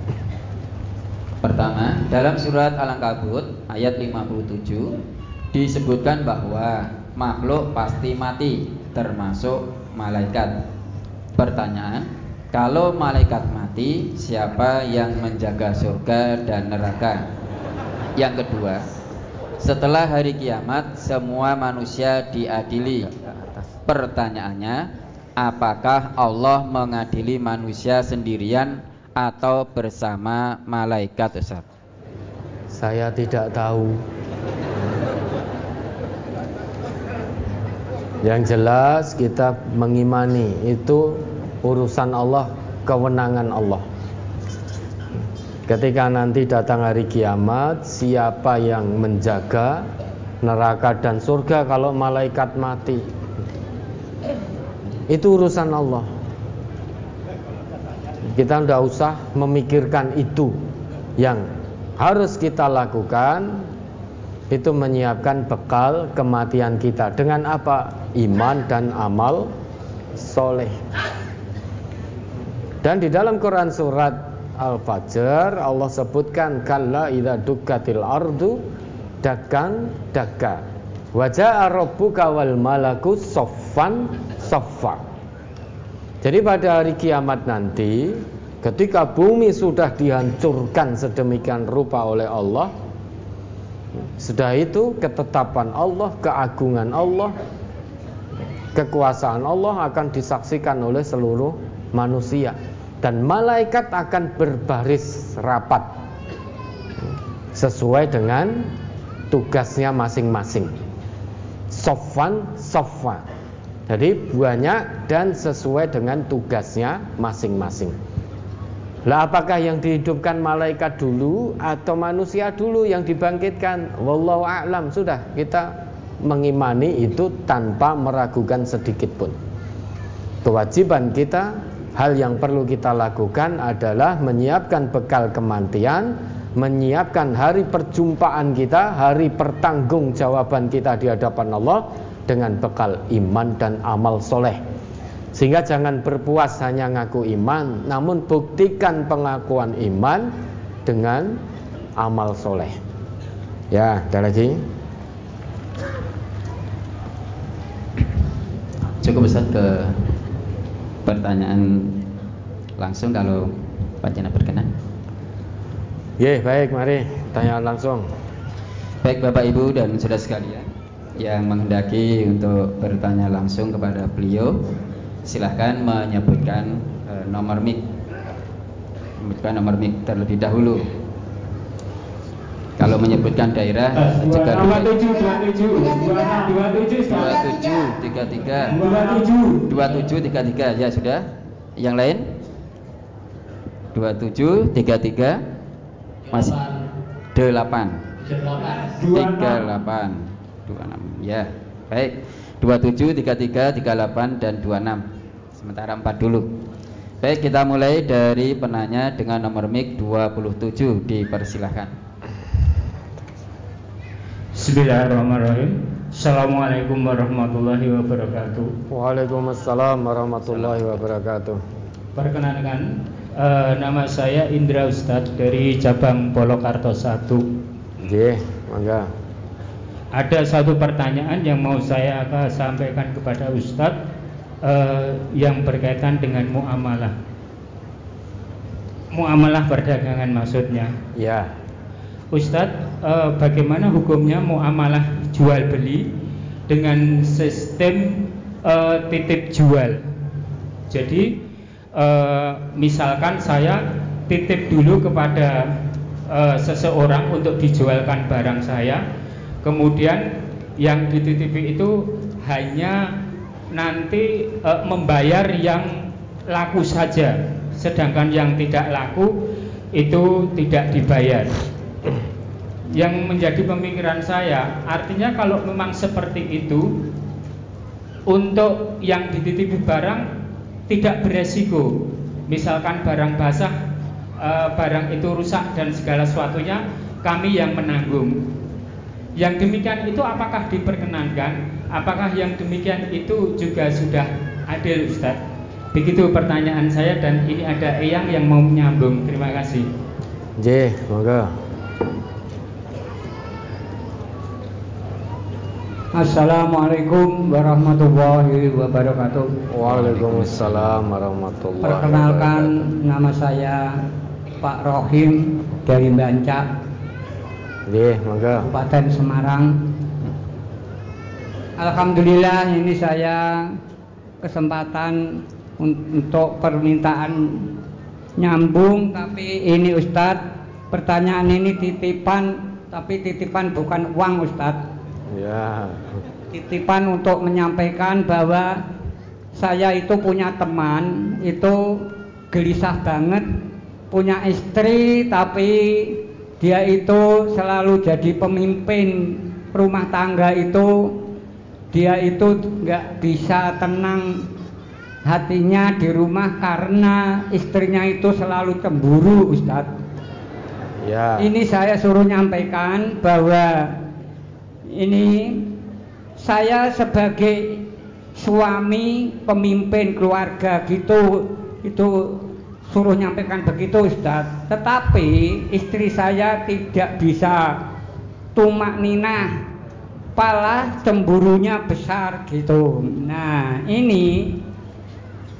Pertama, dalam surat Al-Ankabut ayat 57 disebutkan bahwa makhluk pasti mati termasuk malaikat. Pertanyaan, kalau malaikat mati, siapa yang menjaga surga dan neraka? Yang kedua, setelah hari kiamat semua manusia diadili. Pertanyaannya, apakah Allah mengadili manusia sendirian atau bersama malaikat Ustaz? Saya tidak tahu. Yang jelas kita mengimani itu urusan Allah, kewenangan Allah. Ketika nanti datang hari kiamat, siapa yang menjaga neraka dan surga kalau malaikat mati? Itu urusan Allah. Kita tidak usah memikirkan itu. Yang harus kita lakukan Itu menyiapkan bekal kematian kita. Dengan apa? Iman dan amal soleh. Dan di dalam Quran surat Al-Fajr Allah sebutkan Kalla idha dukkatil ardu Dakan daka Wajah rabbuka wal malaku soffan soffa jadi pada hari kiamat nanti Ketika bumi sudah dihancurkan sedemikian rupa oleh Allah Sudah itu ketetapan Allah, keagungan Allah Kekuasaan Allah akan disaksikan oleh seluruh manusia dan malaikat akan berbaris rapat sesuai dengan tugasnya masing-masing. Sofwan, sofwa. Jadi banyak dan sesuai dengan tugasnya masing-masing. Lah apakah yang dihidupkan malaikat dulu atau manusia dulu yang dibangkitkan? Wallahu a'lam. Sudah kita mengimani itu tanpa meragukan sedikit pun. Kewajiban kita, hal yang perlu kita lakukan adalah menyiapkan bekal kematian, menyiapkan hari perjumpaan kita, hari pertanggungjawaban kita di hadapan Allah dengan bekal iman dan amal soleh. Sehingga jangan berpuas hanya ngaku iman, namun buktikan pengakuan iman dengan amal soleh. Ya, ada lagi. Cukup besar ke pertanyaan langsung kalau Pak Jana berkenan. Ya, baik, mari tanya langsung. Baik Bapak Ibu dan saudara sekalian yang menghendaki untuk bertanya langsung kepada beliau silahkan menyebutkan e, nomor mic. Menyebutkan nomor mic terlebih dahulu. Kalau menyebutkan daerah juga dua tujuh. dua tujuh dua tujuh dua tujuh tiga tiga. Dua tujuh tiga tiga ya sudah. Yang lain? dua tujuh tiga tiga. Masih delapan. Tiga delapan. dua enam ya baik 27, 33, 38 dan 26. Sementara 4 dulu. Baik, kita mulai dari penanya dengan nomor mic 27 dipersilahkan. Bismillahirrahmanirrahim. Assalamualaikum warahmatullahi wabarakatuh. Waalaikumsalam warahmatullahi wabarakatuh. Perkenalkan, uh, nama saya Indra Ustadz dari cabang Polokarto 1. Nggih, mangga ada satu pertanyaan yang mau saya sampaikan kepada Ustadz eh, yang berkaitan dengan muamalah. Muamalah perdagangan maksudnya. Ya. Ustadz, eh, bagaimana hukumnya muamalah jual beli dengan sistem eh, titip jual? Jadi eh, misalkan saya titip dulu kepada eh, seseorang untuk dijualkan barang saya Kemudian yang dititipi itu hanya nanti e, membayar yang laku saja, sedangkan yang tidak laku itu tidak dibayar. Yang menjadi pemikiran saya, artinya kalau memang seperti itu, untuk yang dititipi barang tidak beresiko. Misalkan barang basah, e, barang itu rusak dan segala sesuatunya kami yang menanggung. Yang demikian itu apakah diperkenankan? Apakah yang demikian itu juga sudah adil Ustaz? Begitu pertanyaan saya dan ini ada Eyang yang mau menyambung. Terima kasih. J, semoga. Assalamualaikum warahmatullahi wabarakatuh. Waalaikumsalam warahmatullahi wabarakatuh. Perkenalkan nama saya Pak Rohim dari Bancak. Nggih, monggo. Kabupaten Semarang. Alhamdulillah ini saya kesempatan untuk permintaan nyambung tapi ini Ustadz pertanyaan ini titipan tapi titipan bukan uang Ustadz ya titipan untuk menyampaikan bahwa saya itu punya teman itu gelisah banget punya istri tapi dia itu selalu jadi pemimpin rumah tangga itu dia itu nggak bisa tenang hatinya di rumah karena istrinya itu selalu cemburu Ustadz ya. ini saya suruh nyampaikan bahwa ini saya sebagai suami pemimpin keluarga gitu itu suruh nyampaikan begitu Ustaz. Tetapi istri saya tidak bisa. Tumak nina pala cemburunya besar gitu. Nah ini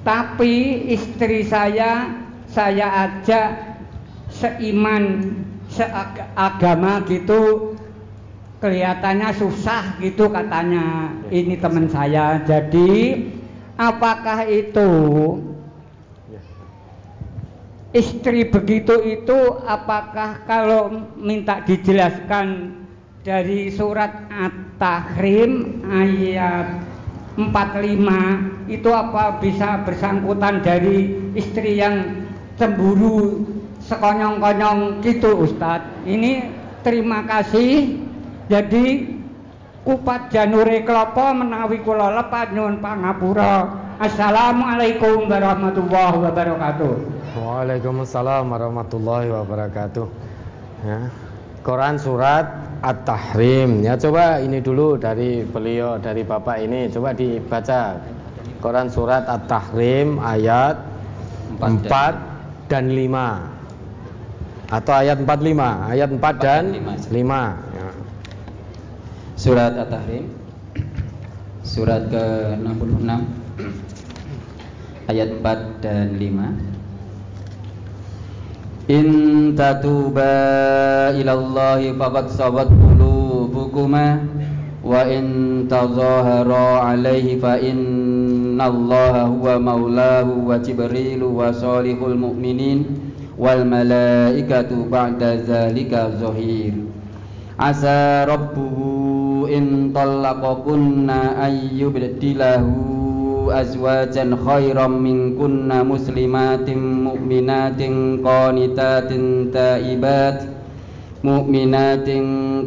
tapi istri saya saya ajak seiman seagama gitu kelihatannya susah gitu katanya. Ini teman saya. Jadi apakah itu istri begitu itu apakah kalau minta dijelaskan dari surat At-Tahrim ayat 45 itu apa bisa bersangkutan dari istri yang cemburu sekonyong-konyong gitu Ustadz? Ini terima kasih. Jadi kupat janure klopo menawi kula lepat nyuwun pangapura. Assalamualaikum warahmatullahi wabarakatuh Waalaikumsalam warahmatullahi wabarakatuh ya. Quran surat At-Tahrim. Ya coba ini dulu dari beliau dari Bapak ini coba dibaca. Quran surat At-Tahrim ayat 4, 4 dan 5. Atau ayat 45, ayat 4, 4 dan 5. 5. Ya. Surat At-Tahrim surat ke-66 ayat 4 dan 5. In tatuba ilallahi faqad sabat qulubukuma wa in tazahara alaihi fa innallaha huwa maulahu wa jibrilu wa salihul mu'minin wal malaikatu ba'da zalika asa rabbuhu in khairam minkunna muslimatin mu'minatin qanitatin taibat mu'minatin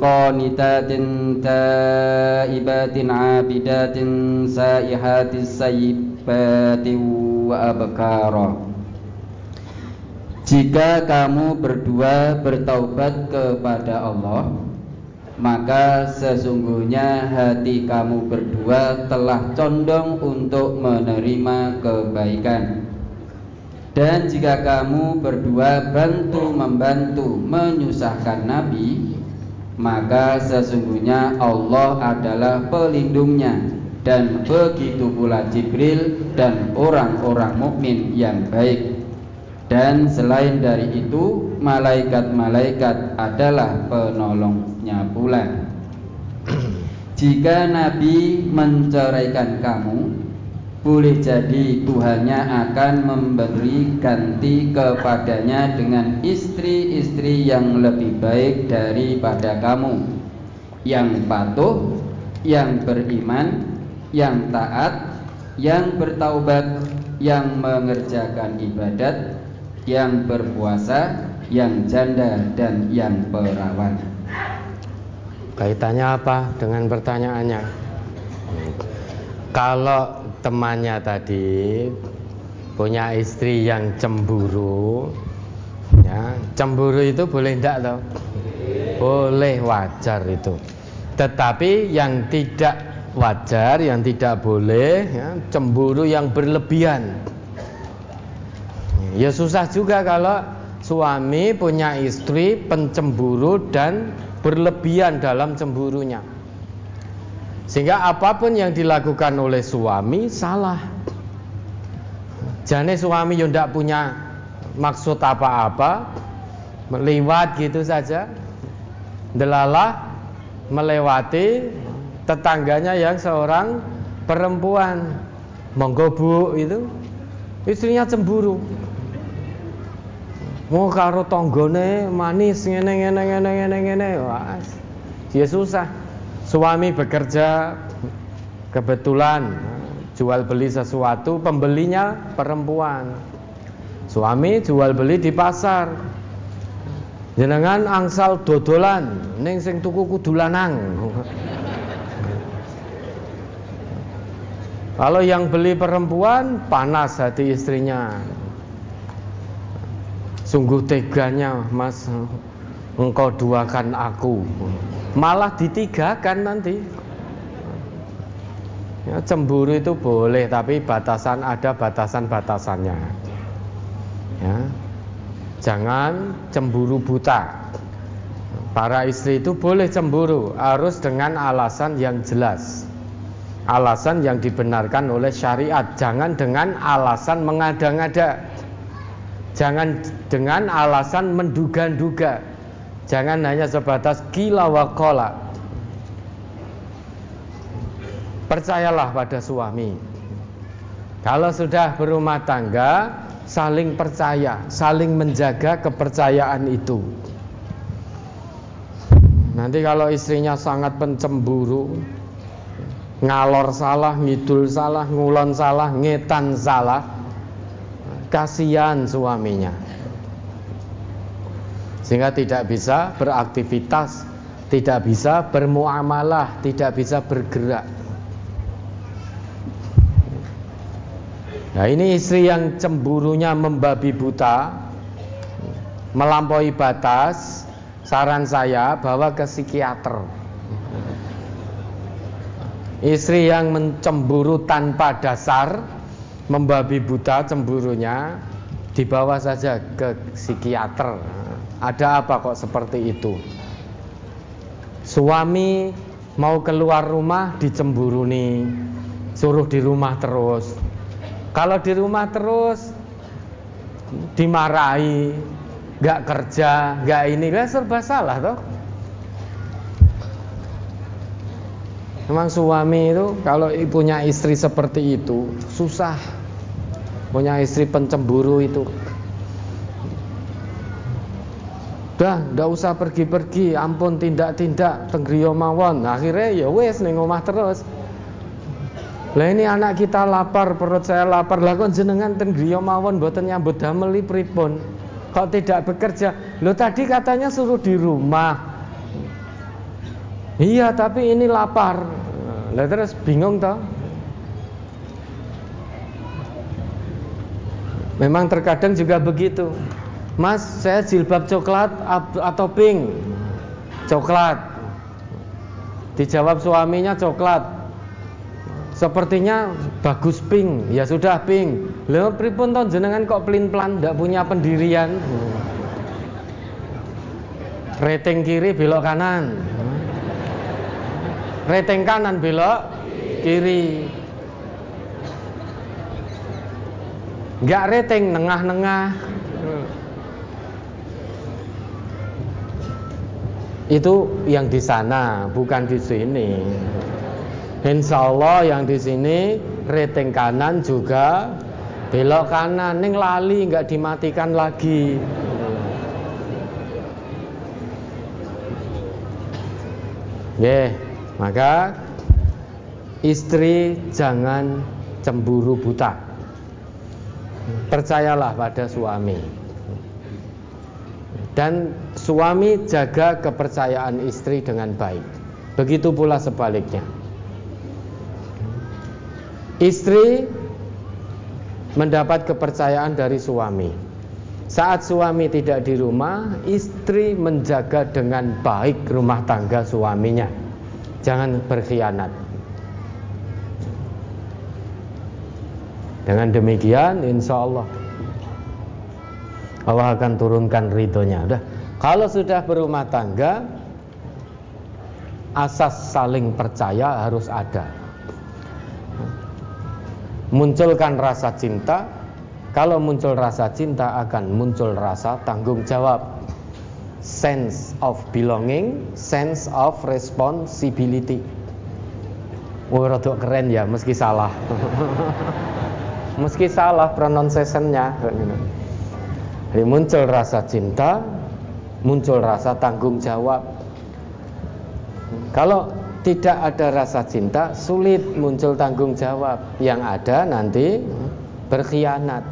qanitatin taibatin abidatin saihatis sayyibatin wa abkara. Jika kamu berdua bertaubat kepada Allah maka sesungguhnya hati kamu berdua telah condong untuk menerima kebaikan. Dan jika kamu berdua bantu membantu menyusahkan Nabi, maka sesungguhnya Allah adalah pelindungnya dan begitu pula Jibril dan orang-orang mukmin yang baik. Dan selain dari itu, malaikat-malaikat adalah penolongnya pula. Jika Nabi menceraikan kamu, boleh jadi Tuhannya akan memberi ganti kepadanya dengan istri-istri yang lebih baik daripada kamu, yang patuh, yang beriman, yang taat, yang bertaubat, yang mengerjakan ibadat, yang berpuasa, yang janda dan yang perawan. Kaitannya apa dengan pertanyaannya? Kalau temannya tadi punya istri yang cemburu, ya, cemburu itu boleh tidak toh? Boleh wajar itu. Tetapi yang tidak wajar, yang tidak boleh, ya, cemburu yang berlebihan. Ya susah juga kalau suami punya istri pencemburu dan berlebihan dalam cemburunya. Sehingga apa pun yang dilakukan oleh suami salah. Jane suami yang tidak punya maksud apa-apa, lewat gitu saja. Delalah melewati tetangganya yang seorang perempuan. Monggo Bu itu istrinya cemburu. Mau karo tonggone manis ngene ngene ngene ngene ngene. Wah dia susah. Suami bekerja kebetulan jual beli sesuatu pembelinya perempuan. Suami jual beli di pasar. Jenengan angsal dodolan ning sing tuku kudu lanang. Kalau yang beli perempuan panas hati istrinya Sungguh teganya mas Engkau duakan aku. Malah ditigakan nanti. Ya, Cemburu itu boleh Tapi batasan ada batasan-batasannya. Ya. Jangan cemburu buta. Para istri itu boleh cemburu Harus dengan alasan yang jelas. Alasan yang dibenarkan oleh syariat Jangan dengan alasan mengada-ngada Jangan dengan alasan menduga-duga. Jangan hanya sebatas kila wa kola. Percayalah pada suami. Kalau sudah berumah tangga, saling percaya, saling menjaga kepercayaan itu. Nanti kalau istrinya sangat pencemburu, ngalor salah, ngidul salah, ngulon salah, ngetan salah, kasihan suaminya. Sehingga tidak bisa beraktivitas, tidak bisa bermuamalah, tidak bisa bergerak. Nah ini istri yang cemburunya membabi buta Melampaui batas Saran saya bawa ke psikiater Istri yang mencemburu tanpa dasar Membabi buta cemburunya Dibawa saja ke psikiater. Ada apa kok seperti itu? Suami mau keluar rumah dicemburuni. Suruh di rumah terus. Kalau di rumah terus dimarahi, nggak kerja, nggak ini, kan serba salah toh. Memang suami itu kalau punya istri seperti itu susah. Punya istri pencemburu itu. Dah, ndak usah pergi-pergi, ampun tindak-tindak tenggriyo mawon. Akhirnya ya wes ning omah terus. Lah ini anak kita lapar, perut saya lapar. Lah kok jenengan ten griya mawon mboten nyambut damel pripun? Kok tidak bekerja? Lo tadi katanya suruh di rumah. Iya, tapi ini lapar. Lah terus bingung toh? Memang terkadang juga begitu. Mas, saya jilbab coklat atau pink? Coklat. Dijawab suaminya coklat. Sepertinya bagus pink, ya sudah pink. Lha pripun to jenengan kok pelin-pelan ndak punya pendirian? Rating kiri belok kanan. Rating kanan belok kiri. Enggak rating nengah-nengah. Itu yang di sana, bukan di sini. Insya Allah yang di sini rating kanan juga belok kanan, neng lali nggak dimatikan lagi. Ya, maka istri jangan cemburu buta. Percayalah pada suami. Dan suami jaga kepercayaan istri dengan baik. Begitu pula sebaliknya. Istri mendapat kepercayaan dari suami. Saat suami tidak di rumah, istri menjaga dengan baik rumah tangga suaminya. Jangan berkhianat. Dengan demikian, insya Allah Allah akan turunkan ridhonya. Udah, kalau sudah berumah tangga, asas saling percaya harus ada. Munculkan rasa cinta. Kalau muncul rasa cinta akan muncul rasa tanggung jawab. Sense of belonging sense of responsibility. Wah, oh, keren ya, meski salah. meski salah pronunciation-nya. Jadi muncul rasa cinta, muncul rasa tanggung jawab. Kalau tidak ada rasa cinta, sulit muncul tanggung jawab. Yang ada nanti berkhianat.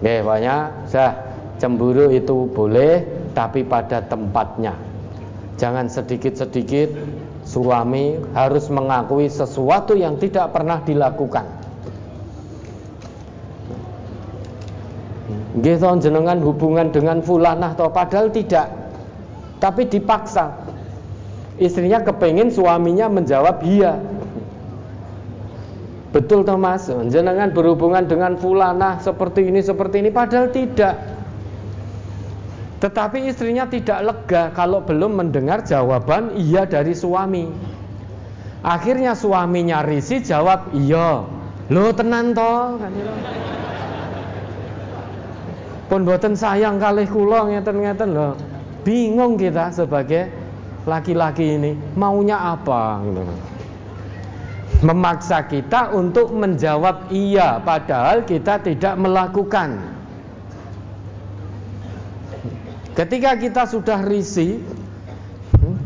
Oke, banyak sah cemburu itu boleh, tapi pada tempatnya. Jangan sedikit-sedikit suami harus mengakui sesuatu yang tidak pernah dilakukan. Gitu jenengan hubungan dengan fulanah atau padahal tidak. Tapi dipaksa. Istrinya kepingin suaminya menjawab iya. Betul Thomas jenengan berhubungan dengan fulana seperti ini seperti ini padahal tidak tetapi istrinya tidak lega kalau belum mendengar jawaban iya dari suami akhirnya suaminya risi jawab iya lo tenan kan pun buatan sayang kali kulong ngeten-ngeten loh bingung kita sebagai laki-laki ini maunya apa gitu. memaksa kita untuk menjawab iya padahal kita tidak melakukan. Ketika kita sudah risih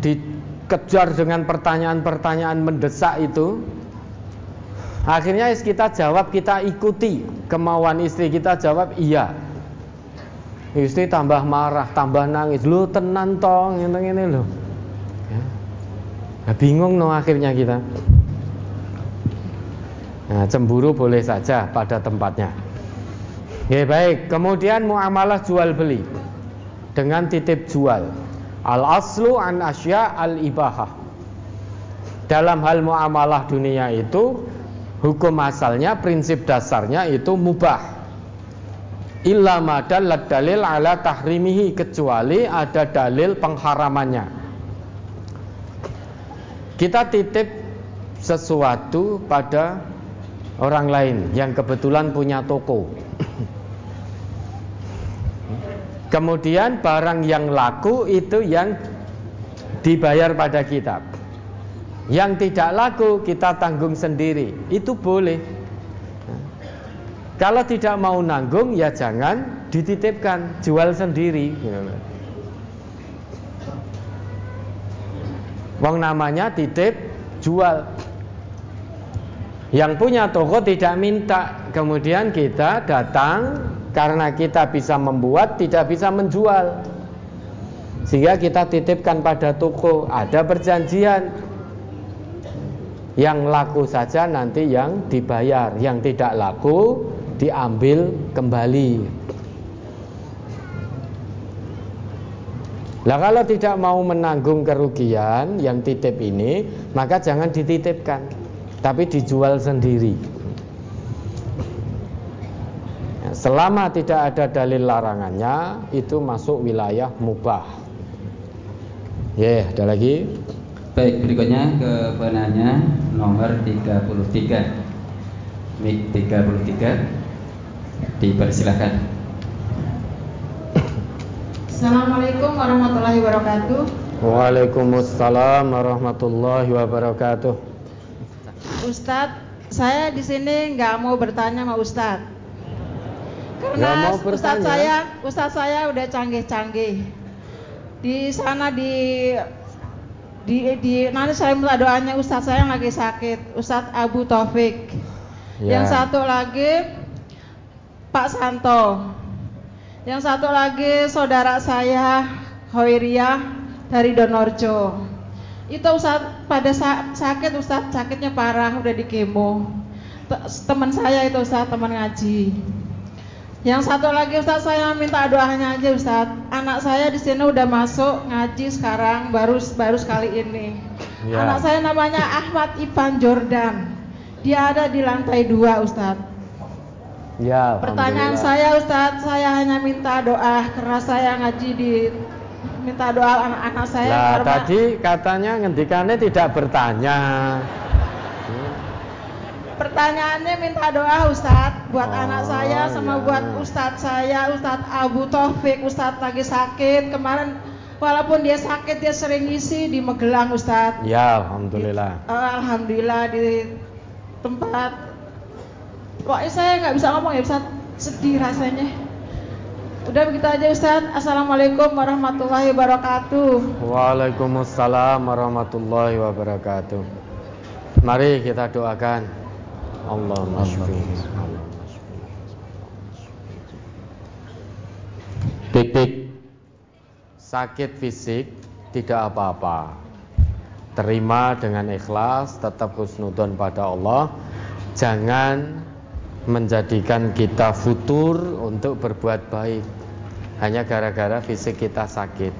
dikejar dengan pertanyaan-pertanyaan mendesak itu, akhirnya kita jawab kita ikuti kemauan istri kita jawab iya. Istri tambah marah, tambah nangis, lu tenan tong, ini ini lo. Ya. Nah, bingung no akhirnya kita. Nah, cemburu boleh saja pada tempatnya. Ya baik, kemudian muamalah jual beli dengan titip jual. Al aslu an asya al ibahah. Dalam hal muamalah dunia itu hukum asalnya, prinsip dasarnya itu mubah. Illa madallat dalil ala tahrimihi kecuali ada dalil pengharamannya. Kita titip sesuatu pada orang lain yang kebetulan punya toko. Kemudian barang yang laku itu yang dibayar pada kita. Yang tidak laku kita tanggung sendiri. Itu boleh. Kalau tidak mau nanggung ya jangan dititipkan, jual sendiri. Wong namanya titip jual. Yang punya toko tidak minta, kemudian kita datang karena kita bisa membuat, tidak bisa menjual. Sehingga kita titipkan pada toko, ada perjanjian. Yang laku saja nanti yang dibayar, yang tidak laku diambil kembali. Lah kalau tidak mau menanggung kerugian yang titip ini, maka jangan dititipkan tapi dijual sendiri. Ya, selama tidak ada dalil larangannya, itu masuk wilayah mubah. Ya, yeah, ada lagi? Baik, berikutnya ke penanya nomor 33. Mik 33. Dipersilahkan. Assalamualaikum warahmatullahi wabarakatuh. Waalaikumsalam warahmatullahi wabarakatuh. Ustadz, saya di sini nggak mau bertanya sama Ustadz. Karena Ustadz saya, Ustadz saya udah canggih-canggih. Di sana di di, di nanti saya minta doanya Ustadz saya yang lagi sakit, Ustadz Abu Taufik. Ya. Yang satu lagi Pak Santo. Yang satu lagi saudara saya Hoiriah dari Donorjo itu Ustaz pada saat sakit Ustaz sakitnya parah udah di kemo teman saya itu Ustaz teman ngaji yang satu lagi Ustaz saya minta doanya aja Ustaz anak saya di sini udah masuk ngaji sekarang baru baru sekali ini ya. anak saya namanya Ahmad Ivan Jordan dia ada di lantai dua Ustaz Ya, Pertanyaan saya Ustadz, saya hanya minta doa karena saya ngaji di minta doa anak-anak saya. Nah, tadi katanya ngendikannya tidak bertanya. Pertanyaannya minta doa Ustadz buat oh, anak saya sama ya. buat Ustadz saya, Ustadz Abu Taufik, Ustadz lagi sakit kemarin walaupun dia sakit dia sering isi di Magelang Ustadz. Ya, alhamdulillah. Di, uh, alhamdulillah di tempat. Kok saya nggak bisa ngomong ya Ustadz, sedih rasanya. Udah begitu aja Ustaz. Assalamualaikum warahmatullahi wabarakatuh. Waalaikumsalam warahmatullahi wabarakatuh. Mari kita doakan. Allahumma syufi. Titik sakit fisik tidak apa-apa. Terima dengan ikhlas, tetap husnudon pada Allah. Jangan menjadikan kita futur untuk berbuat baik hanya gara-gara fisik kita sakit.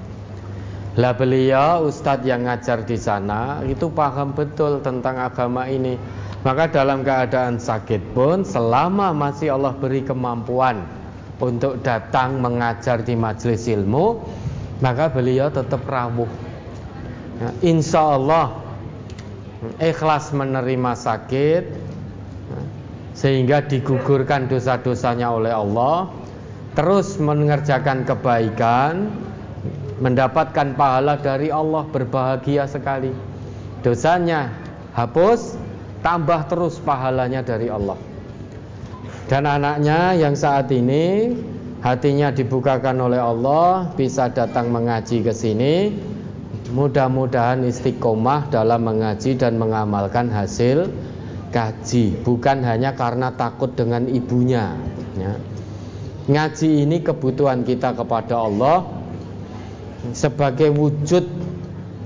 Lah beliau ustadz yang ngajar di sana itu paham betul tentang agama ini. Maka dalam keadaan sakit pun selama masih Allah beri kemampuan untuk datang mengajar di majelis ilmu, maka beliau tetap rawuh. Nah, insya Allah ikhlas menerima sakit, sehingga digugurkan dosa-dosanya oleh Allah terus mengerjakan kebaikan mendapatkan pahala dari Allah berbahagia sekali dosanya hapus tambah terus pahalanya dari Allah. Dan anaknya yang saat ini hatinya dibukakan oleh Allah bisa datang mengaji ke sini. Mudah-mudahan istiqomah dalam mengaji dan mengamalkan hasil kaji, bukan hanya karena takut dengan ibunya. Ya. Ngaji ini kebutuhan kita kepada Allah sebagai wujud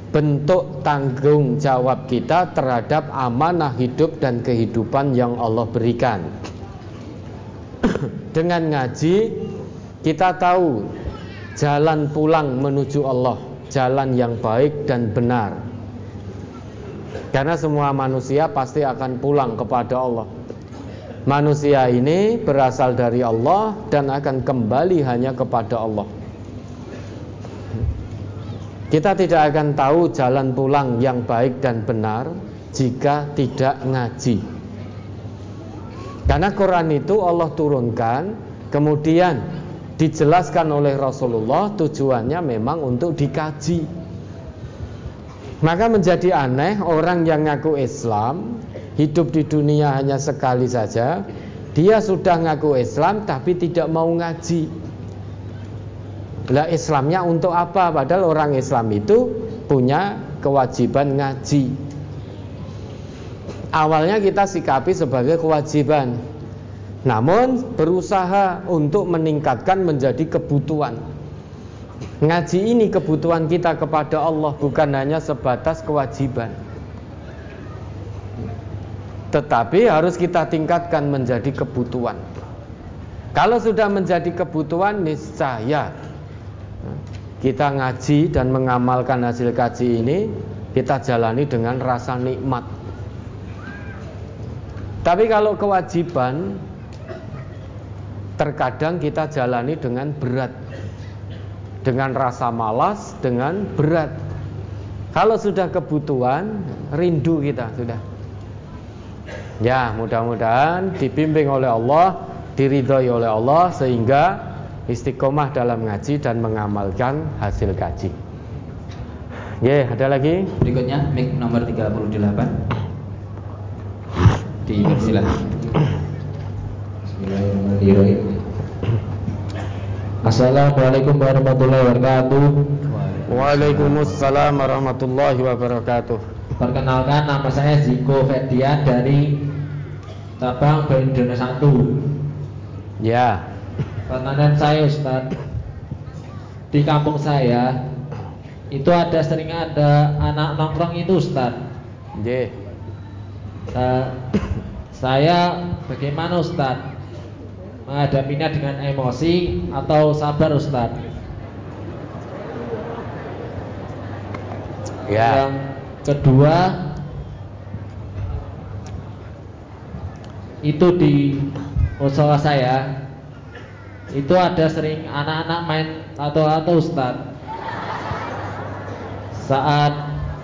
bentuk tanggung jawab kita terhadap amanah hidup dan kehidupan yang Allah berikan. Dengan ngaji kita tahu jalan pulang menuju Allah, jalan yang baik dan benar. Karena semua manusia pasti akan pulang kepada Allah. Manusia ini berasal dari Allah dan akan kembali hanya kepada Allah. Kita tidak akan tahu jalan pulang yang baik dan benar jika tidak ngaji. Karena Quran itu Allah turunkan, kemudian dijelaskan oleh Rasulullah tujuannya memang untuk dikaji. Maka menjadi aneh orang yang ngaku Islam hidup di dunia hanya sekali saja, dia sudah ngaku Islam tapi tidak mau ngaji. Lah Islamnya untuk apa? Padahal orang Islam itu punya kewajiban ngaji. Awalnya kita sikapi sebagai kewajiban. Namun berusaha untuk meningkatkan menjadi kebutuhan. Ngaji ini kebutuhan kita kepada Allah bukan hanya sebatas kewajiban tetapi harus kita tingkatkan menjadi kebutuhan. Kalau sudah menjadi kebutuhan, niscaya kita ngaji dan mengamalkan hasil kaji ini, kita jalani dengan rasa nikmat. Tapi kalau kewajiban, terkadang kita jalani dengan berat, dengan rasa malas, dengan berat. Kalau sudah kebutuhan, rindu kita sudah. Ya, mudah-mudahan dibimbing oleh Allah, diridhoi oleh Allah sehingga istiqomah dalam ngaji dan mengamalkan hasil kaji. Ya, ada lagi? Berikutnya mic nomor 38. Dipersilakan. Bismillahirrahmanirrahim. Assalamualaikum warahmatullahi wabarakatuh. Waalaikumsalam warahmatullahi wabarakatuh. Perkenalkan nama saya Ziko Ferdian dari cabang Bendona 1. Ya. Pertanyaan saya Ustaz. Di kampung saya itu ada sering ada anak nongkrong itu Ustaz. J. Uh, saya bagaimana Ustaz? Menghadapinya dengan emosi atau sabar Ustaz? Ya. Yang kedua itu di musola saya itu ada sering anak-anak main lato-lato Ustaz saat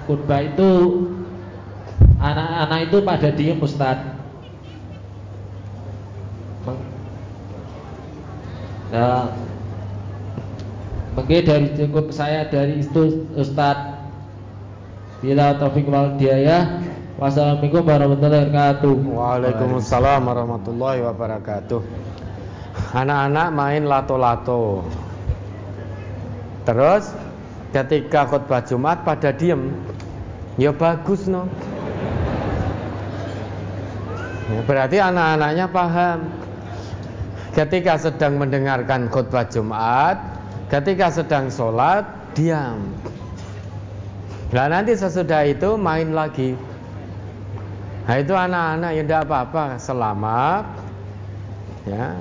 khutbah itu anak-anak itu pada diem Ustaz nah, mungkin dari cukup saya dari itu Ustaz Bila taufik wal hidayah. Wassalamualaikum warahmatullahi wabarakatuh. Waalaikumsalam warahmatullahi wabarakatuh. Anak-anak main lato-lato. Terus ketika khutbah Jumat pada diem. Ya bagus no. Ya, berarti anak-anaknya paham. Ketika sedang mendengarkan khutbah Jumat, ketika sedang sholat, diam. Nah nanti sesudah itu main lagi. Nah itu anak-anak yang tidak apa-apa selama ya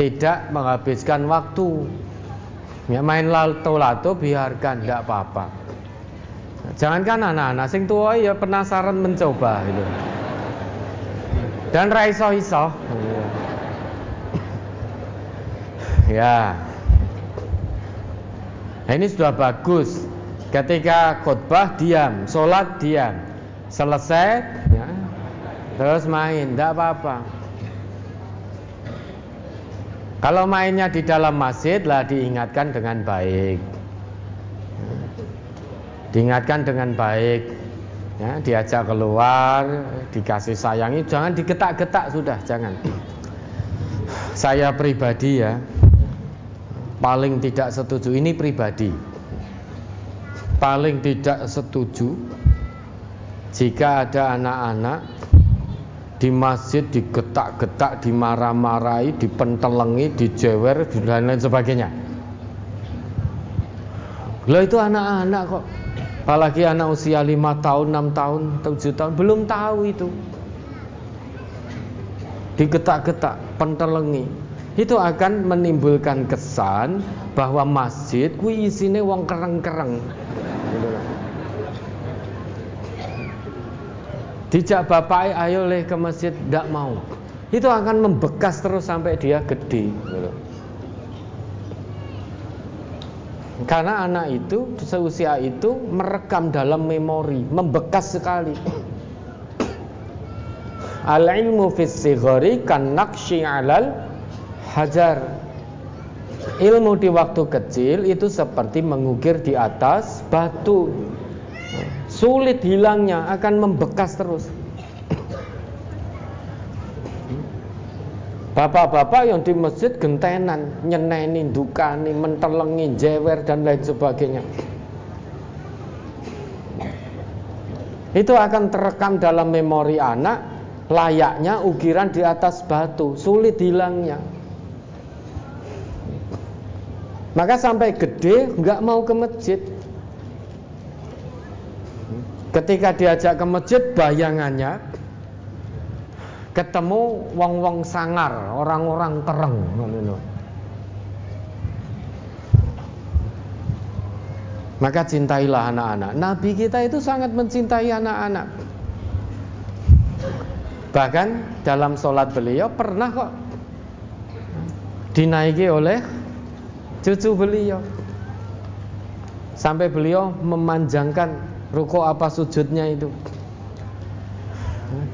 tidak menghabiskan waktu. Ya main lato-lato biarkan tidak apa-apa. Jangankan anak-anak sing tua ya penasaran mencoba itu. Dan raiso iso. Ya. Nah, ini sudah bagus. Ketika khutbah diam, sholat diam, selesai, ya, terus main, tidak apa-apa. Kalau mainnya di dalam masjid lah diingatkan dengan baik. Diingatkan dengan baik. ya, diajak keluar, dikasih sayangi, jangan digetak-getak sudah, jangan. Saya pribadi ya, paling tidak setuju ini pribadi. Paling tidak setuju jika ada anak-anak di masjid digetak-getak, dimarah-marahi, dipentelengi, dijewer dan lain sebagainya. Lah itu anak-anak kok. Apalagi anak usia 5 tahun, 6 tahun, 7 tahun Belum tahu itu. Digetak-getak, pentelengi. Itu akan menimbulkan kesan Bahwa masjid Kui isine wong kereng-kereng Dijak bapak ayo leh ke masjid Tidak mau Itu akan membekas terus sampai dia gede gitu. Karena anak itu seusia itu merekam dalam memori, membekas sekali. Al ilmu fis sighari kan naqshi alal hajar. Ilmu di waktu kecil itu seperti mengukir di atas batu. Sulit hilangnya, akan membekas terus. Bapak-bapak yang di masjid gentenan, nyeneni, dukani, mentelengi, jewer dan lain sebagainya. Itu akan terekam dalam memori anak layaknya ukiran di atas batu, sulit hilangnya. Maka sampai gede nggak mau ke masjid. Ketika diajak ke masjid bayangannya ketemu wong-wong sangar, orang-orang tereng Maka cintailah anak-anak. Nabi kita itu sangat mencintai anak-anak. Bahkan dalam sholat beliau pernah kok dinaiki oleh cucu beliau. Sampai beliau memanjangkan ruko apa sujudnya itu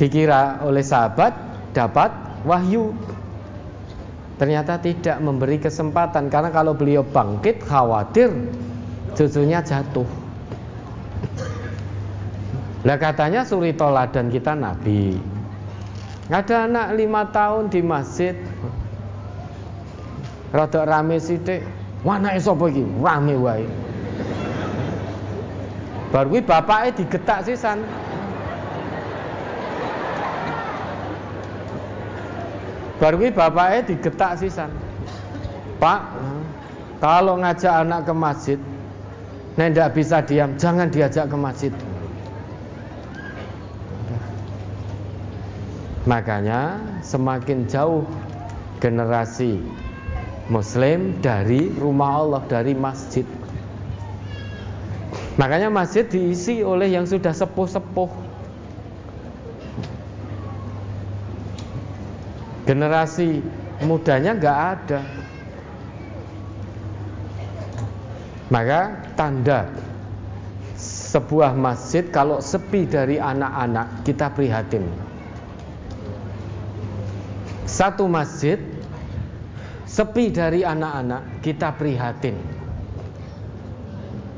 dikira oleh sahabat dapat wahyu. Ternyata tidak memberi kesempatan karena kalau beliau bangkit khawatir cucunya jatuh. Lah katanya suri toladan kita Nabi. Ada anak lima tahun di masjid. Rodok rame sidik. Wana sapa iki? Rame wae. Baru bapaknya digetak sisan. Baru ini bapaknya digetak sisan. Pak, kalau ngajak anak ke masjid, nek tidak bisa diam, jangan diajak ke masjid. Makanya semakin jauh generasi Muslim dari rumah Allah, dari masjid. Makanya masjid diisi oleh yang sudah sepuh-sepuh Generasi mudanya nggak ada. Maka tanda sebuah masjid kalau sepi dari anak-anak kita prihatin. Satu masjid sepi dari anak-anak kita prihatin.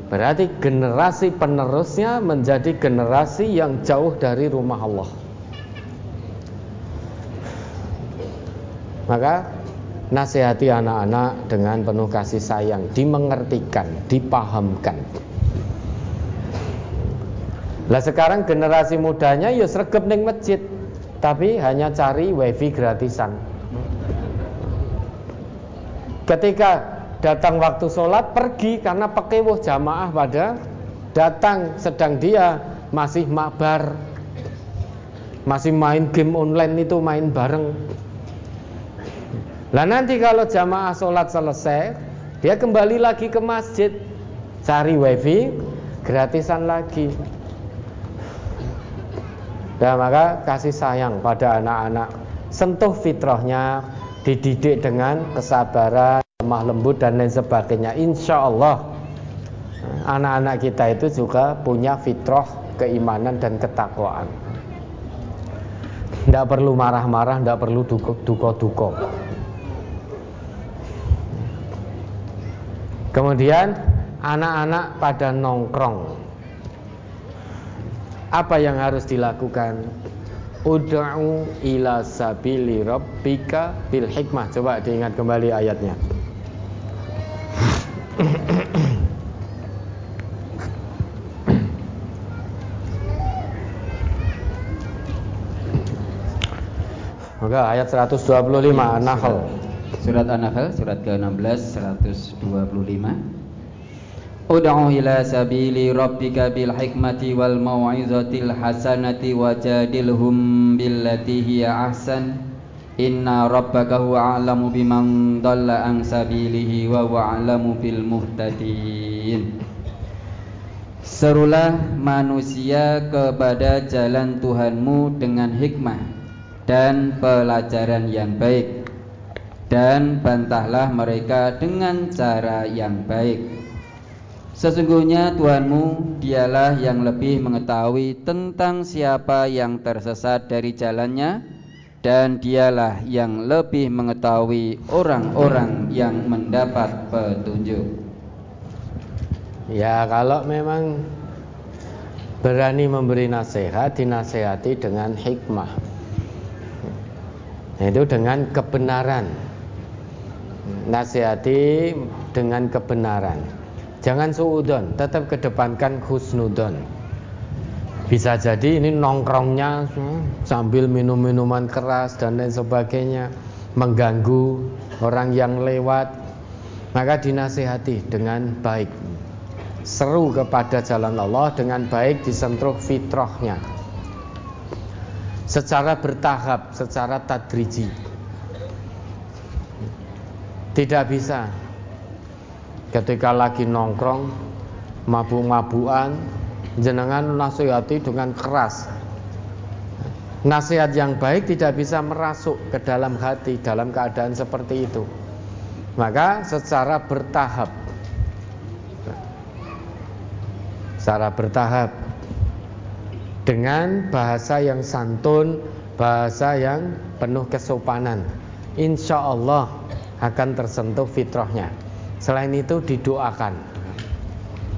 Berarti generasi penerusnya menjadi generasi yang jauh dari rumah Allah. Maka nasihati anak-anak dengan penuh kasih sayang, dimengertikan, dipahamkan. Lah sekarang generasi mudanya ya sregep ning masjid, tapi hanya cari wifi gratisan. Ketika datang waktu sholat pergi karena pekewuh jamaah pada datang. Sedang dia masih mabar masih main game online itu main bareng. Lah nanti kalau jamaah sholat selesai, dia kembali lagi ke masjid, cari wifi, gratisan lagi. Dan maka kasih sayang pada anak-anak, sentuh fitrahnya, dididik dengan kesabaran, lemah lembut dan lain sebagainya. Insya Allah anak-anak kita itu juga punya fitrah keimanan dan ketakwaan. Tidak perlu marah-marah, tidak perlu duko-duko. Kemudian anak-anak pada nongkrong Apa yang harus dilakukan? Ud'u ila sabili rabbika bil hikmah. Coba diingat kembali ayatnya. Maka ayat 125 An-Nahl. Surat An-Nahl surat ke-16 125. Ud'u ila sabili rabbika bil hikmati wal mau'izatil hasanati wajadilhum billati hiya ahsan Inna rabbaka huwa a'lamu biman dhalla an sabilihi wa huwa a'lamu bil muhtadin. Serulah manusia kepada jalan Tuhanmu dengan hikmah dan pelajaran yang baik dan bantahlah mereka dengan cara yang baik. Sesungguhnya Tuhanmu dialah yang lebih mengetahui tentang siapa yang tersesat dari jalannya dan dialah yang lebih mengetahui orang-orang yang mendapat petunjuk. Ya kalau memang berani memberi nasihat dinasehati dengan hikmah. Itu dengan kebenaran. Nasihati dengan kebenaran. Jangan suudon, tetap kedepankan husnudon. Bisa jadi ini nongkrongnya sambil minum minuman keras dan lain sebagainya mengganggu orang yang lewat. Maka dinasihati dengan baik. Seru kepada jalan Allah dengan baik disentuh fitrahnya. Secara bertahap, secara tadriji. Tidak bisa ketika lagi nongkrong mabuk-mabukan jenengan nasihati dengan keras. Nasihat yang baik tidak bisa merasuk ke dalam hati dalam keadaan seperti itu. Maka secara bertahap. Secara bertahap. Dengan bahasa yang santun bahasa yang penuh kesopanan. Insya Allah akan tersentuh fitrahnya. Selain itu didoakan.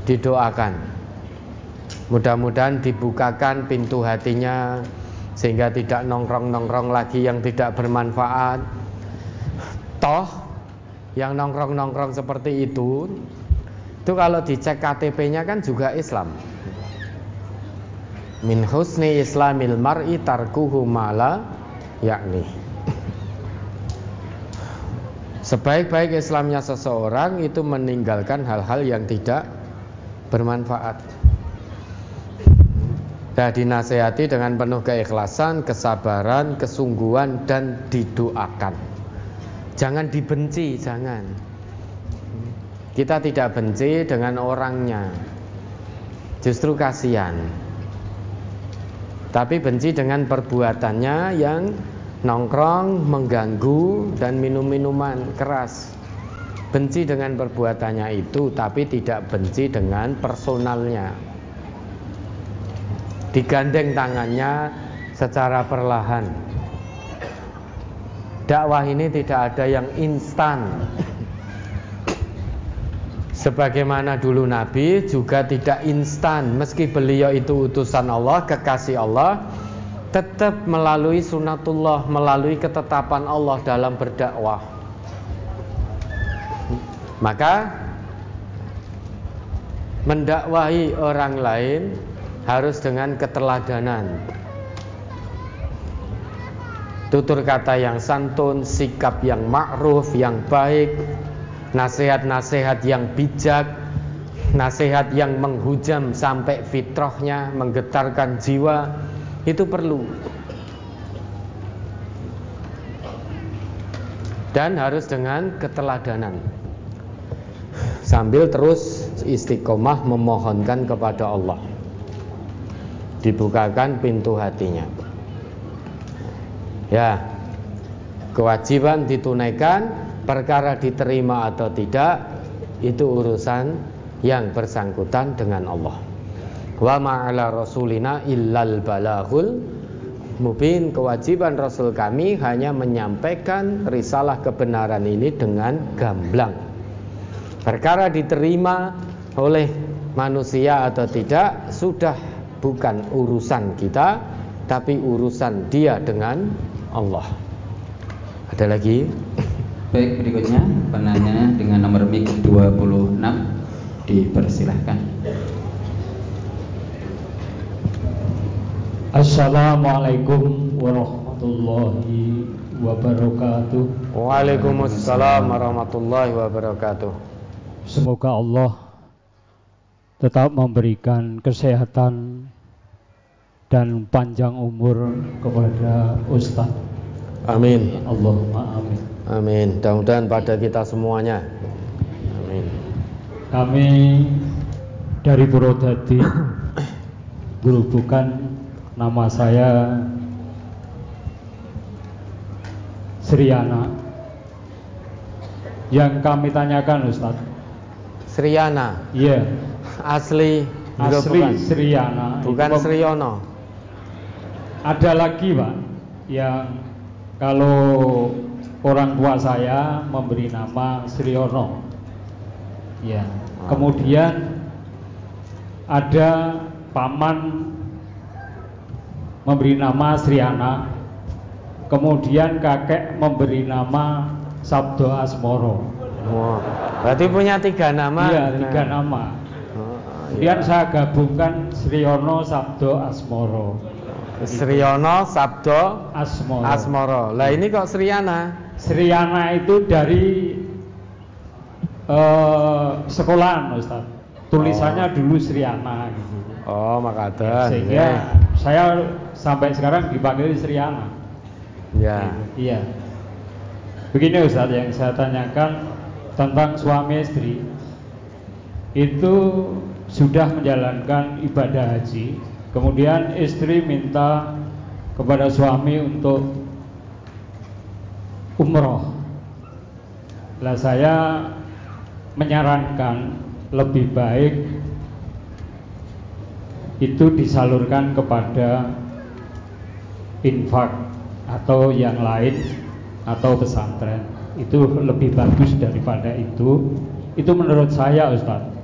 Didoakan. Mudah-mudahan dibukakan pintu hatinya sehingga tidak nongkrong-nongkrong lagi yang tidak bermanfaat. Toh yang nongkrong-nongkrong seperti itu itu kalau dicek KTP-nya kan juga Islam. Min husni islamil mar'i tarkuhu mala yakni Sebaik-baik Islamnya seseorang itu meninggalkan hal-hal yang tidak bermanfaat. Dan dinasehati dengan penuh keikhlasan, kesabaran, kesungguhan dan didoakan. Jangan dibenci, jangan. Kita tidak benci dengan orangnya. Justru kasihan. Tapi benci dengan perbuatannya yang nongkrong, mengganggu dan minum minuman keras. Benci dengan perbuatannya itu tapi tidak benci dengan personalnya. Digandeng tangannya secara perlahan. Dakwah ini tidak ada yang instan. Sebagaimana dulu Nabi juga tidak instan meski beliau itu utusan Allah, kekasih Allah, tetap melalui sunatullah, melalui ketetapan Allah dalam berdakwah. Maka mendakwahi orang lain harus dengan keteladanan. Tutur kata yang santun, sikap yang ma'ruf, yang baik, nasihat-nasihat yang bijak, nasihat yang menghujam sampai fitrahnya, menggetarkan jiwa, itu perlu. Dan harus dengan keteladanan. Sambil terus istiqomah memohonkan kepada Allah dibukakan pintu hatinya. Ya kewajiban ditunaikan perkara diterima atau tidak itu urusan yang bersangkutan dengan Allah. Wa ma'ala rasulina illal balahul mubin. Kewajiban rasul kami hanya menyampaikan risalah kebenaran ini dengan gamblang. Perkara diterima oleh manusia atau tidak sudah bukan urusan kita, tapi urusan dia dengan Allah. Ada lagi? Baik, berikutnya penanya dengan nomor MIK 26 dipersilahkan. Assalamualaikum warahmatullahi wabarakatuh. Waalaikumsalam warahmatullahi wabarakatuh. Semoga Allah tetap memberikan kesehatan dan panjang umur kepada Ustadz. Amin. Allahumma amin. Amin. Mudah-mudahan pada kita semuanya. Amin. Kami dari Purwodadi Gerobokan nama saya Sriana. Yang kami tanyakan Ustadz. Sriana. Iya. Asli Asli bukan? Sriana. Bukan Itu Sriono. Ada lagi Pak yang kalau orang tua saya memberi nama Sriono. Ya. Kemudian ada paman memberi nama Sriana. Kemudian kakek memberi nama Sabdo Asmoro. Oh, berarti punya tiga nama. Iya, tiga nama. Oh, Kemudian iya. saya gabungkan Sriono Sabdo Asmoro. Sriono, Sabdo, Asmoro. Asmoro. Lah ini kok Sriana? Sriana itu dari eh, sekolahan Ustaz. Tulisannya dulu Sriana gitu. Oh, makaten. Sehingga saya sampai sekarang dipanggil Sriana. Ya. Iya. Begini Ustaz yang saya tanyakan tentang suami istri itu sudah menjalankan ibadah haji, kemudian istri minta kepada suami untuk umroh. Lah saya menyarankan lebih baik itu disalurkan kepada infak atau yang lain atau pesantren. Itu lebih bagus daripada itu. Itu menurut saya Ustadz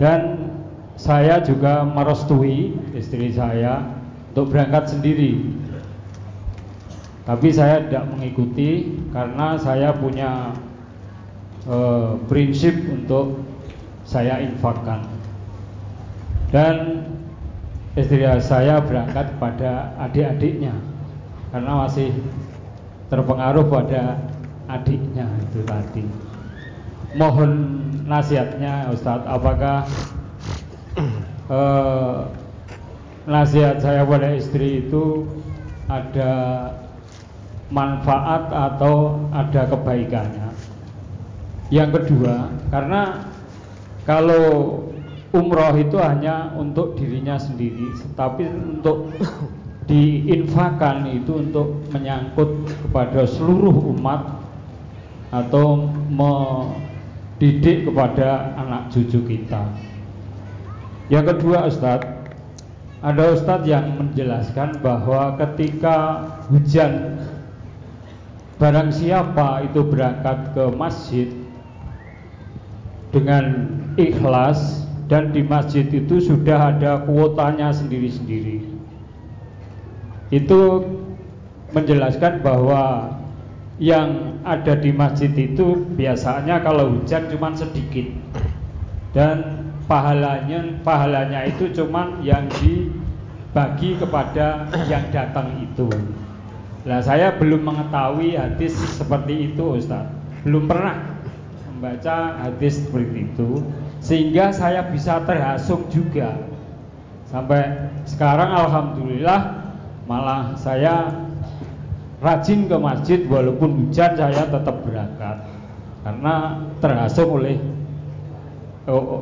dan saya juga merestui istri saya untuk berangkat sendiri tapi saya tidak mengikuti karena saya punya eh, prinsip untuk saya infakkan dan istri saya berangkat kepada adik-adiknya karena masih terpengaruh pada adiknya itu tadi. Mohon nasihatnya Ustadz, apakah eh, nasihat saya pada istri itu ada manfaat atau ada kebaikannya? Yang kedua, karena kalau umroh itu hanya untuk dirinya sendiri, tapi untuk diinfakan itu untuk menyangkut kepada seluruh umat atau mendidik kepada anak cucu kita. Yang kedua Ustadz, ada Ustadz yang menjelaskan bahwa ketika hujan barang siapa itu berangkat ke masjid dengan ikhlas dan di masjid itu sudah ada kuotanya sendiri-sendiri. Itu menjelaskan bahwa yang ada di masjid itu biasanya kalau hujan cuma sedikit dan pahalanya pahalanya itu cuma yang dibagi kepada yang datang itu. Nah, saya belum mengetahui hadis seperti itu, Ustaz. Belum pernah membaca hadis seperti itu sehingga saya bisa terhasung juga. Sampai sekarang alhamdulillah malah saya rajin ke masjid walaupun hujan saya tetap berangkat karena terhasung oleh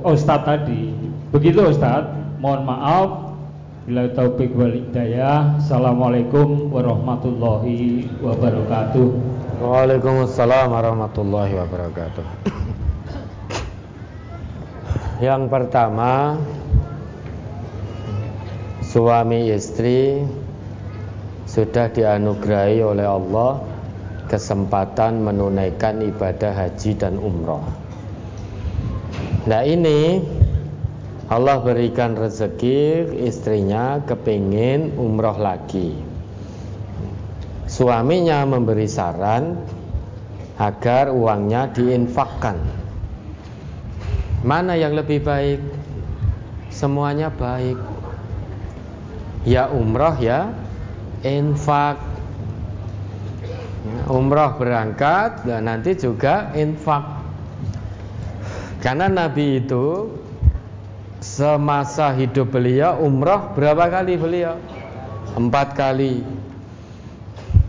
Ustadz tadi. Begitu Ustadz. Mohon maaf Bila taufik wal hidayah Assalamualaikum warahmatullahi wabarakatuh Waalaikumsalam warahmatullahi wabarakatuh. Yang pertama, suami istri sudah dianugerahi oleh Allah kesempatan menunaikan ibadah haji dan umroh. Nah ini Allah berikan rezeki istrinya kepingin umroh lagi Suaminya memberi saran agar uangnya diinfakkan Mana yang lebih baik? Semuanya baik Ya umroh ya infak Umroh berangkat dan nanti juga infak Karena Nabi itu semasa hidup beliau umroh berapa kali beliau? Empat kali.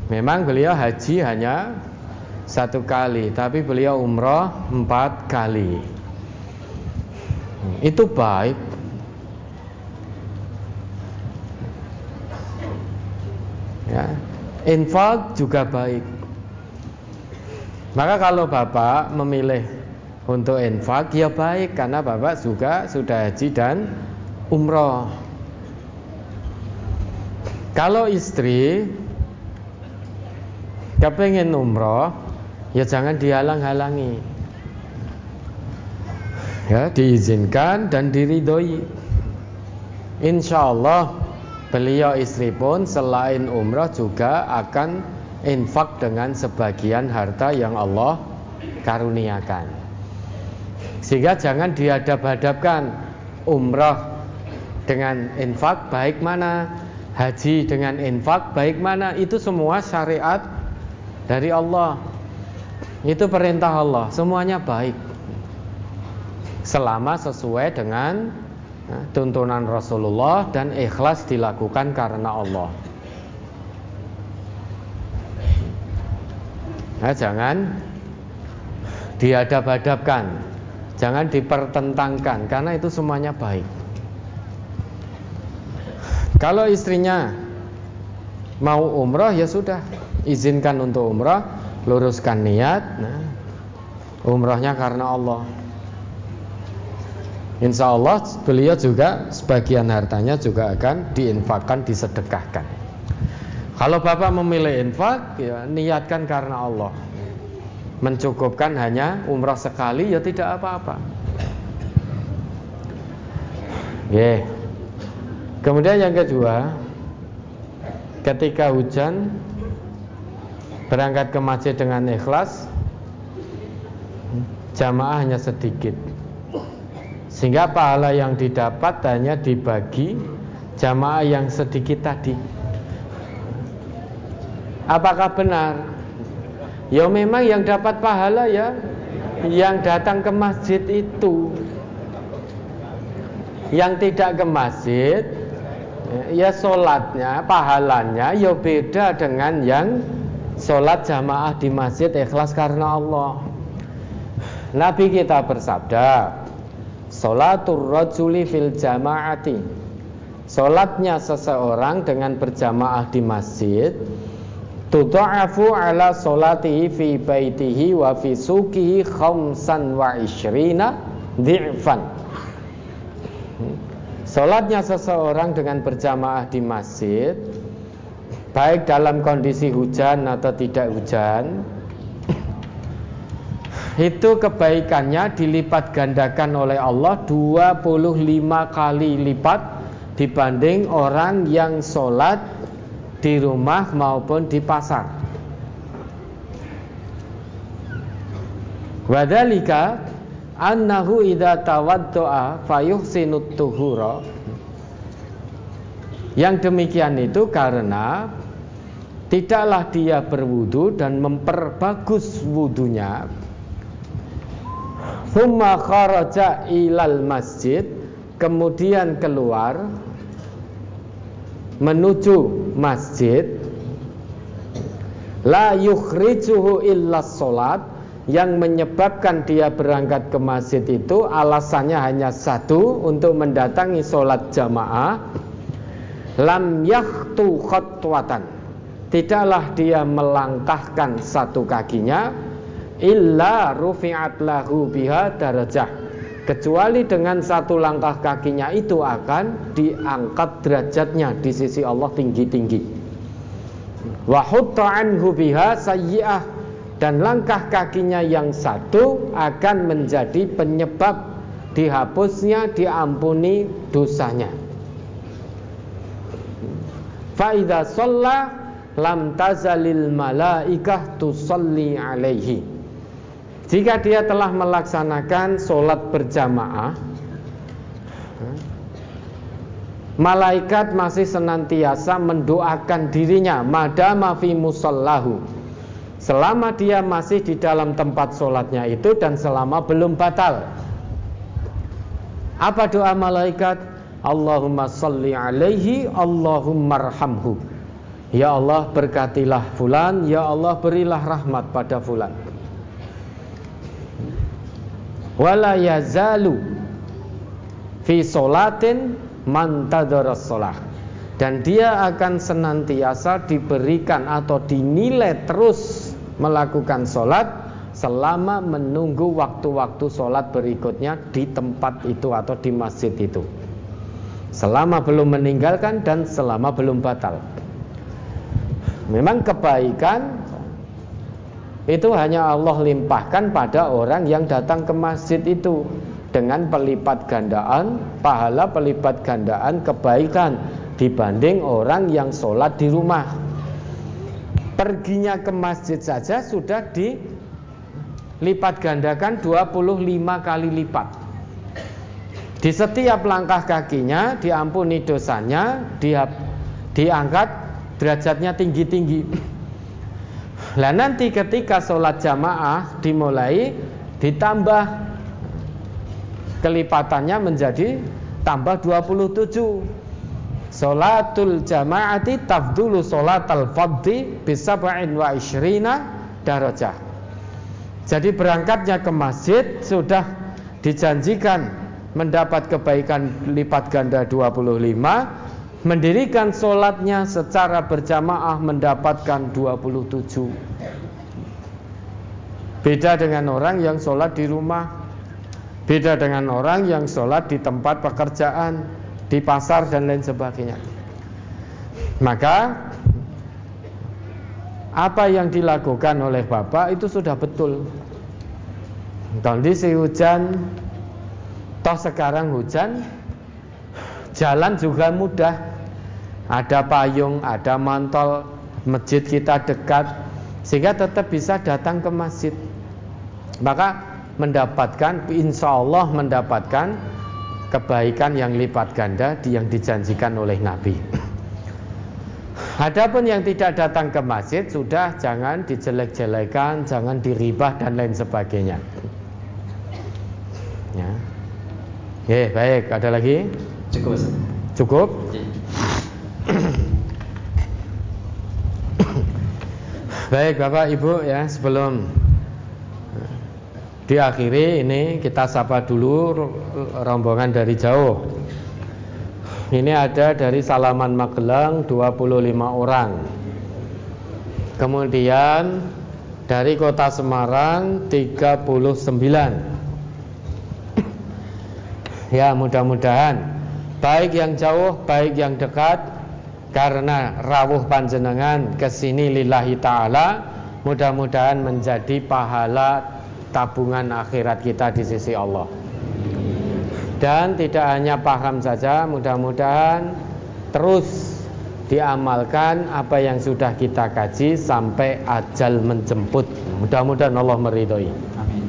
Memang beliau haji hanya satu kali, tapi beliau umroh empat kali. Itu baik. Ya, infak juga baik. Maka kalau bapak memilih untuk infak ya baik karena bapak juga sudah haji dan umroh. Kalau istri kepengen umroh, ya jangan dihalang-halangi. Ya, diizinkan dan diridhoi. Insya Allah beliau istri pun selain umroh juga akan infak dengan sebagian harta yang Allah karuniakan. Sehingga jangan dihadap-hadapkan umroh dengan infak baik mana, haji dengan infak baik mana. Itu semua syariat dari Allah. Itu perintah Allah, semuanya baik. Selama sesuai dengan tuntunan Rasulullah dan ikhlas dilakukan karena Allah. Nah, jangan dihadap-hadapkan Jangan dipertentangkan karena itu semuanya baik. Kalau istrinya mau umroh ya sudah izinkan untuk umroh, luruskan niat. Nah, umrohnya karena Allah. Insya Allah beliau juga sebagian hartanya juga akan diinfakkan, disedekahkan. Kalau bapak memilih infak, ya niatkan karena Allah mencukupkan hanya umrah sekali ya tidak apa-apa. Yeah. Kemudian yang kedua, ketika hujan berangkat ke masjid dengan ikhlas, jamaah hanya sedikit. Sehingga pahala yang didapat hanya dibagi jamaah yang sedikit tadi. Apakah benar? Ya memang yang dapat pahala ya yang datang ke masjid itu. Yang tidak ke masjid ya sholatnya, pahalanya ya beda dengan yang sholat jamaah di masjid ikhlas karena Allah. Nabi kita bersabda, Sholatul rajuli fil jamaati. Sholatnya seseorang dengan berjamaah di masjid tudha'afu ala salatihi fi baitihi wa fi suqihi khamsan wa ishrina dhi'fan. Salatnya seseorang dengan berjamaah di masjid Baik dalam kondisi hujan atau tidak hujan Itu kebaikannya dilipat gandakan oleh Allah 25 kali lipat Dibanding orang yang sholat di rumah maupun di pasar. Wadalika annahu idza tawaddoa fayuhsinut tuhura. Yang demikian itu karena tidaklah dia berwudu dan memperbagus wudunya. Thumma kharaja ilal masjid kemudian keluar menuju masjid. La yukhrijuhu illa salat yang menyebabkan dia berangkat ke masjid itu alasannya hanya satu untuk mendatangi sholat jamaah. Lam yahtu khatwatan tidaklah dia melangkahkan satu kakinya illa rufi'at lahu biha darajah kecuali dengan satu langkah kakinya itu akan diangkat derajatnya di sisi Allah tinggi-tinggi. Wa anhu biha sayyi'ah dan langkah kakinya yang satu akan menjadi penyebab dihapusnya, diampuni dosanya. Faida sholla lam tazalil malaikah tusalli alaihi. Jika dia telah melaksanakan sholat berjamaah, malaikat masih senantiasa mendoakan dirinya madama fi musallahu. Selama dia masih di dalam tempat sholatnya itu dan selama belum batal. Apa doa malaikat? Allahumma salli alaihi Allahumma arhamhu. Ya Allah berkatilah fulan Ya Allah berilah rahmat pada fulan Wala yazalu Fi solatin mantadaras sholah dan dia akan senantiasa diberikan atau dinilai terus melakukan sholat selama menunggu waktu-waktu sholat berikutnya di tempat itu atau di masjid itu. Selama belum meninggalkan dan selama belum batal. Memang kebaikan itu hanya Allah limpahkan pada orang yang datang ke masjid itu. Dengan pelipat gandaan pahala pelipat gandaan kebaikan dibanding orang yang sholat di rumah. Perginya ke masjid saja sudah dilipat gandakan 25 kali lipat. Di setiap langkah kakinya diampuni dosanya dia diangkat derajatnya tinggi-tinggi lah nanti ketika sholat jamaah dimulai ditambah kelipatannya menjadi tambah 27 Salatul jamaati tafdulu salatal fadhi bisab'in wa ishrina darajah. Jadi berangkatnya ke masjid sudah dijanjikan mendapat kebaikan lipat ganda 25 Mendirikan sholatnya secara berjamaah mendapatkan 27 Beda dengan orang yang sholat di rumah Beda dengan orang yang sholat di tempat pekerjaan, di pasar dan lain sebagainya. Maka apa yang dilakukan oleh Bapak itu sudah betul. Kondisi hujan, toh sekarang hujan, jalan juga mudah. Ada payung, ada mantol, masjid kita dekat, sehingga tetap bisa datang ke masjid. Maka mendapatkan insya Allah mendapatkan kebaikan yang lipat ganda yang dijanjikan oleh Nabi. Adapun yang tidak datang ke masjid sudah jangan dijelek-jelekan, jangan diribah dan lain sebagainya. Ya. Oke, baik, ada lagi? Cukup. Cukup? baik, Bapak Ibu ya, sebelum Diakhiri ini kita sapa dulu rombongan dari jauh. Ini ada dari Salaman Magelang 25 orang. Kemudian dari Kota Semarang 39. Ya, mudah-mudahan baik yang jauh, baik yang dekat karena rawuh panjenengan ke sini lillahi taala mudah-mudahan menjadi pahala tabungan akhirat kita di sisi Allah. Dan tidak hanya paham saja, mudah-mudahan terus diamalkan apa yang sudah kita kaji sampai ajal menjemput. Mudah-mudahan Allah meridhoi. Amin.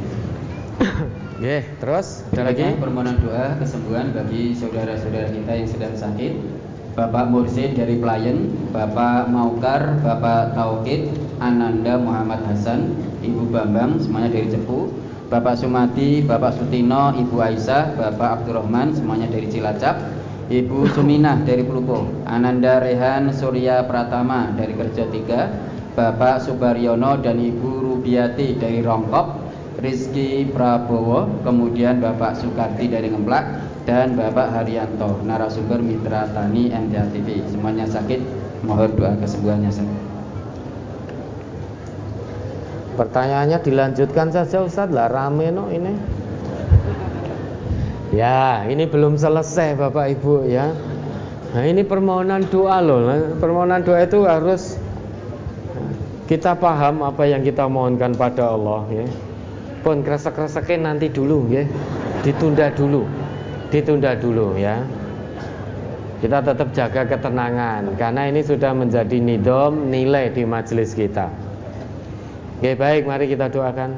yeah, terus ada lagi permohonan doa kesembuhan bagi saudara-saudara kita yang sedang sakit. Bapak Mursid dari Pelayan, Bapak Maukar, Bapak Tauhid, Ananda Muhammad Hasan, Ibu Bambang semuanya dari Cepu Bapak Sumati, Bapak Sutino, Ibu Aisyah, Bapak Abdurrahman semuanya dari Cilacap Ibu Suminah dari Pelupo Ananda Rehan Surya Pratama dari Kerja Tiga Bapak Subaryono dan Ibu Rubiati dari Rongkop Rizky Prabowo Kemudian Bapak Sukarti dari Ngemplak Dan Bapak Haryanto Narasumber Mitra Tani MTA TV Semuanya sakit Mohon doa kesembuhannya Pertanyaannya dilanjutkan saja Ustaz lah rame no ini. Ya, ini belum selesai Bapak Ibu ya. Nah, ini permohonan doa loh. Nah, permohonan doa itu harus kita paham apa yang kita mohonkan pada Allah ya. Pun kresek-kresekin nanti dulu ya. ditunda dulu. Ditunda dulu ya. Kita tetap jaga ketenangan karena ini sudah menjadi nidom nilai di majelis kita. Oke, baik, mari kita doakan.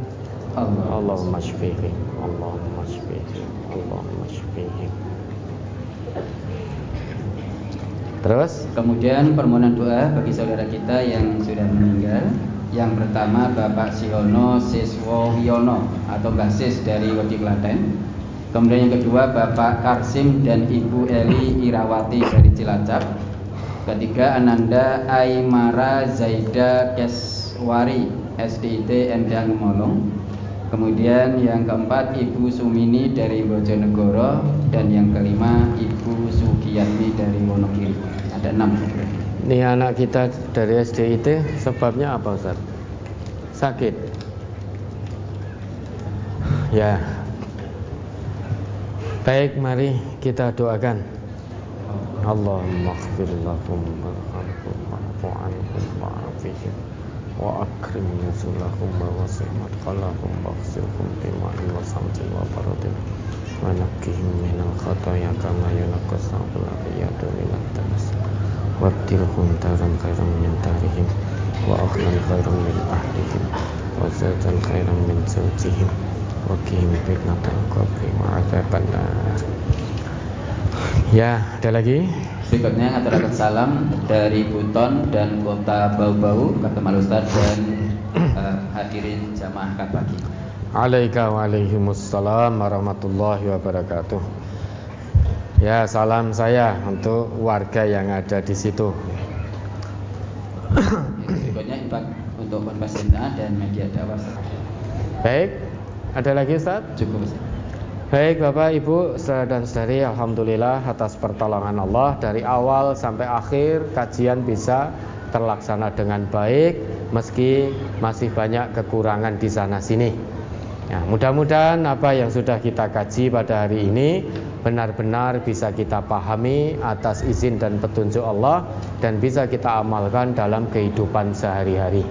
Allahumma shfihi, Allahumma shfihi, Allahumma shfihi. Terus kemudian permohonan doa bagi saudara kita yang sudah meninggal. Yang pertama Bapak Siono Siswo Wiono atau Basis dari Wedi Klaten. Kemudian yang kedua Bapak Karsim dan Ibu Eli Irawati dari Cilacap. Ketiga Ananda Aymara Zaida Keswari SDIT Endang Molong. Kemudian yang keempat Ibu Sumini dari Bojonegoro dan yang kelima Ibu Sugiyatmi dari Wonogiri. Ada enam. Ini anak kita dari SDIT sebabnya apa Ustaz? Sakit. Ya, Baik, mari kita doakan. Allahumma ighfir lahum warhamhum wa'fu anhum wa'afihim wa akrim nuzulahum wa wasi' madkhalahum waghsilhum bima'in wa samtin wa baradin wa naqqihim minal khataya kama yunaqqa sa'bul abiyadu minat danas wabdilhum daran khairan min darihim wa ahlan khairan min ahlihim wa zatan khairan min zawjihim Wakihim fitnatul qabri wa nar. Ya, ada lagi? Berikutnya ngaturakan salam dari Buton dan Kota Bau-Bau kata Ustaz dan uh, hadirin jamaah pagi. Alaika wa alaikumussalam warahmatullahi wabarakatuh. Ya, salam saya untuk warga yang ada di situ. Berikutnya infak untuk konfes dan media dakwah. Baik, ada lagi Ustaz? Cukup Ustaz. Baik Bapak Ibu saudara dan saudari Alhamdulillah atas pertolongan Allah Dari awal sampai akhir kajian bisa terlaksana dengan baik Meski masih banyak kekurangan di sana sini ya, Mudah-mudahan apa yang sudah kita kaji pada hari ini Benar-benar bisa kita pahami atas izin dan petunjuk Allah Dan bisa kita amalkan dalam kehidupan sehari-hari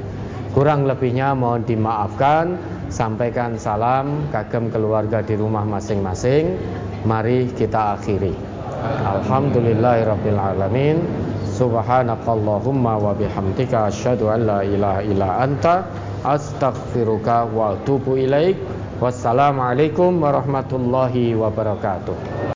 Kurang lebihnya mohon dimaafkan Sampaikan salam kagem keluarga di rumah masing-masing. Mari kita akhiri. Alhamdulillahirabbil alamin. Subhanakallahumma wa bihamdika asyhadu an la ilaha illa anta astaghfiruka wa atubu ilaik. Wassalamualaikum warahmatullahi wabarakatuh